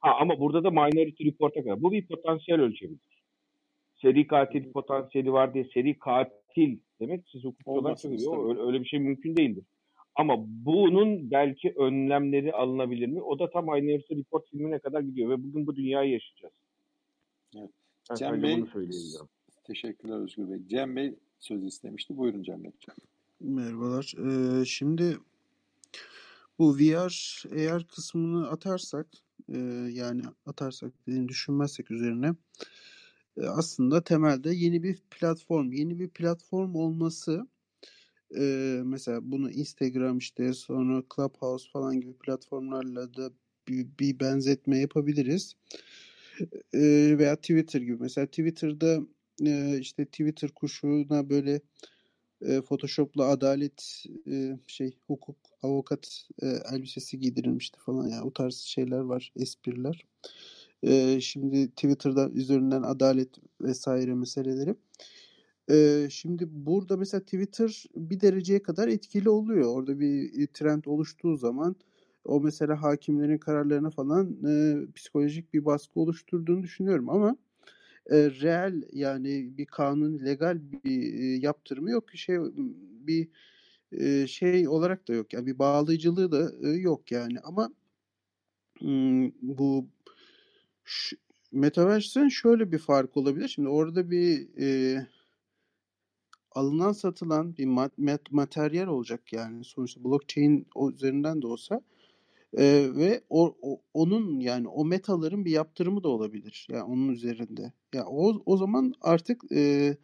S7: Ha, ama burada da Minority Report'a kadar. Bu bir potansiyel ölçebilir. Seri katil potansiyeli var diye seri katil demek siz hukukçu olarak. Öyle, öyle bir şey mümkün değildir. Ama bunun belki önlemleri alınabilir mi? O da tam Minority Report filmine kadar gidiyor ve bugün bu dünyayı yaşayacağız.
S1: Evet. Cem Bey, bunu söyleyeceğim. Teşekkürler Özgür Bey. Cem Bey söz istemişti. Buyurun Cem Bey.
S8: Merhabalar. Ee, şimdi bu VR eğer kısmını atarsak e, yani atarsak dediğini düşünmezsek üzerine e, aslında temelde yeni bir platform. Yeni bir platform olması e, mesela bunu Instagram işte sonra Clubhouse falan gibi platformlarla da bir, bir benzetme yapabiliriz. E, veya Twitter gibi. Mesela Twitter'da e, işte Twitter kuşuna böyle e, Photoshop'la adalet e, şey hukuk avukat e, elbisesi giydirilmişti falan yani o tarz şeyler var espriler. E, şimdi Twitter'da üzerinden adalet vesaire meseleleri. E, şimdi burada mesela Twitter bir dereceye kadar etkili oluyor. Orada bir trend oluştuğu zaman o mesela hakimlerin kararlarına falan e, psikolojik bir baskı oluşturduğunu düşünüyorum ama e, reel yani bir kanun legal bir e, yaptırımı yok şey bir e, şey olarak da yok. Yani bir bağlayıcılığı da e, yok yani. Ama m, bu şu, şöyle bir fark olabilir. Şimdi orada bir e, alınan satılan bir mat, mat, materyal olacak yani. Sonuçta blockchain üzerinden de olsa Eee, ve o o onun, yani, o metaların bir yaptırımı da olabilir, yani, onun üzerinde. Ya, o o zaman artık, eee,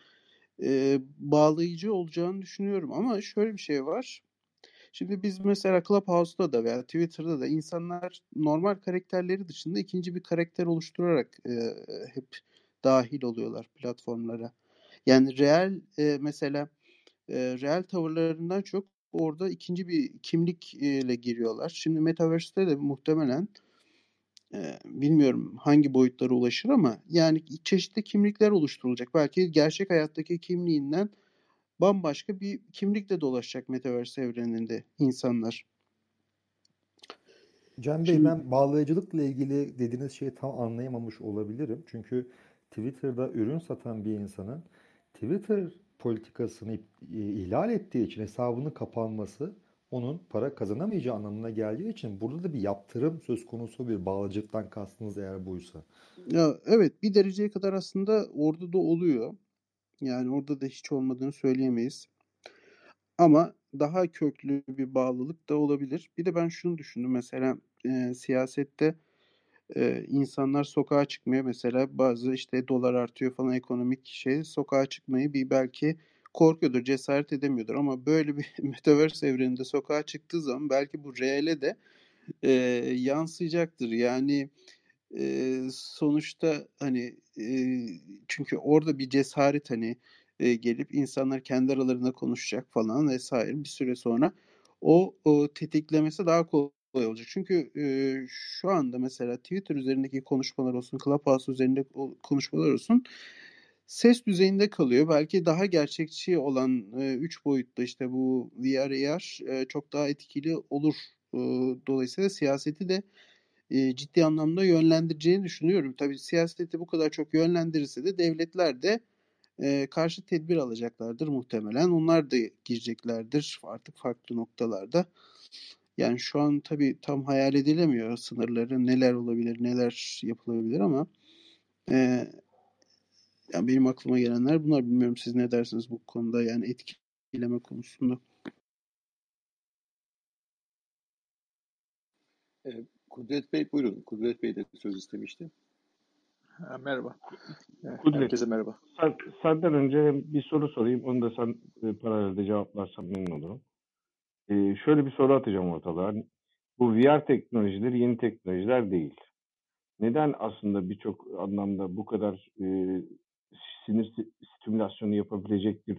S8: eee, bağlayıcı olacağını düşünüyorum ama şöyle bir şey var. Şimdi biz mesela Clubhouse'da da veya Twitter'da da insanlar normal karakterleri dışında ikinci bir karakter oluşturarak, eee, hep dahil oluyorlar platformlara. Yani reel, eee, mesela, eee, reel tavırlarından çok orada ikinci bir kimlikle giriyorlar. Şimdi Metaverse'te de muhtemelen bilmiyorum hangi boyutlara ulaşır ama yani çeşitli kimlikler oluşturulacak. Belki gerçek hayattaki kimliğinden bambaşka bir kimlikle dolaşacak Metaverse evreninde insanlar.
S4: Can Bey Şimdi, ben bağlayıcılıkla ilgili dediğiniz şeyi tam anlayamamış olabilirim. Çünkü Twitter'da ürün satan bir insanın Twitter politikasını ihlal ettiği için hesabının kapanması onun para kazanamayacağı anlamına geldiği için burada da bir yaptırım söz konusu bir bağlacıktan kastınız eğer buysa.
S8: Ya evet bir dereceye kadar aslında orada da oluyor. Yani orada da hiç olmadığını söyleyemeyiz. Ama daha köklü bir bağlılık da olabilir. Bir de ben şunu düşündüm mesela e, siyasette e, insanlar sokağa çıkmaya mesela bazı işte dolar artıyor falan ekonomik şey sokağa çıkmayı bir belki korkuyordur, cesaret edemiyordur ama böyle bir metaverse evreninde sokağa çıktığı zaman belki bu reale de e, yansıyacaktır. Yani e, sonuçta hani e, çünkü orada bir cesaret hani e, gelip insanlar kendi aralarında konuşacak falan vesaire bir süre sonra o, o tetiklemesi daha kolay olacak. Çünkü e, şu anda mesela Twitter üzerindeki konuşmalar olsun, Clubhouse üzerinde konuşmalar olsun ses düzeyinde kalıyor. Belki daha gerçekçi olan e, üç boyutlu işte bu VR, AR e, çok daha etkili olur. E, dolayısıyla siyaseti de e, ciddi anlamda yönlendireceğini düşünüyorum. Tabii siyaseti bu kadar çok yönlendirirse de devletler de e, karşı tedbir alacaklardır muhtemelen. Onlar da gireceklerdir artık farklı noktalarda. Yani şu an tabii tam hayal edilemiyor sınırları neler olabilir, neler yapılabilir ama e, yani benim aklıma gelenler bunlar. Bilmiyorum siz ne dersiniz bu konuda yani etkileme konusunda.
S1: Kudret Bey buyurun. Kudret Bey de söz istemişti.
S9: Ha, merhaba.
S7: Kudret,
S9: Herkese merhaba.
S7: sen, senden önce bir soru sorayım. Onu da sen e, paralelde cevaplarsan memnun olurum. E, şöyle bir soru atacağım ortalığa. Bu VR teknolojileri yeni teknolojiler değil. Neden aslında birçok anlamda bu kadar e, sinir stimülasyonu yapabilecek bir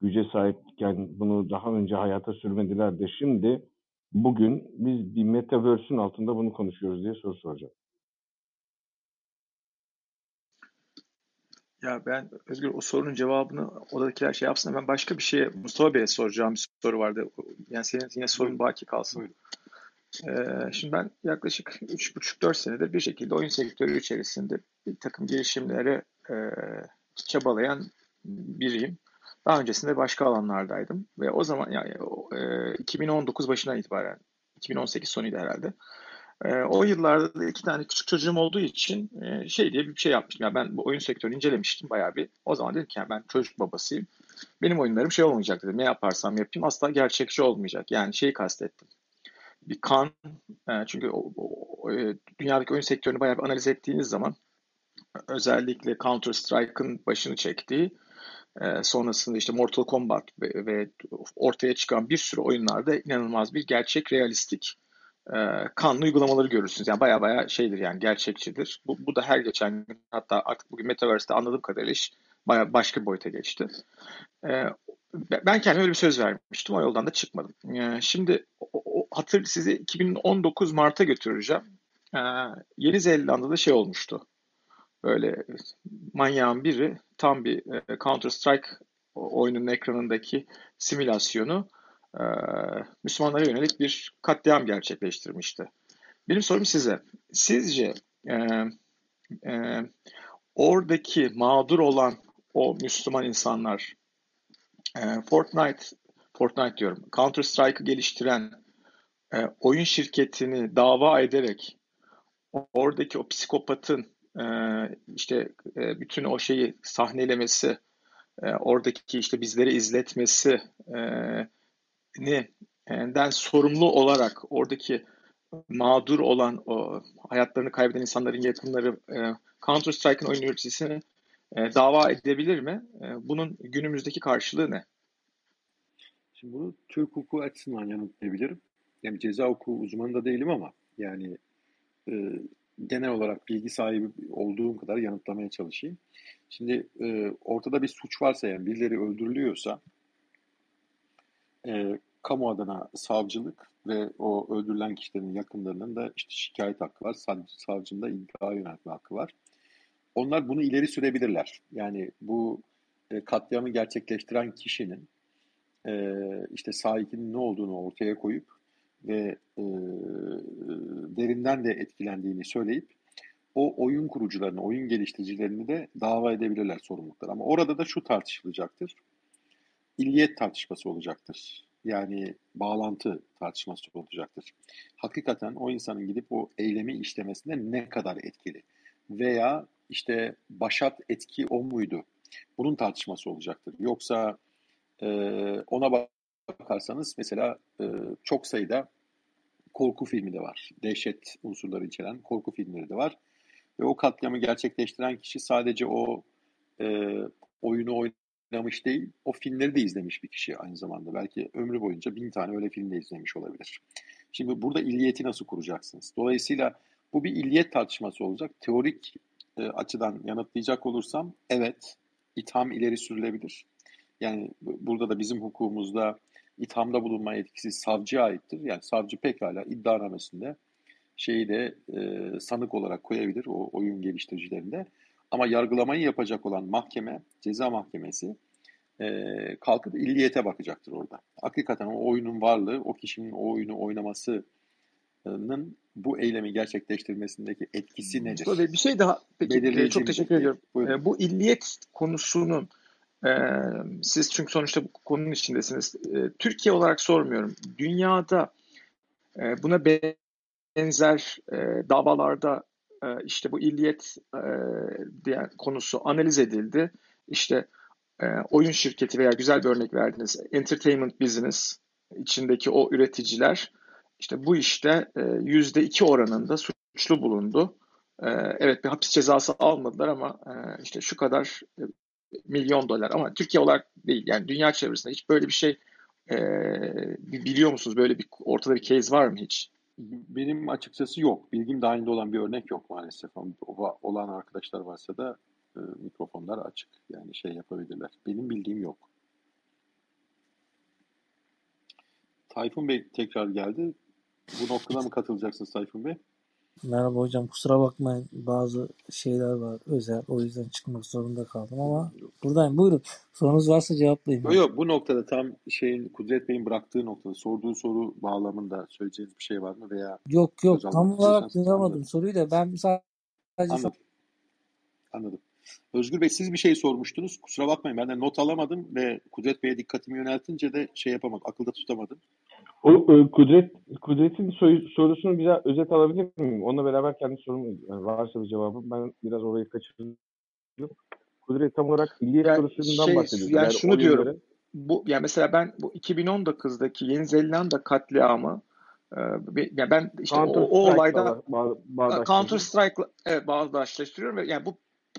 S7: güce sahipken bunu daha önce hayata sürmediler de şimdi bugün biz bir metaverse'ün altında bunu konuşuyoruz diye soru soracağım.
S9: Ya ben Özgür o sorunun cevabını odadakiler şey yapsın. Ben başka bir şeye Mustafa Bey'e soracağım bir soru vardı. Yani senin yine sorun baki kalsın. Ee, şimdi ben yaklaşık 3,5-4 senedir bir şekilde oyun sektörü içerisinde bir takım girişimlere e, çabalayan biriyim. Daha öncesinde başka alanlardaydım ve o zaman yani e, 2019 başından itibaren 2018 sonuydu herhalde. E, o yıllarda da iki tane küçük çocuğum olduğu için e, şey diye bir şey yapmıştım. Yani ben bu oyun sektörünü incelemiştim bayağı bir. O zaman dedim ki yani ben çocuk babasıyım. Benim oyunlarım şey olmayacak dedim. Ne yaparsam yapayım asla gerçekçi olmayacak. Yani şeyi kastettim. Bir kan e, çünkü e, dünyadaki oyun sektörünü bayağı bir analiz ettiğiniz zaman özellikle Counter Strike'ın başını çektiği sonrasında işte Mortal Kombat ve, ve ortaya çıkan bir sürü oyunlarda inanılmaz bir gerçek realistik e, kanlı uygulamaları görürsünüz. Yani baya baya şeydir yani gerçekçidir. Bu, bu da her geçen gün hatta artık bugün Metaverse'de anladığım kadarıyla iş baya başka bir boyuta geçti. E, ben kendime öyle bir söz vermiştim. O yoldan da çıkmadım. E, şimdi o, o, hatır sizi 2019 Mart'a götüreceğim. E, Yeni Zelanda'da şey olmuştu böyle manyağın biri tam bir e, Counter Strike oyunun ekranındaki simülasyonu e, Müslümanlara yönelik bir katliam gerçekleştirmişti. Benim sorum size. Sizce e, e, oradaki mağdur olan o Müslüman insanlar e, Fortnite Fortnite diyorum. Counter Strike'ı geliştiren e, oyun şirketini dava ederek oradaki o psikopatın e, işte e, bütün o şeyi sahnelemesi, e, oradaki işte bizleri izletmesi e, den sorumlu olarak oradaki mağdur olan o hayatlarını kaybeden insanların yakınları e, Counter Strike'ın oyun yöneticisini e, dava edebilir mi? E, bunun günümüzdeki karşılığı ne?
S1: Şimdi bunu Türk hukuku açısından yanıtlayabilirim. Yani ceza hukuku uzmanı da değilim ama yani e, genel olarak bilgi sahibi olduğum kadar yanıtlamaya çalışayım. Şimdi e, ortada bir suç varsa yani birileri öldürülüyorsa e, kamu adına savcılık ve o öldürülen kişilerin yakınlarının da işte şikayet hakkı var. Savcının da iddia yöneltme hakkı var. Onlar bunu ileri sürebilirler. Yani bu e, katliamı gerçekleştiren kişinin e, işte sahibinin ne olduğunu ortaya koyup ve e, derinden de etkilendiğini söyleyip o oyun kurucularını, oyun geliştiricilerini de dava edebilirler sorumluluklar. Ama orada da şu tartışılacaktır. İlliyet tartışması olacaktır. yani bağlantı tartışması olacaktır. Hakikaten o insanın gidip o eylemi işlemesinde ne kadar etkili veya işte başat etki o muydu? Bunun tartışması olacaktır. Yoksa e, ona bakarsanız mesela e, çok sayıda korku filmi de var. Dehşet unsurları içeren korku filmleri de var. Ve o katliamı gerçekleştiren kişi sadece o e, oyunu oynamış değil, o filmleri de izlemiş bir kişi aynı zamanda. Belki ömrü boyunca bin tane öyle film de izlemiş olabilir. Şimdi burada illiyeti nasıl kuracaksınız? Dolayısıyla bu bir illiyet tartışması olacak. Teorik e, açıdan yanıtlayacak olursam evet itham ileri sürülebilir. Yani burada da bizim hukukumuzda ithamda bulunma etkisi savcıya aittir. Yani savcı pekala iddianamesinde şeyi de e, sanık olarak koyabilir o oyun geliştiricilerinde. Ama yargılamayı yapacak olan mahkeme, ceza mahkemesi e, kalkıp illiyete bakacaktır orada. Hakikaten o oyunun varlığı, o kişinin o oyunu oynamasının bu eylemi gerçekleştirmesindeki etkisi nedir?
S9: Mustafa bir şey daha peki çok teşekkür ediyorum. Buyurun. Bu illiyet konusunun ee, siz çünkü sonuçta bu konunun içindesiniz. Ee, Türkiye olarak sormuyorum. Dünyada e, buna benzer e, davalarda e, işte bu illiyet e, diye konusu analiz edildi. İşte e, oyun şirketi veya güzel bir örnek verdiniz. Entertainment business içindeki o üreticiler işte bu işte e, yüzde iki oranında suçlu bulundu. Evet bir hapis cezası almadılar ama işte şu kadar milyon dolar ama Türkiye olarak değil yani dünya çevresinde hiç böyle bir şey biliyor musunuz? Böyle bir ortada bir case var mı hiç?
S1: Benim açıkçası yok. Bilgim dahilinde olan bir örnek yok maalesef. Ama olan arkadaşlar varsa da e, mikrofonlar açık. Yani şey yapabilirler. Benim bildiğim yok. Tayfun Bey tekrar geldi. Bu noktada mı katılacaksınız Tayfun Bey?
S3: Merhaba hocam kusura bakmayın. Bazı şeyler var özel. O yüzden çıkmak zorunda kaldım ama buradayım. Buyurun. Sorunuz varsa cevaplayın.
S1: Yok yok. Bu noktada tam şeyin Kudret Bey'in bıraktığı noktada sorduğu soru bağlamında söyleyeceğiniz bir şey var mı veya
S3: Yok yok. Tam olarak duyamadım soruyu da. Ben sadece
S1: Anladım. Anladım. Özgür Bey siz bir şey sormuştunuz. Kusura bakmayın ben de not alamadım ve Kudret Bey'e dikkatimi yöneltince de şey yapamadım. Akılda tutamadım.
S7: O e, Kudret Kudret'in sorusunu biraz özet alabilir miyim? Onunla beraber kendi sorum yani varsa bir cevabı ben biraz orayı kaçırdım. Kudret tam olarak milliyet yani sorusundan şey, bahsediyor.
S9: Yani, yani şunu diyorum. Yere... Bu yani mesela ben bu 2019'daki Yeni Zelanda katliamı e, yani ben işte Counter o, o olayda bağ, Counter Strike evet, bağdaşlaştırıyorum ve yani bu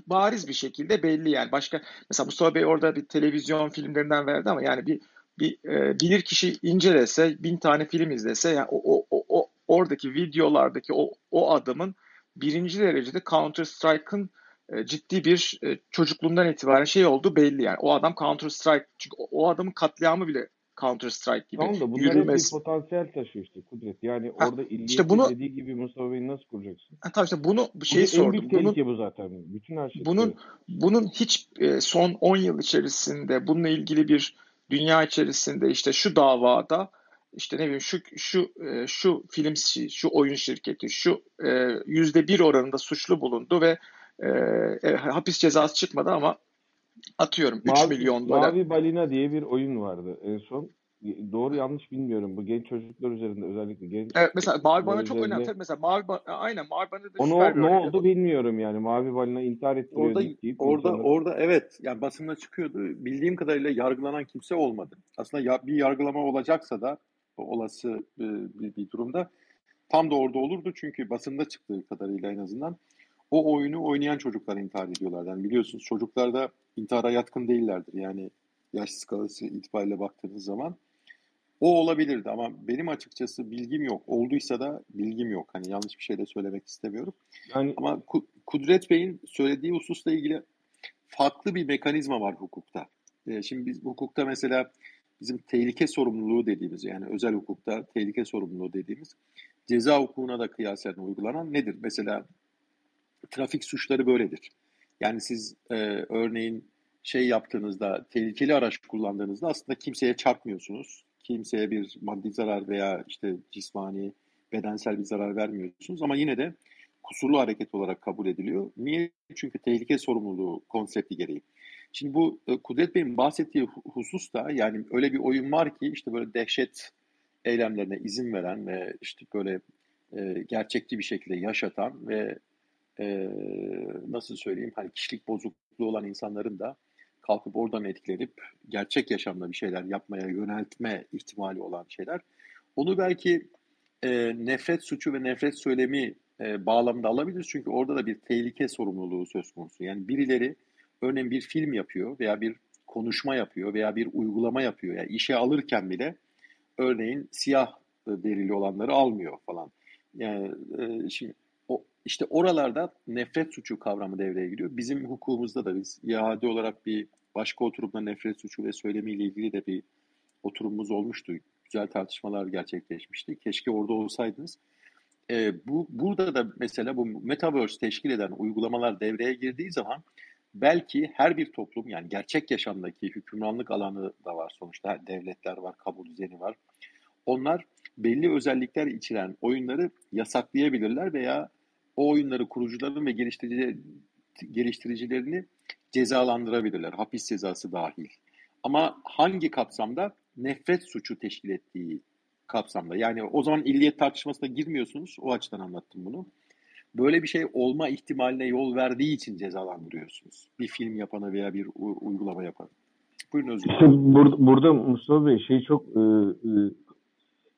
S9: bariz bir şekilde belli yani başka mesela Mustafa Bey orada bir televizyon filmlerinden verdi ama yani bir bir e, bilir kişi incelese, bin tane film izlese, yani o, o, o oradaki videolardaki o, o adamın birinci derecede Counter Strike'ın e, ciddi bir e, çocukluğundan itibaren şey oldu belli yani. O adam Counter Strike çünkü o, o adamın katliamı bile Counter Strike gibi.
S7: Tamam da bunlar yürümez. bir potansiyel taşıyor işte Kudret. Yani ha, orada illiyet işte bunu, dediği gibi Mustafa Bey'i nasıl kuracaksın?
S9: Ha, tabii işte bunu şey sordum. En
S7: büyük tehlike bu zaten. Bütün her şey.
S9: Bunun, bunun hiç e, son 10 yıl içerisinde bununla ilgili bir dünya içerisinde işte şu davada işte ne bileyim şu şu e, şu film şu oyun şirketi şu e, yüzde bir oranında suçlu bulundu ve e, e, hapis cezası çıkmadı ama atıyorum 3
S7: Mavi,
S9: milyon dolar.
S7: Mavi Balina diye bir oyun vardı en son. Doğru yanlış bilmiyorum. Bu genç çocuklar üzerinde özellikle genç.
S9: Evet mesela Mavi Balina çok önemli. Mesela Mavi aynen Mavi Balina da
S7: Onu ne oldu bilmiyorum yani. Mavi Balina intihar ettiriyor
S1: orada, deyip orada insanlar... orada evet yani basında çıkıyordu. Bildiğim kadarıyla yargılanan kimse olmadı. Aslında ya, bir yargılama olacaksa da olası e, bir, bir durumda tam da orada olurdu çünkü basında çıktığı kadarıyla en azından o oyunu oynayan çocuklar intihar ediyorlar. Yani biliyorsunuz çocuklar da intihara yatkın değillerdir. Yani yaş skalası itibariyle baktığınız zaman o olabilirdi ama benim açıkçası bilgim yok. Olduysa da bilgim yok. Hani yanlış bir şey de söylemek istemiyorum. Yani ama Kudret Bey'in söylediği hususla ilgili farklı bir mekanizma var hukukta. Ee, şimdi biz hukukta mesela bizim tehlike sorumluluğu dediğimiz yani özel hukukta tehlike sorumluluğu dediğimiz ceza hukukuna da kıyasen uygulanan nedir? Mesela trafik suçları böyledir. Yani siz e, örneğin şey yaptığınızda, tehlikeli araç kullandığınızda aslında kimseye çarpmıyorsunuz kimseye bir maddi zarar veya işte cismani, bedensel bir zarar vermiyorsunuz ama yine de kusurlu hareket olarak kabul ediliyor. Niye? Çünkü tehlike sorumluluğu konsepti gereği. Şimdi bu e, Kudret Bey'in bahsettiği husus da yani öyle bir oyun var ki işte böyle dehşet eylemlerine izin veren ve işte böyle e, gerçekçi bir şekilde yaşatan ve e, nasıl söyleyeyim hani kişilik bozukluğu olan insanların da kalkıp oradan etkilenip gerçek yaşamda bir şeyler yapmaya yöneltme ihtimali olan şeyler. Onu belki e, nefret suçu ve nefret söylemi e, bağlamında alabiliriz. Çünkü orada da bir tehlike sorumluluğu söz konusu. Yani birileri örneğin bir film yapıyor veya bir konuşma yapıyor veya bir uygulama yapıyor. Yani işe alırken bile örneğin siyah derili olanları almıyor falan. Yani e, şimdi o, işte oralarda nefret suçu kavramı devreye giriyor. Bizim hukukumuzda da biz iade olarak bir başka oturumda nefret suçu ve söylemiyle ilgili de bir oturumumuz olmuştu. Güzel tartışmalar gerçekleşmişti. Keşke orada olsaydınız. E, bu burada da mesela bu metaverse teşkil eden uygulamalar devreye girdiği zaman belki her bir toplum yani gerçek yaşamdaki hükümranlık alanı da var sonuçta devletler var, kabul düzeni var. Onlar belli özellikler içeren oyunları yasaklayabilirler veya o oyunları kurucuların ve geliştirici, geliştiricilerini cezalandırabilirler. Hapis cezası dahil. Ama hangi kapsamda? Nefret suçu teşkil ettiği kapsamda. Yani o zaman illiyet tartışmasına girmiyorsunuz. O açıdan anlattım bunu. Böyle bir şey olma ihtimaline yol verdiği için cezalandırıyorsunuz. Bir film yapanı veya bir uygulama yapanı.
S7: Buyurun Özgür. İşte burada, burada Mustafa Bey şey çok e, e,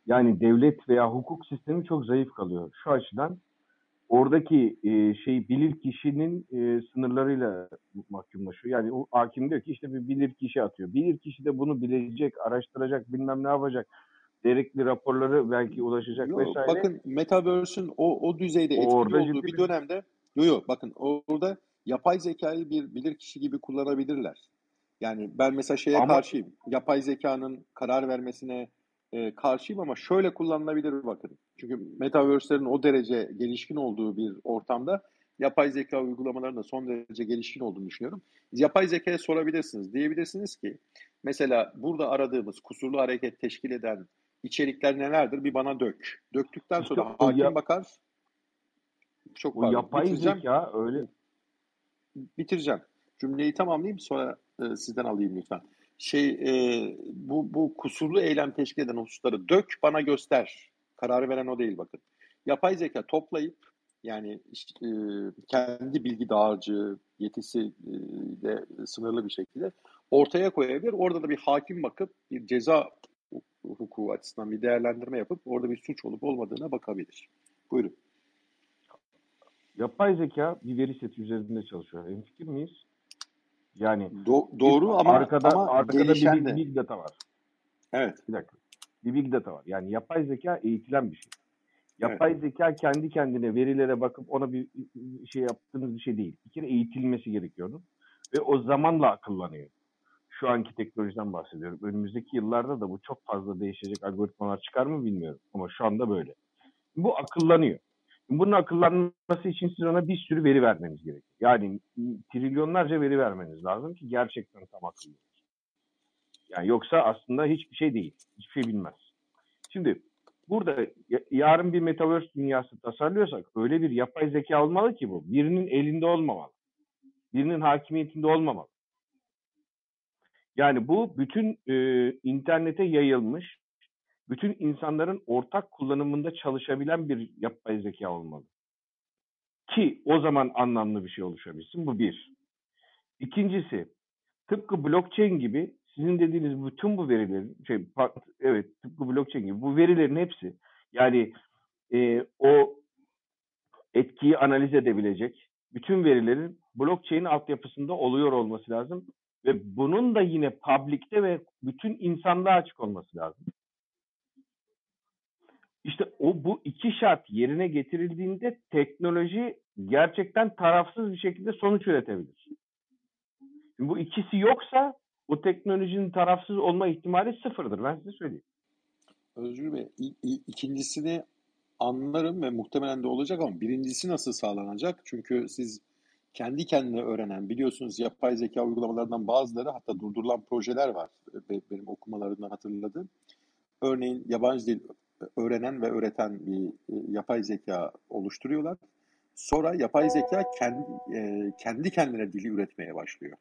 S7: yani devlet veya hukuk sistemi çok zayıf kalıyor. Şu açıdan oradaki e, şey bilir kişinin e, sınırlarıyla mahkumlaşıyor. Yani o hakim diyor ki işte bir bilir kişi atıyor. Bilir kişi de bunu bilecek, araştıracak, bilmem ne yapacak. Gerekli raporları belki ulaşacak
S1: yo,
S7: vesaire.
S1: Bakın Metaverse'ün o, o düzeyde etkili orada olduğu bir dönemde yok yok bakın orada yapay zekayı bir bilir kişi gibi kullanabilirler. Yani ben mesela şeye Ama, karşıyım. Yapay zekanın karar vermesine e, karşıyım ama şöyle kullanılabilir bakın. Çünkü metaverse'lerin o derece gelişkin olduğu bir ortamda yapay zeka uygulamalarının da son derece gelişkin olduğunu düşünüyorum. Yapay zekaya sorabilirsiniz. Diyebilirsiniz ki mesela burada aradığımız kusurlu hareket teşkil eden içerikler nelerdir? Bir bana dök. Döktükten sonra işte hakim ya, bakar.
S7: Çok o yapay bitireceğim. zeka öyle.
S1: Bitireceğim. Cümleyi tamamlayayım sonra e, sizden alayım lütfen şey e, bu, bu kusurlu eylem teşkil eden hususları dök bana göster. Kararı veren o değil bakın. Yapay zeka toplayıp yani e, kendi bilgi dağarcığı yetisi e, de sınırlı bir şekilde ortaya koyabilir. Orada da bir hakim bakıp bir ceza hukuku açısından bir değerlendirme yapıp orada bir suç olup olmadığına bakabilir. Buyurun.
S7: Yapay zeka bir veri seti üzerinde çalışıyor. Hemfikir miyiz? Yani
S1: Do- doğru ama
S7: arkada
S1: ama
S7: arkada bir big, big data var.
S1: Evet.
S7: Bir dakika. Bir big data var. Yani yapay zeka eğitilen bir şey. Yapay evet. zeka kendi kendine verilere bakıp ona bir şey yaptığınız bir şey değil. Bir kere eğitilmesi gerekiyordu. Ve o zamanla akıllanıyor. Şu anki teknolojiden bahsediyorum. Önümüzdeki yıllarda da bu çok fazla değişecek algoritmalar çıkar mı bilmiyorum. Ama şu anda böyle. Bu akıllanıyor. Bunun akıllanması için siz ona bir sürü veri vermeniz gerekiyor. Yani trilyonlarca veri vermeniz lazım ki gerçekten tam akıllı. Yani yoksa aslında hiçbir şey değil. Hiçbir şey bilmez. Şimdi burada yarın bir metaverse dünyası tasarlıyorsak öyle bir yapay zeka olmalı ki bu. Birinin elinde olmamalı. Birinin hakimiyetinde olmamalı. Yani bu bütün e, internete yayılmış bütün insanların ortak kullanımında çalışabilen bir yapay zeka olmalı. Ki o zaman anlamlı bir şey oluşabilsin. Bu bir. İkincisi, tıpkı blockchain gibi sizin dediğiniz bütün bu verilerin, şey, evet tıpkı blockchain gibi bu verilerin hepsi yani e, o etkiyi analiz edebilecek bütün verilerin blockchain altyapısında oluyor olması lazım ve bunun da yine public'te ve bütün insanlığa açık olması lazım. İşte o bu iki şart yerine getirildiğinde teknoloji gerçekten tarafsız bir şekilde sonuç üretebilir. Şimdi bu ikisi yoksa bu teknolojinin tarafsız olma ihtimali sıfırdır. Ben size söyleyeyim.
S1: Özgür Bey, ikincisini anlarım ve muhtemelen de olacak ama birincisi nasıl sağlanacak? Çünkü siz kendi kendine öğrenen, biliyorsunuz yapay zeka uygulamalarından bazıları hatta durdurulan projeler var. Benim okumalarından hatırladığım. Örneğin yabancı dil öğrenen ve öğreten bir e, yapay zeka oluşturuyorlar. Sonra yapay zeka kendi, e, kendi kendine dili üretmeye başlıyor.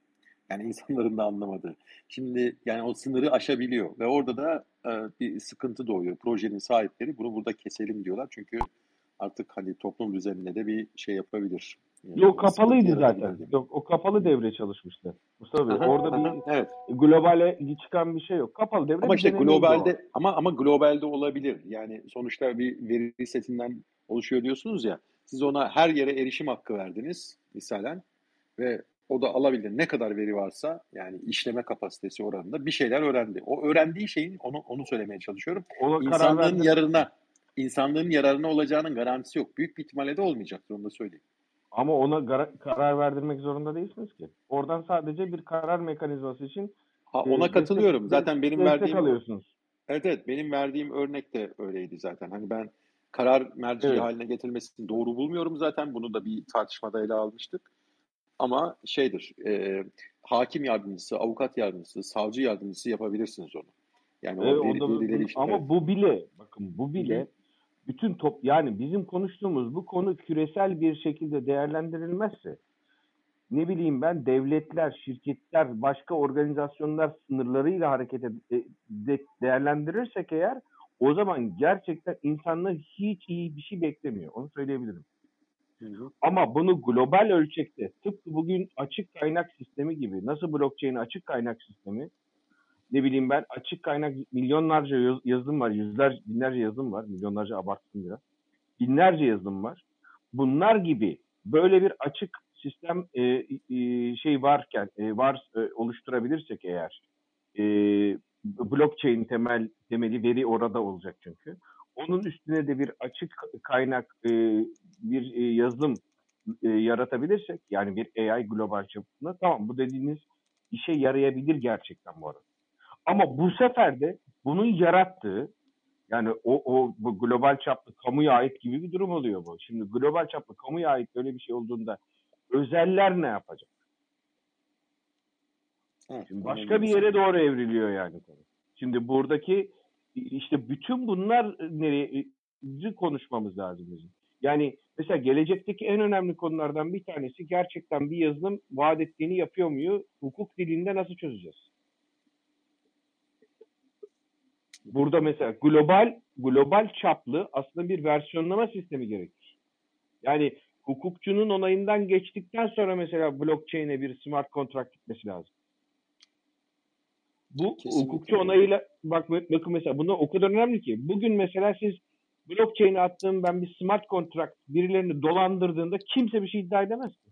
S1: Yani insanların da anlamadığı. Şimdi yani o sınırı aşabiliyor ve orada da e, bir sıkıntı doğuyor. Projenin sahipleri bunu burada keselim diyorlar. Çünkü artık hani toplum düzenine de bir şey yapabilir.
S7: Yani Yok kapalıydı zaten. Yok o kapalı devre çalışmıştı. Mustafa Bey. Orada bir evet. globale çıkan bir şey yok. Kapalı devre.
S1: Ama işte globalde ama ama globalde olabilir. Yani sonuçta bir veri setinden oluşuyor diyorsunuz ya. Siz ona her yere erişim hakkı verdiniz misalen ve o da alabildi. Ne kadar veri varsa yani işleme kapasitesi oranında bir şeyler öğrendi. O öğrendiği şeyin onu onu söylemeye çalışıyorum. Ona İnsanlığın yararına insanlığın yararına olacağının garantisi yok. Büyük bir ihtimalle de olmayacaktır onu da söyleyeyim.
S7: Ama ona karar verdirmek zorunda değilsiniz ki. Oradan sadece bir karar mekanizması için
S1: ha, ona e, katılıyorum. Destek, zaten benim verdiğim alıyorsunuz. Evet evet benim verdiğim örnek de öyleydi zaten. Hani ben karar merci evet. haline getirilmesini doğru bulmuyorum zaten. Bunu da bir tartışmada ele almıştık. Ama şeydir, e, hakim yardımcısı, avukat yardımcısı, savcı yardımcısı yapabilirsiniz onu.
S7: Yani evet, o deli, da, delileri işte, ama bu bile, bakın bu bile bütün top yani bizim konuştuğumuz bu konu küresel bir şekilde değerlendirilmezse ne bileyim ben devletler, şirketler, başka organizasyonlar sınırlarıyla hareket e, de, değerlendirirsek eğer o zaman gerçekten insanlar hiç iyi bir şey beklemiyor. Onu söyleyebilirim. Ama bunu global ölçekte tıpkı bugün açık kaynak sistemi gibi nasıl blockchain açık kaynak sistemi ne bileyim ben açık kaynak milyonlarca yazılım var, yüzler, binlerce yazılım var, milyonlarca abarttım biraz. Binlerce yazılım var. Bunlar gibi böyle bir açık sistem e, e, şey varken e, var e, oluşturabilirsek eğer e, blockchain temel temeli veri orada olacak çünkü. Onun üstüne de bir açık kaynak e, bir e, yazılım e, yaratabilirsek yani bir AI global çapında tamam bu dediğiniz işe yarayabilir gerçekten bu arada. Ama bu sefer de bunun yarattığı yani o, o bu global çaplı kamuya ait gibi bir durum oluyor bu. Şimdi global çaplı kamuya ait böyle bir şey olduğunda özeller ne yapacak? Evet, Şimdi başka bir yere doğru evriliyor yani. Şimdi buradaki işte bütün bunlar nereye konuşmamız lazım bizim. Yani mesela gelecekteki en önemli konulardan bir tanesi gerçekten bir yazılım vaat ettiğini yapıyor muyu? Hukuk dilinde nasıl çözeceğiz? Burada mesela global global çaplı aslında bir versiyonlama sistemi gerekir. Yani hukukçunun onayından geçtikten sonra mesela blockchain'e bir smart contract gitmesi lazım. Bu Kesinlikle. hukukçu onayıyla bak bakın mesela bunlar o kadar önemli ki. Bugün mesela siz blockchain'e attığım ben bir smart contract birilerini dolandırdığında kimse bir şey iddia edemez ki.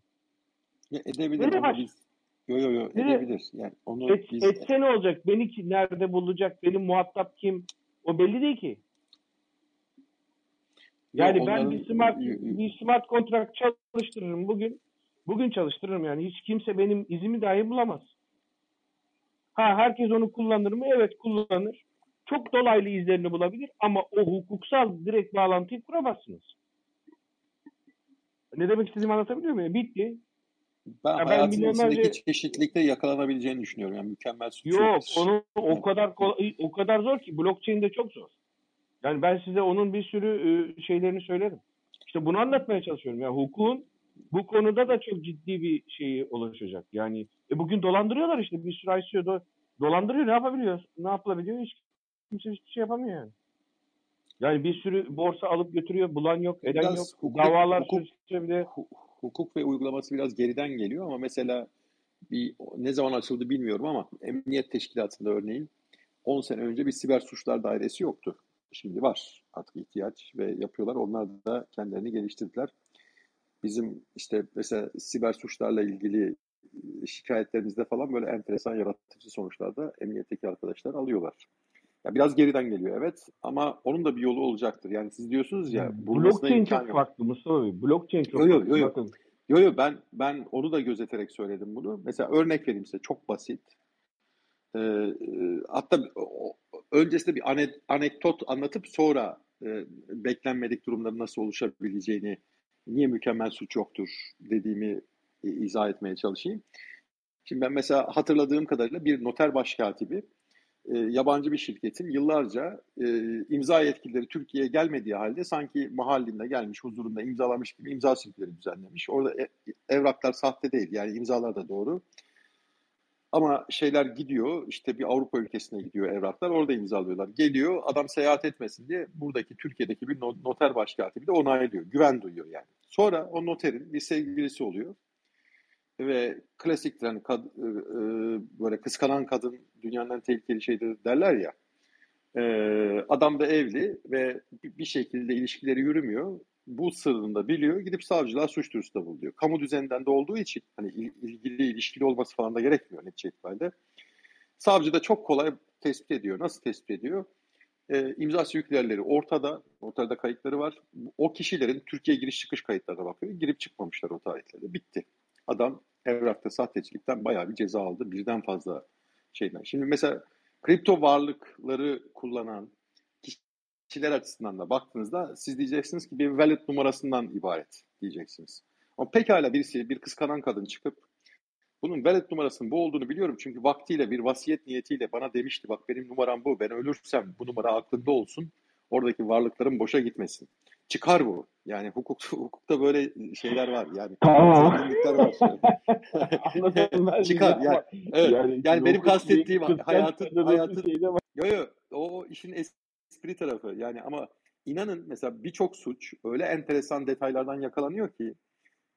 S1: Ya edebilir Öyle ama biz Yo yo yo edebilir. Yani onu
S7: Et, biz... Etse ne olacak? Beni ki, nerede bulacak? Benim muhatap kim? O belli değil ki. Yani Yo, ben bir smart bir smart kontrat çalıştırırım bugün. Bugün çalıştırırım yani. Hiç kimse benim izimi dahi bulamaz. Ha herkes onu kullanır mı? Evet kullanır. Çok dolaylı izlerini bulabilir ama o hukuksal direkt bağlantıyı kuramazsınız. Ne demek istediğimi anlatabiliyor muyum? Bitti.
S1: Ben ya hayatın ben çeşitlilikte yakalanabileceğini düşünüyorum. Yani mükemmel suç
S7: Yok, onu o kadar kolay, o kadar zor ki blockchain'de çok zor. Yani ben size onun bir sürü e, şeylerini söylerim. İşte bunu anlatmaya çalışıyorum. Yani hukukun bu konuda da çok ciddi bir şeyi oluşacak. Yani e bugün dolandırıyorlar işte bir sürü ICO do, dolandırıyor. Ne yapabiliyor? Ne yapılabiliyor? Hiç kimse hiçbir şey yapamıyor yani. Yani bir sürü borsa alıp götürüyor. Bulan yok, eden Biraz yok. Hukuk, Davalar hukuk, sürüyor
S1: hukuk ve uygulaması biraz geriden geliyor ama mesela bir ne zaman açıldı bilmiyorum ama Emniyet Teşkilatı'nda örneğin 10 sene önce bir siber suçlar dairesi yoktu. Şimdi var artık ihtiyaç ve yapıyorlar. Onlar da kendilerini geliştirdiler. Bizim işte mesela siber suçlarla ilgili şikayetlerimizde falan böyle enteresan yaratıcı sonuçlar da emniyetteki arkadaşlar alıyorlar. Ya biraz geriden geliyor evet ama onun da bir yolu olacaktır. Yani siz diyorsunuz ya
S7: hmm. blockchain çok yok. farklı Mustafa Bey. Blockchain çok yo, yo, farklı. Yo,
S1: yo. Yo yo ben ben onu da gözeterek söyledim bunu. Mesela örnek vereyim size çok basit. Ee, hatta öncesinde bir anet, anekdot anlatıp sonra e, beklenmedik durumların nasıl oluşabileceğini, niye mükemmel suç yoktur dediğimi e, izah etmeye çalışayım. Şimdi ben mesela hatırladığım kadarıyla bir noter başkatibi e, yabancı bir şirketin yıllarca e, imza yetkilileri Türkiye'ye gelmediği halde sanki mahallinde gelmiş, huzurunda imzalamış gibi imza sirküleri düzenlemiş. Orada e, evraklar sahte değil yani imzalar da doğru. Ama şeyler gidiyor işte bir Avrupa ülkesine gidiyor evraklar orada imzalıyorlar. Geliyor adam seyahat etmesin diye buradaki Türkiye'deki bir noter başkatibi de onaylıyor. Güven duyuyor yani. Sonra o noterin bir sevgilisi oluyor. Ve klasiktir hani kad, e, e, böyle kıskanan kadın dünyanın en tehlikeli şeydir derler ya. E, adam da evli ve bir şekilde ilişkileri yürümüyor. Bu sırrını da biliyor. Gidip savcılığa suç duyurusunda buluyor. Kamu düzeninden de olduğu için hani ilgili ilişkili olması falan da gerekmiyor netice itibariyle. Savcı da çok kolay tespit ediyor. Nasıl tespit ediyor? E, imza sürüklerleri ortada. Ortada kayıtları var. O kişilerin Türkiye giriş çıkış kayıtlarına bakıyor. Girip çıkmamışlar o tarihlerde. Bitti. Adam evrakta sahtecilikten bayağı bir ceza aldı. Birden fazla şeyden. Şimdi mesela kripto varlıkları kullanan kişiler açısından da baktığınızda siz diyeceksiniz ki bir wallet numarasından ibaret diyeceksiniz. Ama pekala birisi bir kıskanan kadın çıkıp bunun wallet numarasının bu olduğunu biliyorum çünkü vaktiyle bir vasiyet niyetiyle bana demişti bak benim numaram bu ben ölürsem bu numara aklında olsun oradaki varlıklarım boşa gitmesin. Çıkar bu. Yani hukuk, hukukta böyle şeyler var. Yani
S7: tamam.
S1: var. Çıkar. Yani, evet. yani, yani benim kastettiğim hayatın hayatın yo yo o işin espri tarafı. Yani ama inanın mesela birçok suç öyle enteresan detaylardan yakalanıyor ki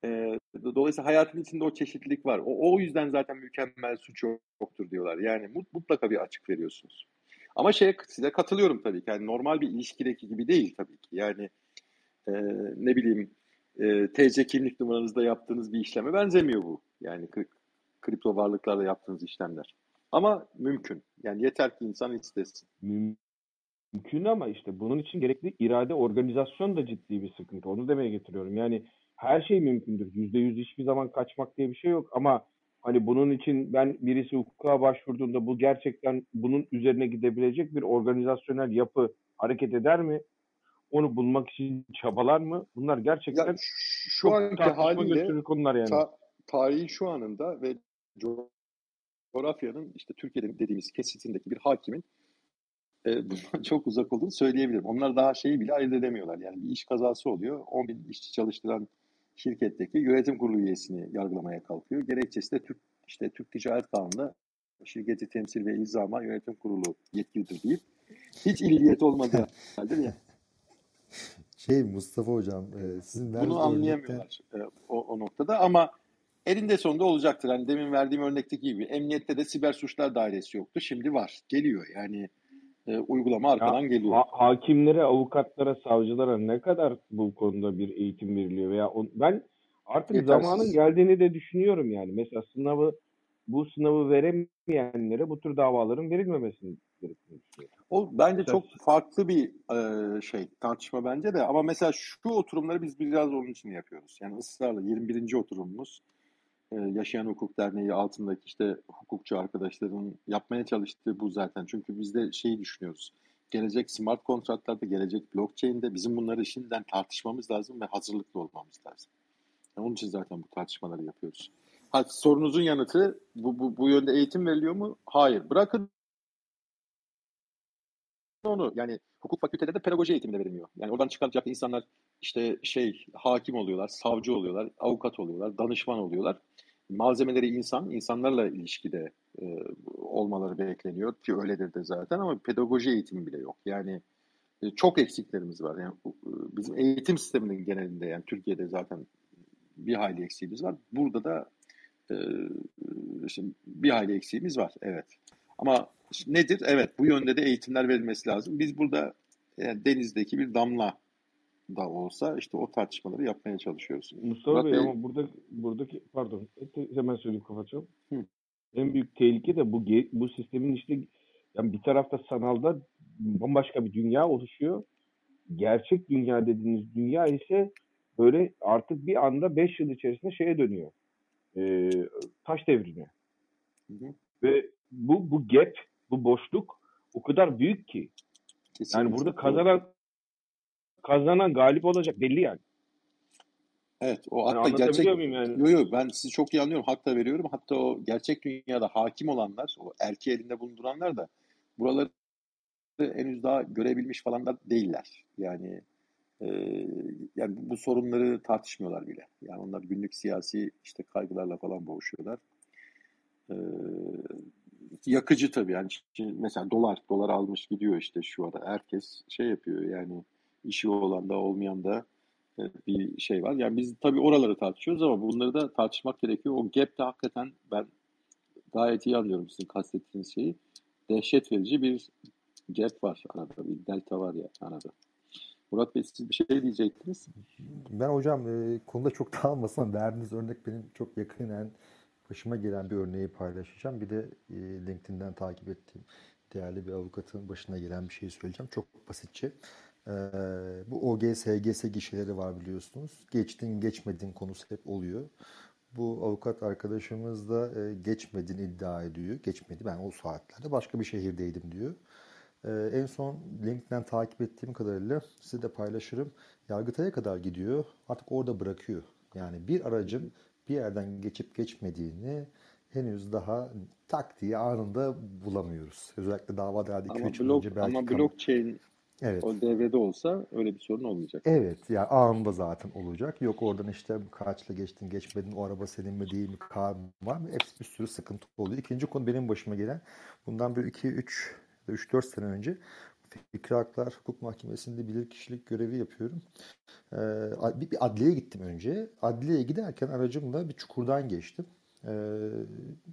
S1: e, dolayısıyla hayatın içinde o çeşitlilik var. O, o yüzden zaten mükemmel suç yoktur diyorlar. Yani mutlaka bir açık veriyorsunuz. Ama şeye size katılıyorum tabii ki. Yani normal bir ilişkideki gibi değil tabii ki. Yani e, ne bileyim e, TC kimlik numaranızda yaptığınız bir işleme benzemiyor bu. Yani kripto varlıklarla yaptığınız işlemler. Ama mümkün. Yani yeter ki insan istesin.
S7: Mümkün ama işte bunun için gerekli irade, organizasyon da ciddi bir sıkıntı. Onu demeye getiriyorum. Yani her şey mümkündür. Yüzde yüz hiçbir zaman kaçmak diye bir şey yok ama hani bunun için ben birisi hukuka başvurduğunda bu gerçekten bunun üzerine gidebilecek bir organizasyonel yapı hareket eder mi? Onu bulmak için çabalar mı? Bunlar gerçekten ya
S1: şu anki haliyle
S7: konular yani.
S1: Ta, tarihin şu anında ve coğrafyanın işte Türkiye'de dediğimiz kesitindeki bir hakimin e, bundan çok uzak olduğunu söyleyebilirim. Onlar daha şeyi bile ayırt edemiyorlar. Yani bir iş kazası oluyor. 10 bin işçi çalıştıran şirketteki yönetim kurulu üyesini yargılamaya kalkıyor. Gerekçesi de Türk işte Türk Ticaret Kanunu'nda şirketi temsil ve ilzama yönetim kurulu yetkilidir deyip hiç ilgiyet olmadığı halde ya.
S4: Şey Mustafa Hocam e, sizin
S1: Bunu anlayamıyorlar e, o, o noktada ama elinde sonunda olacaktır. Hani demin verdiğim örnekteki gibi emniyette de siber suçlar dairesi yoktu. Şimdi var. Geliyor yani e, uygulama arkadan ya, geliyor. Ha,
S7: hakimlere, avukatlara, savcılara ne kadar bu konuda bir eğitim veriliyor veya on, ben artık Yetersiz. zamanın geldiğini de düşünüyorum yani. Mesela sınavı bu sınavı veremeyenlere bu tür davaların verilmemesini gerektiğini düşünüyorum.
S1: O bence çok farklı bir e, şey tartışma bence de ama mesela şu oturumları biz biraz onun için yapıyoruz. Yani ısrarla 21. oturumumuz e, Yaşayan Hukuk Derneği altındaki işte hukukçu arkadaşların yapmaya çalıştığı bu zaten. Çünkü biz de şeyi düşünüyoruz. Gelecek smart kontratlarda, gelecek blockchain'de bizim bunları şimdiden tartışmamız lazım ve hazırlıklı olmamız lazım. Yani onun için zaten bu tartışmaları yapıyoruz. Ha, sorunuzun yanıtı bu, bu, bu yönde eğitim veriliyor mu? Hayır. Bırakın onu yani hukuk fakültelerinde pedagoji eğitimi de verilmiyor. Yani oradan çıkacak insanlar işte şey hakim oluyorlar, savcı oluyorlar, avukat oluyorlar, danışman oluyorlar. Malzemeleri insan, insanlarla ilişkide e, olmaları bekleniyor ki öyledir de zaten ama pedagoji eğitimi bile yok. Yani e, çok eksiklerimiz var. Yani e, bizim eğitim sisteminin genelinde yani Türkiye'de zaten bir hayli eksiğimiz var. Burada da e, işte bir hayli eksiğimiz var. Evet. Ama nedir? Evet bu yönde de eğitimler verilmesi lazım. Biz burada yani denizdeki bir damla da olsa işte o tartışmaları yapmaya çalışıyoruz.
S7: Mustafa Bey, Bey ama burada buradaki pardon hemen söyleyeyim kapatacağım. Hı. En büyük tehlike de bu bu sistemin işte yani bir tarafta sanalda bambaşka bir dünya oluşuyor. Gerçek dünya dediğiniz dünya ise böyle artık bir anda 5 yıl içerisinde şeye dönüyor. E, taş devrine. Hı hı. Ve bu bu gap, bu boşluk o kadar büyük ki. Kesinlikle. Yani burada kazanan kazanan galip olacak belli yani.
S1: Evet o yani hatta gerçek yani? yo yo ben sizi çok iyi anlıyorum hak da veriyorum hatta o gerçek dünyada hakim olanlar o erkeği elinde bulunduranlar da buraları henüz daha görebilmiş falan da değiller. Yani e, yani bu sorunları tartışmıyorlar bile. Yani onlar günlük siyasi işte kaygılarla falan boğuşuyorlar. E, yakıcı tabii yani mesela dolar dolar almış gidiyor işte şu ara herkes şey yapıyor yani işi olan da olmayan da e, bir şey var. Yani biz tabii oraları tartışıyoruz ama bunları da tartışmak gerekiyor. O gap de hakikaten ben gayet iyi anlıyorum sizin kastettiğiniz şeyi. Dehşet verici bir gap var arada, bir delta var ya arada. Murat Bey siz bir şey diyecektiniz.
S4: Ben hocam e, konuda çok dağılmasam verdiğiniz örnek benim çok yakinen başıma gelen bir örneği paylaşacağım. Bir de e, LinkedIn'den takip ettiğim değerli bir avukatın başına gelen bir şeyi söyleyeceğim. Çok basitçe. E, bu OGS, HGS gişeleri var biliyorsunuz. Geçtin geçmedin konusu hep oluyor. Bu avukat arkadaşımız da e, geçmediğini iddia ediyor. Geçmedi ben o saatlerde başka bir şehirdeydim diyor. Ee, en son LinkedIn'den takip ettiğim kadarıyla size de paylaşırım. Yargıtay'a kadar gidiyor. Artık orada bırakıyor. Yani bir aracın bir yerden geçip geçmediğini henüz daha tak diye anında bulamıyoruz. Özellikle dava derdi 2-3
S1: blok,
S4: önce belki...
S1: Ama blockchain
S4: evet.
S1: o devrede olsa öyle bir sorun olmayacak.
S4: Evet yani anında zaten olacak. Yok oradan işte kaçla geçtin geçmedin o araba senin mi değil mi kar mı var mı? Hepsi bir sürü sıkıntı oluyor. İkinci konu benim başıma gelen bundan bir 2-3 3-4 sene önce Fikri Haklar Hukuk Mahkemesi'nde bilirkişilik görevi yapıyorum. Ee, bir, bir adliyeye gittim önce. Adliyeye giderken aracımla bir çukurdan geçtim. Ee,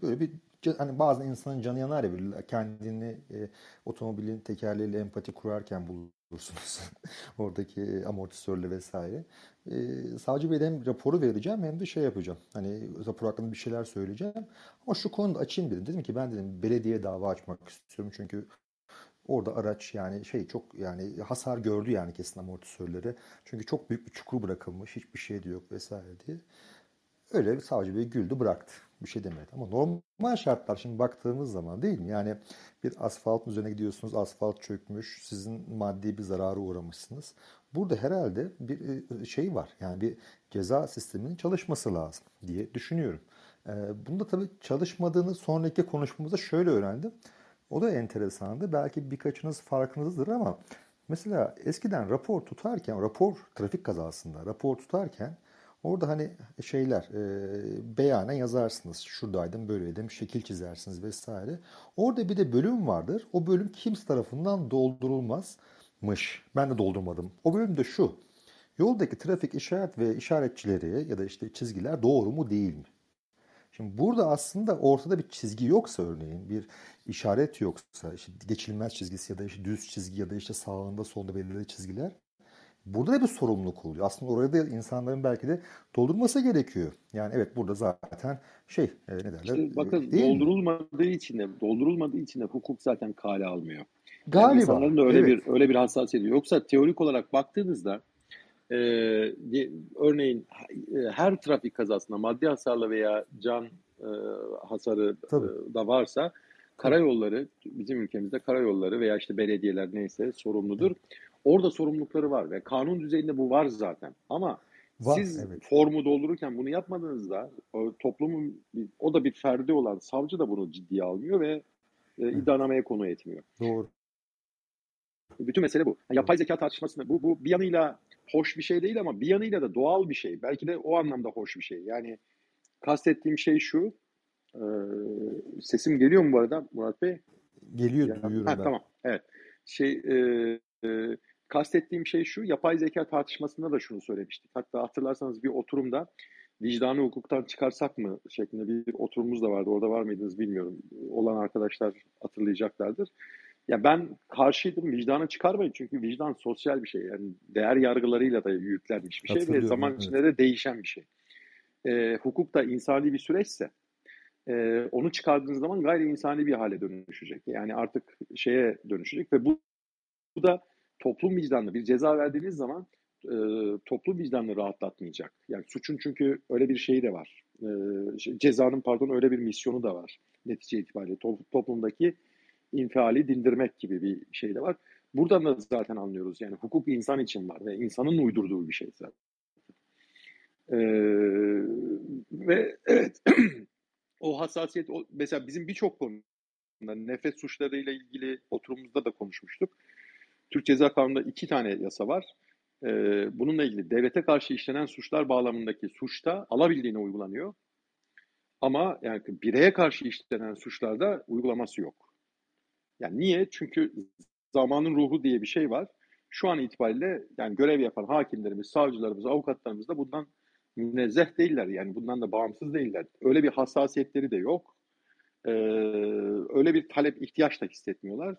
S4: böyle bir hani bazı insanın canı yanar ya böyle kendini e, otomobilin tekerleğiyle empati kurarken bulursunuz. Oradaki amortisörle vesaire. E, savcı Bey'den hem raporu vereceğim hem de şey yapacağım. Hani rapor hakkında bir şeyler söyleyeceğim. Ama şu konuda açayım dedim. Dedim ki ben dedim belediye dava açmak istiyorum. Çünkü Orada araç yani şey çok yani hasar gördü yani kesin amortisörleri. Çünkü çok büyük bir çukur bırakılmış. Hiçbir şey de yok vesaire diye. Öyle savcı bey güldü bıraktı. Bir şey demedi. Ama normal şartlar şimdi baktığımız zaman değil mi? Yani bir asfaltın üzerine gidiyorsunuz. Asfalt çökmüş. Sizin maddi bir zararı uğramışsınız. Burada herhalde bir e, şey var. Yani bir ceza sisteminin çalışması lazım diye düşünüyorum. E, bunda tabii çalışmadığını sonraki konuşmamızda şöyle öğrendim. O da enteresandı. Belki birkaçınız farkınızdır ama mesela eskiden rapor tutarken, rapor trafik kazasında rapor tutarken orada hani şeyler e, beyanen yazarsınız. Şuradaydım, böyleydim, şekil çizersiniz vesaire. Orada bir de bölüm vardır. O bölüm kimse tarafından doldurulmazmış. Ben de doldurmadım. O bölüm de şu. Yoldaki trafik işaret ve işaretçileri ya da işte çizgiler doğru mu değil mi? Şimdi burada aslında ortada bir çizgi yoksa örneğin bir işaret yoksa işte geçilmez çizgisi ya da işte düz çizgi ya da işte sağında solunda belirli çizgiler burada da bir sorumluluk oluyor. Aslında oraya da insanların belki de doldurması gerekiyor. Yani evet burada zaten şey e, ne derler?
S1: Şimdi bakın değil doldurulmadığı mi? için de doldurulmadığı için de hukuk zaten kale almıyor.
S4: Galiba. Yani
S1: insanların da öyle evet. bir öyle bir hassasiyeti. Yoksa teorik olarak baktığınızda e, örneğin her trafik kazasında maddi hasarla veya can e, hasarı e, da varsa karayolları bizim ülkemizde karayolları veya işte belediyeler neyse sorumludur. Orada sorumlulukları var ve kanun düzeyinde bu var zaten. Ama var, siz evet. formu doldururken bunu yapmadığınızda toplumun o da bir ferdi olan savcı da bunu ciddiye almıyor ve e, iddianameye konu etmiyor.
S4: Doğru.
S1: Bütün mesele bu. yapay zeka tartışmasında bu, bu bir yanıyla hoş bir şey değil ama bir yanıyla da doğal bir şey. Belki de o anlamda hoş bir şey. Yani kastettiğim şey şu. E, sesim geliyor mu bu arada Murat Bey?
S4: Geliyor, ya, duyuyorum ha, ben.
S1: Tamam, evet. Şey, e, e, kastettiğim şey şu, yapay zeka tartışmasında da şunu söylemiştik. Hatta hatırlarsanız bir oturumda vicdanı hukuktan çıkarsak mı şeklinde bir oturumumuz da vardı. Orada var mıydınız bilmiyorum. Olan arkadaşlar hatırlayacaklardır. Ya ben karşıydım vicdanı çıkarmayın çünkü vicdan sosyal bir şey. Yani değer yargılarıyla da yüklenmiş bir şey ve zaman evet. içinde de değişen bir şey. E, hukuk da insani bir süreçse e, onu çıkardığınız zaman gayri insani bir hale dönüşecek. Yani artık şeye dönüşecek ve bu, bu da toplum vicdanlı bir ceza verdiğiniz zaman e, toplum vicdanını rahatlatmayacak. Yani suçun çünkü öyle bir şeyi de var. E, cezanın pardon öyle bir misyonu da var netice itibariyle. To- toplumdaki infiali dindirmek gibi bir şey de var. Buradan da zaten anlıyoruz. Yani hukuk insan için var ve insanın uydurduğu bir şey zaten. Ee, ve evet o hassasiyet o, mesela bizim birçok konuda nefret suçlarıyla ilgili oturumumuzda da konuşmuştuk. Türk Ceza Kanunu'nda iki tane yasa var. Ee, bununla ilgili devlete karşı işlenen suçlar bağlamındaki suçta alabildiğine uygulanıyor. Ama yani bireye karşı işlenen suçlarda uygulaması yok. Yani niye? Çünkü zamanın ruhu diye bir şey var. Şu an itibariyle yani görev yapan hakimlerimiz, savcılarımız, avukatlarımız da bundan münezzeh değiller. Yani bundan da bağımsız değiller. Öyle bir hassasiyetleri de yok. Ee, öyle bir talep, ihtiyaç da hissetmiyorlar.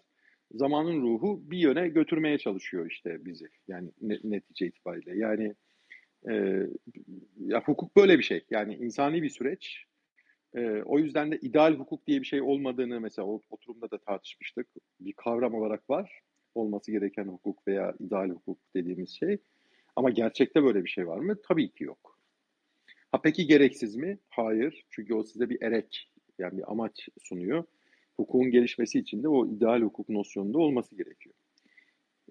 S1: Zamanın ruhu bir yöne götürmeye çalışıyor işte bizi. Yani netice itibariyle. Yani e, ya hukuk böyle bir şey. Yani insani bir süreç. E, o yüzden de ideal hukuk diye bir şey olmadığını mesela oturumda da tartışmıştık. Bir kavram olarak var. Olması gereken hukuk veya ideal hukuk dediğimiz şey. Ama gerçekte böyle bir şey var mı? Tabii ki yok. Ha peki gereksiz mi? Hayır. Çünkü o size bir erek yani bir amaç sunuyor. Hukukun gelişmesi için de o ideal hukuk nosyonunda olması gerekiyor.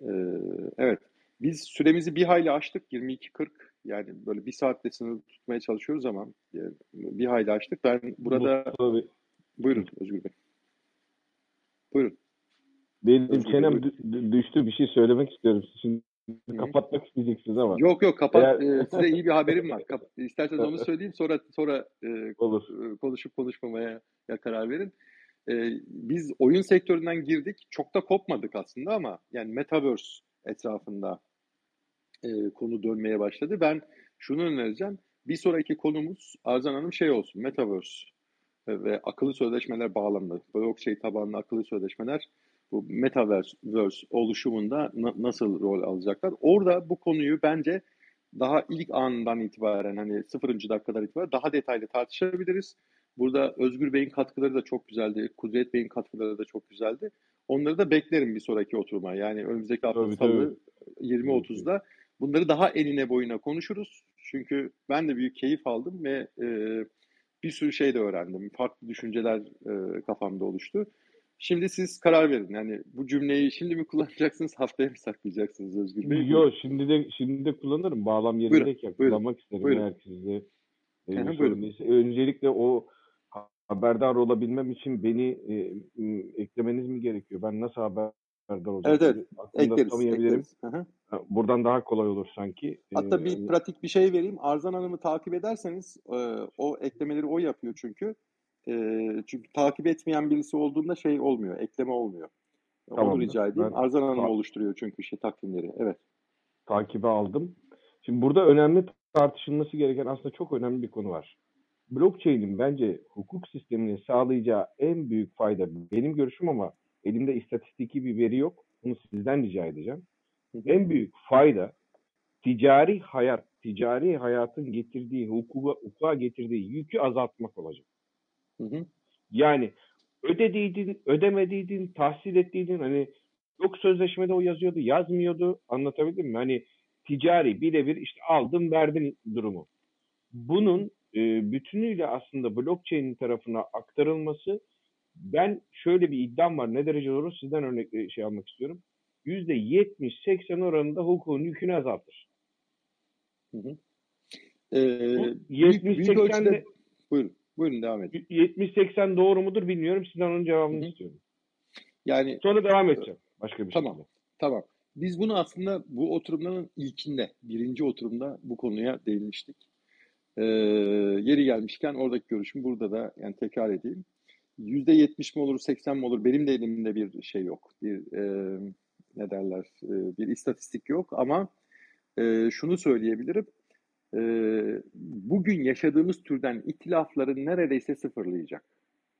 S1: Ee, evet. Biz süremizi bir hayli açtık. 22.40 yani böyle bir saatte sınır tutmaya çalışıyoruz ama yani bir hayli açtık. Ben burada... Tabii. Buyurun Özgür Bey. Buyurun.
S7: Benim Özgür çenem düştü bir şey söylemek istiyorum. Şimdi Hı. kapatmak isteyeceksiniz ama.
S1: Yok yok kapat. Eğer... E, size iyi bir haberim var. Kap İsterseniz onu söyleyeyim sonra sonra e, Olur. E, konuşup konuşmamaya ya karar verin. E, biz oyun sektöründen girdik. Çok da kopmadık aslında ama yani Metaverse etrafında e, konu dönmeye başladı. Ben şunu önereceğim. Bir sonraki konumuz Arzan Hanım şey olsun. Metaverse ve akıllı sözleşmeler bağlamında. Blockchain tabanlı akıllı sözleşmeler bu Metaverse oluşumunda na- nasıl rol alacaklar? Orada bu konuyu bence daha ilk anından itibaren hani sıfırıncı dakikadan itibaren daha detaylı tartışabiliriz. Burada Özgür Bey'in katkıları da çok güzeldi. Kudret Bey'in katkıları da çok güzeldi. Onları da beklerim bir sonraki oturuma. Yani önümüzdeki hafta salı 20.30'da bunları daha enine boyuna konuşuruz. Çünkü ben de büyük keyif aldım ve e, bir sürü şey de öğrendim. Farklı düşünceler e, kafamda oluştu. Şimdi siz karar verin. Yani bu cümleyi şimdi mi kullanacaksınız, haftaya mı saklayacaksınız Özgür Bey?
S7: Yok, şimdi de şimdi de kullanırım. Bağlam yerindeyken kullanmak isterim buyurun. sizde e, Öncelikle o haberdar olabilmem için beni e, eklemeniz mi gerekiyor? Ben nasıl haberdar olacağım?
S1: Evet, evet. Aslında ekleriz, ekleriz.
S7: Buradan daha kolay olur sanki.
S1: Hatta bir ee, pratik bir şey vereyim. Arzan Hanım'ı takip ederseniz e, o eklemeleri o yapıyor çünkü. E, çünkü takip etmeyen birisi olduğunda şey olmuyor, ekleme olmuyor. Tamam, Onu rica edeyim. Ben, Arzan Hanım oluşturuyor çünkü şey takvimleri. Evet.
S7: Takibe aldım. Şimdi burada önemli tartışılması gereken aslında çok önemli bir konu var. Blockchain'in bence hukuk sisteminin sağlayacağı en büyük fayda benim görüşüm ama elimde istatistiki bir veri yok. Bunu sizden rica edeceğim. En büyük fayda ticari hayat, ticari hayatın getirdiği, hukuka, hukuka getirdiği yükü azaltmak olacak. Hı hı. Yani ödediydin, ödemediydin, tahsil ettiydin hani yok sözleşmede o yazıyordu, yazmıyordu. Anlatabildim mi? Hani ticari birebir işte aldım verdim durumu. Bunun e, bütünüyle aslında blockchain tarafına aktarılması ben şöyle bir iddiam var. Ne derece doğru sizden örnek e, şey almak istiyorum. %70-80 oranında hukukun yükünü azaltır. Hı hı.
S1: Ee, 70-80'de buyurun. Buyurun devam edin.
S7: 70-80 doğru mudur bilmiyorum. Sizden onun cevabını Hı-hı. istiyorum. Yani sonra devam edeceğim. Başka bir
S1: tamam, şekilde. Tamam. Biz bunu aslında bu oturumların ilkinde, birinci oturumda bu konuya değinmiştik. Ee, yeri gelmişken oradaki görüşüm burada da yani tekrar edeyim. Yüzde yetmiş mi olur, seksen mi olur? Benim de elimde bir şey yok. Bir e, ne derler? E, bir istatistik yok ama e, şunu söyleyebilirim e, bugün yaşadığımız türden itilafları neredeyse sıfırlayacak.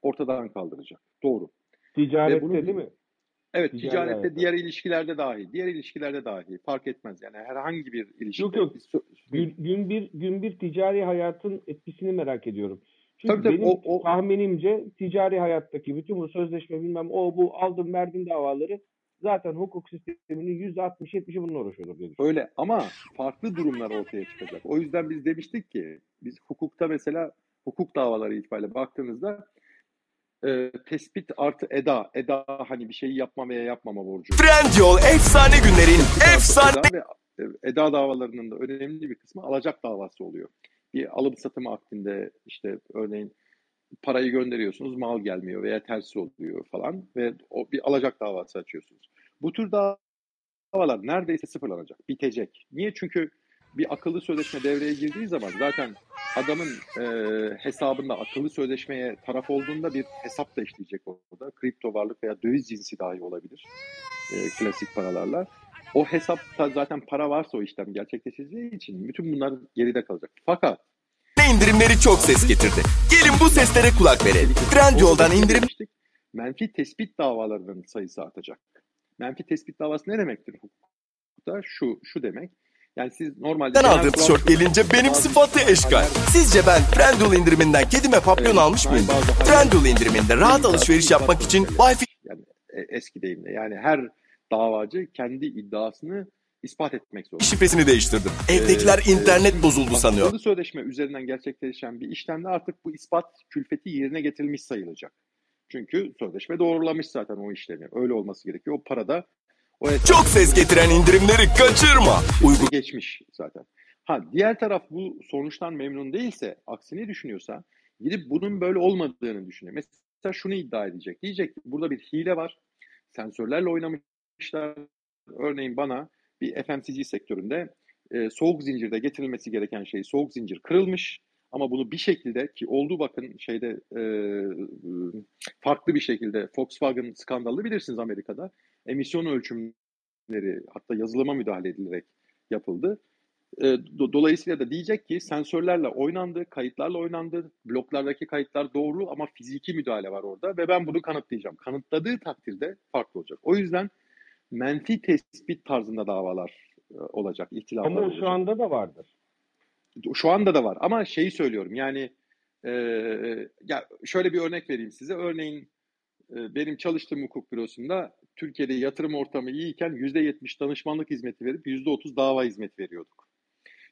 S1: Ortadan kaldıracak. Doğru.
S7: Ticarette bunu, değil mi?
S1: Evet ticarette, hayatı. diğer ilişkilerde dahi. Diğer ilişkilerde dahi. Fark etmez yani herhangi bir ilişki.
S7: Yok yok. Gün, gün, bir, gün bir ticari hayatın etkisini merak ediyorum. Çünkü tabii, tabii, benim o, o... tahminimce ticari hayattaki bütün bu sözleşme bilmem o bu aldım verdim davaları zaten hukuk sisteminin %60-70'i bununla uğraşıyordur diye.
S1: Öyle ama farklı durumlar ortaya çıkacak. O yüzden biz demiştik ki biz hukukta mesela hukuk davaları itibariyle baktığınızda e, tespit artı eda. Eda hani bir şeyi yapma veya yapmama borcu.
S5: Trendyol efsane günlerin efsane...
S1: Eda, ve, e, eda davalarının da önemli bir kısmı alacak davası oluyor. Bir alım satım akdinde işte örneğin parayı gönderiyorsunuz, mal gelmiyor veya tersi oluyor falan ve o bir alacak davası açıyorsunuz. Bu tür davalar neredeyse sıfırlanacak, bitecek. Niye? Çünkü bir akıllı sözleşme devreye girdiği zaman zaten adamın e, hesabında akıllı sözleşmeye taraf olduğunda bir hesap da işleyecek orada. Kripto varlık veya döviz cinsi dahi olabilir. E, klasik paralarla. O hesapta zaten para varsa o işlem gerçekleşeceği için bütün bunlar geride kalacak. Fakat
S5: indirimleri çok ses getirdi. Gelin bu seslere kulak verelim. Trendyol'dan indirim
S1: menfi tespit davalarının sayısı artacak. Menfi tespit davası ne demektir hukukta? Şu, şu demek. Yani siz normalde...
S5: Ben aldığım tişört gelince benim sıfatı eşkal. Sizce ben Trendyol indiriminden kedime papyon almış mıyım? Trendyol indiriminde rahat alışveriş yapmak için Wi-Fi...
S1: Yani e, eski deyimle yani her davacı kendi iddiasını ispat etmek zorunda.
S5: Şifresini değiştirdim. Evdekiler ee, internet bozuldu sanıyor.
S1: Akıllı sözleşme üzerinden gerçekleşen bir işlemde artık bu ispat külfeti yerine getirilmiş sayılacak. Çünkü sözleşme doğrulamış zaten o işlemi. Öyle olması gerekiyor. O parada o
S5: Çok ses getiren indirimleri kaçırma.
S1: Uygun geçmiş zaten. Ha diğer taraf bu sonuçtan memnun değilse, aksini düşünüyorsa gidip bunun böyle olmadığını düşünüyor. Mesela şunu iddia edecek. Diyecek ki burada bir hile var. Sensörlerle oynamışlar. Örneğin bana bir FMCG sektöründe e, soğuk zincirde getirilmesi gereken şey soğuk zincir kırılmış. Ama bunu bir şekilde ki olduğu bakın şeyde e, farklı bir şekilde Volkswagen skandalı bilirsiniz Amerika'da. Emisyon ölçümleri hatta yazılıma müdahale edilerek yapıldı. E, do, dolayısıyla da diyecek ki sensörlerle oynandı, kayıtlarla oynandı, bloklardaki kayıtlar doğru ama fiziki müdahale var orada ve ben bunu kanıtlayacağım. Kanıtladığı takdirde farklı olacak. O yüzden menfi tespit tarzında davalar e, olacak, ihtilaflar
S10: Ama
S1: olacak.
S10: şu anda da vardır.
S1: Şu anda da var ama şeyi söylüyorum yani e, ya şöyle bir örnek vereyim size. Örneğin e, benim çalıştığım hukuk bürosunda Türkiye'de yatırım ortamı iyiyken %70 danışmanlık hizmeti verip %30 dava hizmeti veriyorduk.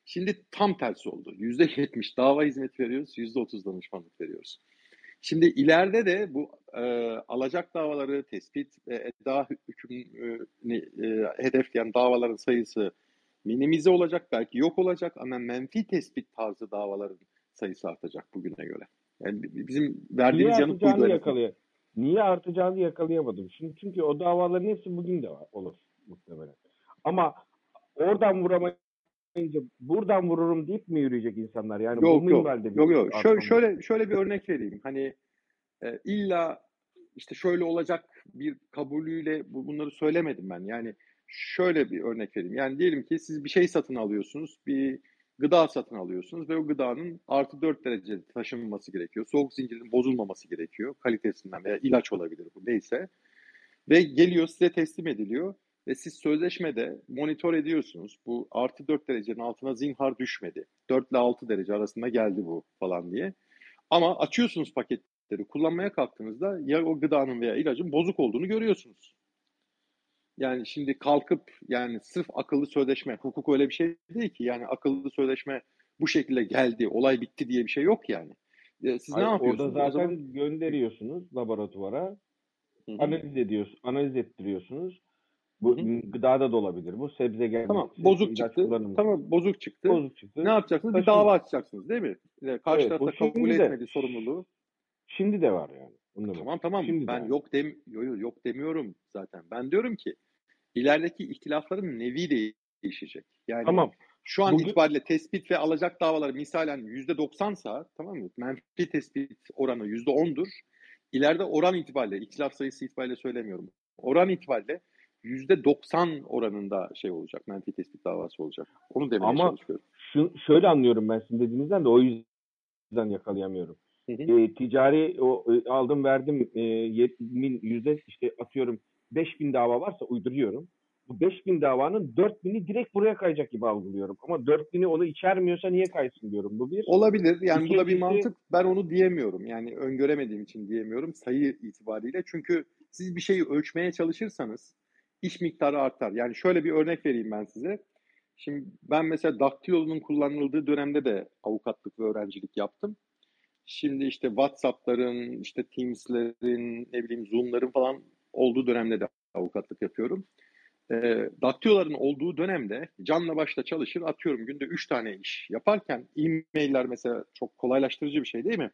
S1: Şimdi tam tersi oldu. %70 dava hizmeti veriyoruz, %30 danışmanlık veriyoruz. Şimdi ileride de bu e, alacak davaları tespit ve eda hükmünü e, hedefleyen davaların sayısı minimize olacak, belki yok olacak ama menfi tespit tarzı davaların sayısı artacak bugüne göre. Yani bizim verdiğimiz yanıt buydu.
S10: Yakalıyor. Niye artacağını yakalayamadım. Şimdi çünkü o davaların hepsi bugün de var, olur muhtemelen. Ama oradan vuramayınca buradan vururum deyip mi yürüyecek insanlar? Yani
S1: yok, bu yok, yok, yok. Şöyle, şöyle, şöyle bir örnek vereyim. Hani e, illa işte şöyle olacak bir kabulüyle bunları söylemedim ben. Yani şöyle bir örnek vereyim. Yani diyelim ki siz bir şey satın alıyorsunuz, bir gıda satın alıyorsunuz ve o gıdanın artı 4 derece taşınması gerekiyor. Soğuk zincirin bozulmaması gerekiyor kalitesinden veya ilaç olabilir bu neyse. Ve geliyor size teslim ediliyor ve siz sözleşmede monitör ediyorsunuz. Bu artı 4 derecenin altına zinhar düşmedi. 4 ile 6 derece arasında geldi bu falan diye. Ama açıyorsunuz paketleri kullanmaya kalktığınızda ya o gıdanın veya ilacın bozuk olduğunu görüyorsunuz. Yani şimdi kalkıp yani sırf akıllı sözleşme, hukuk öyle bir şey değil ki. Yani akıllı sözleşme bu şekilde geldi, olay bitti diye bir şey yok yani. Siz Hayır, ne yapıyorsunuz?
S10: Orada zaten zaman... gönderiyorsunuz laboratuvara. Hı-hı. Analiz ediyorsunuz, analiz ettiriyorsunuz. Bu Hı-hı. gıdada da olabilir. Bu sebze geldi.
S1: Tamam, bozuk çıktı. Tamam, bozuk çıktı. Bozuk çıktı. Ne yapacaksınız? Bir dava açacaksınız, değil mi? Karşı evet, tarafta kabul etmedi sorumluluğu.
S10: Şimdi de var yani.
S1: Onu tamam tamam. Şimdi ben yok dem yok, yok demiyorum zaten. Ben diyorum ki ilerideki ihtilafların nevi değişecek. Yani tamam. Şu an Bugün... itibariyle tespit ve alacak davaları misalen %90'sa tamam mı? Menfi tespit oranı %10'dur. İleride oran itibariyle, ihtilaf sayısı itibariyle söylemiyorum. Oran itibariyle %90 oranında şey olacak, menfi tespit davası olacak. Onu demeye
S10: Ama
S1: çalışıyorum.
S10: Şu, şöyle anlıyorum ben sizin dediğinizden de o yüzden yakalayamıyorum. Hı hı. E, ticari o e, aldım verdim e, yetmin yüzde işte atıyorum 5000 dava varsa uyduruyorum. Bu 5000 davanın 4000'i direkt buraya kayacak gibi algılıyorum. Ama 4000'i onu içermiyorsa niye kaysın diyorum. Bu bir.
S1: Olabilir. Yani İkincisi, bu da bir mantık. Ben onu diyemiyorum. Yani öngöremediğim için diyemiyorum sayı itibariyle. Çünkü siz bir şeyi ölçmeye çalışırsanız iş miktarı artar. Yani şöyle bir örnek vereyim ben size. Şimdi ben mesela daktilonun kullanıldığı dönemde de avukatlık ve öğrencilik yaptım. Şimdi işte WhatsApp'ların, işte Teams'lerin, ne bileyim Zoom'ların falan olduğu dönemde de avukatlık yapıyorum. E, daktiloların olduğu dönemde canla başla çalışır atıyorum günde 3 tane iş yaparken e-mailler mesela çok kolaylaştırıcı bir şey değil mi?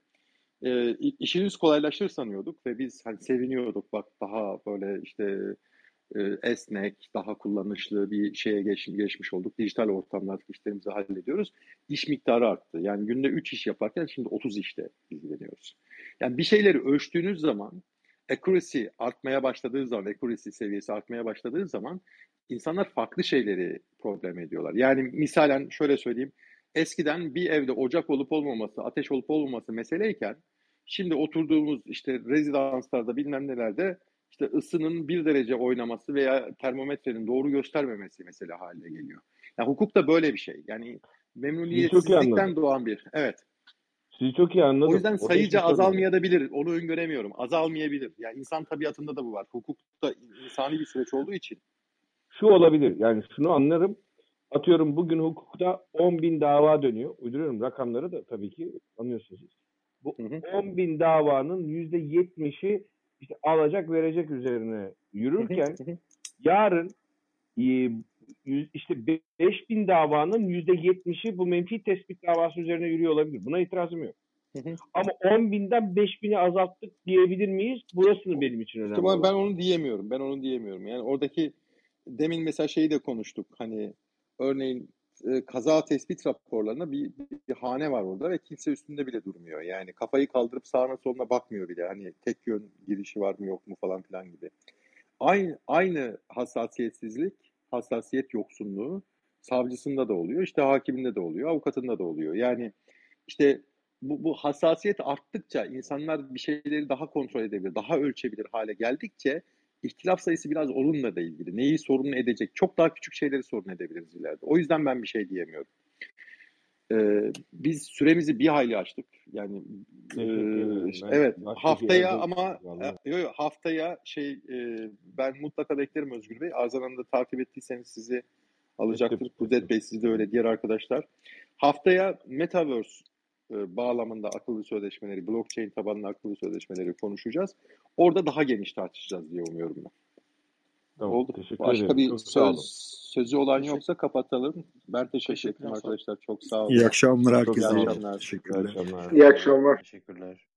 S1: e, işimiz kolaylaştır sanıyorduk ve biz hani seviniyorduk bak daha böyle işte esnek, daha kullanışlı bir şeye geç, geçmiş olduk. Dijital ortamlarda işlerimizi hallediyoruz. İş miktarı arttı. Yani günde 3 iş yaparken şimdi 30 işte ilgileniyoruz. Yani bir şeyleri ölçtüğünüz zaman accuracy artmaya başladığı zaman, accuracy seviyesi artmaya başladığı zaman insanlar farklı şeyleri problem ediyorlar. Yani misalen şöyle söyleyeyim. Eskiden bir evde ocak olup olmaması, ateş olup olmaması meseleyken şimdi oturduğumuz işte rezidanslarda bilmem nelerde işte ısının bir derece oynaması veya termometrenin doğru göstermemesi mesela haline geliyor. Yani hukuk da böyle bir şey. Yani memnuniyetsizlikten doğan bir. Evet.
S7: Sizi çok iyi anladım.
S1: O yüzden sayıca azalmayabilir. Onu öngöremiyorum. Azalmayabilir. Yani insan tabiatında da bu var. Hukukta insani bir süreç olduğu için.
S7: Şu olabilir. Yani şunu anlarım. Atıyorum bugün hukukta 10 bin dava dönüyor. Uyduruyorum rakamları da tabii ki anlıyorsunuz. Bu hı hı. 10 bin davanın %70'i işte alacak verecek üzerine yürürken yarın e, işte 5 bin davanın %70'i bu menfi tespit davası üzerine yürüyor olabilir. Buna itirazım yok. Ama 10 binden 5 bini azalttık diyebilir miyiz? Burasını benim için önemli.
S1: İşte ben onu diyemiyorum. Ben onu diyemiyorum. Yani oradaki demin mesela şeyi de konuştuk. Hani örneğin e, kaza tespit raporlarına bir, bir hane var orada ve kimse üstünde bile durmuyor. Yani kafayı kaldırıp sağına soluna bakmıyor bile. Hani tek yön girişi var mı yok mu falan filan gibi. Aynı, aynı hassasiyetsizlik, hassasiyet yoksunluğu savcısında da oluyor. işte hakiminde de oluyor, avukatında da oluyor. Yani işte bu, bu hassasiyet arttıkça insanlar bir şeyleri daha kontrol edebilir, daha ölçebilir hale geldikçe ihtilaf sayısı biraz onunla da ilgili. Neyi sorun edecek? Çok daha küçük şeyleri sorun edebiliriz ileride. O yüzden ben bir şey diyemiyorum. Ee, biz süremizi bir hayli açtık. Yani e, evet haftaya ama e, yo, yo, haftaya şey e, ben mutlaka beklerim Özgür Bey. Arzan Hanım'da takip ettiyseniz sizi alacaktır. Kudret Bey siz de öyle diğer arkadaşlar. Haftaya Metaverse e, bağlamında akıllı sözleşmeleri, blockchain tabanlı akıllı sözleşmeleri konuşacağız. Orada daha geniş tartışacağız diye umuyorum ben.
S7: Tamam,
S1: Oldu. Başka ederim. bir söz, sözü olan yoksa kapatalım. Ben teşekkür ederim arkadaşlar. Çok sağ olun.
S4: İyi akşamlar herkese.
S1: Çok iyi akşamlar.
S4: Teşekkürler.
S7: İyi akşamlar.
S11: İyi akşamlar.
S2: Teşekkürler.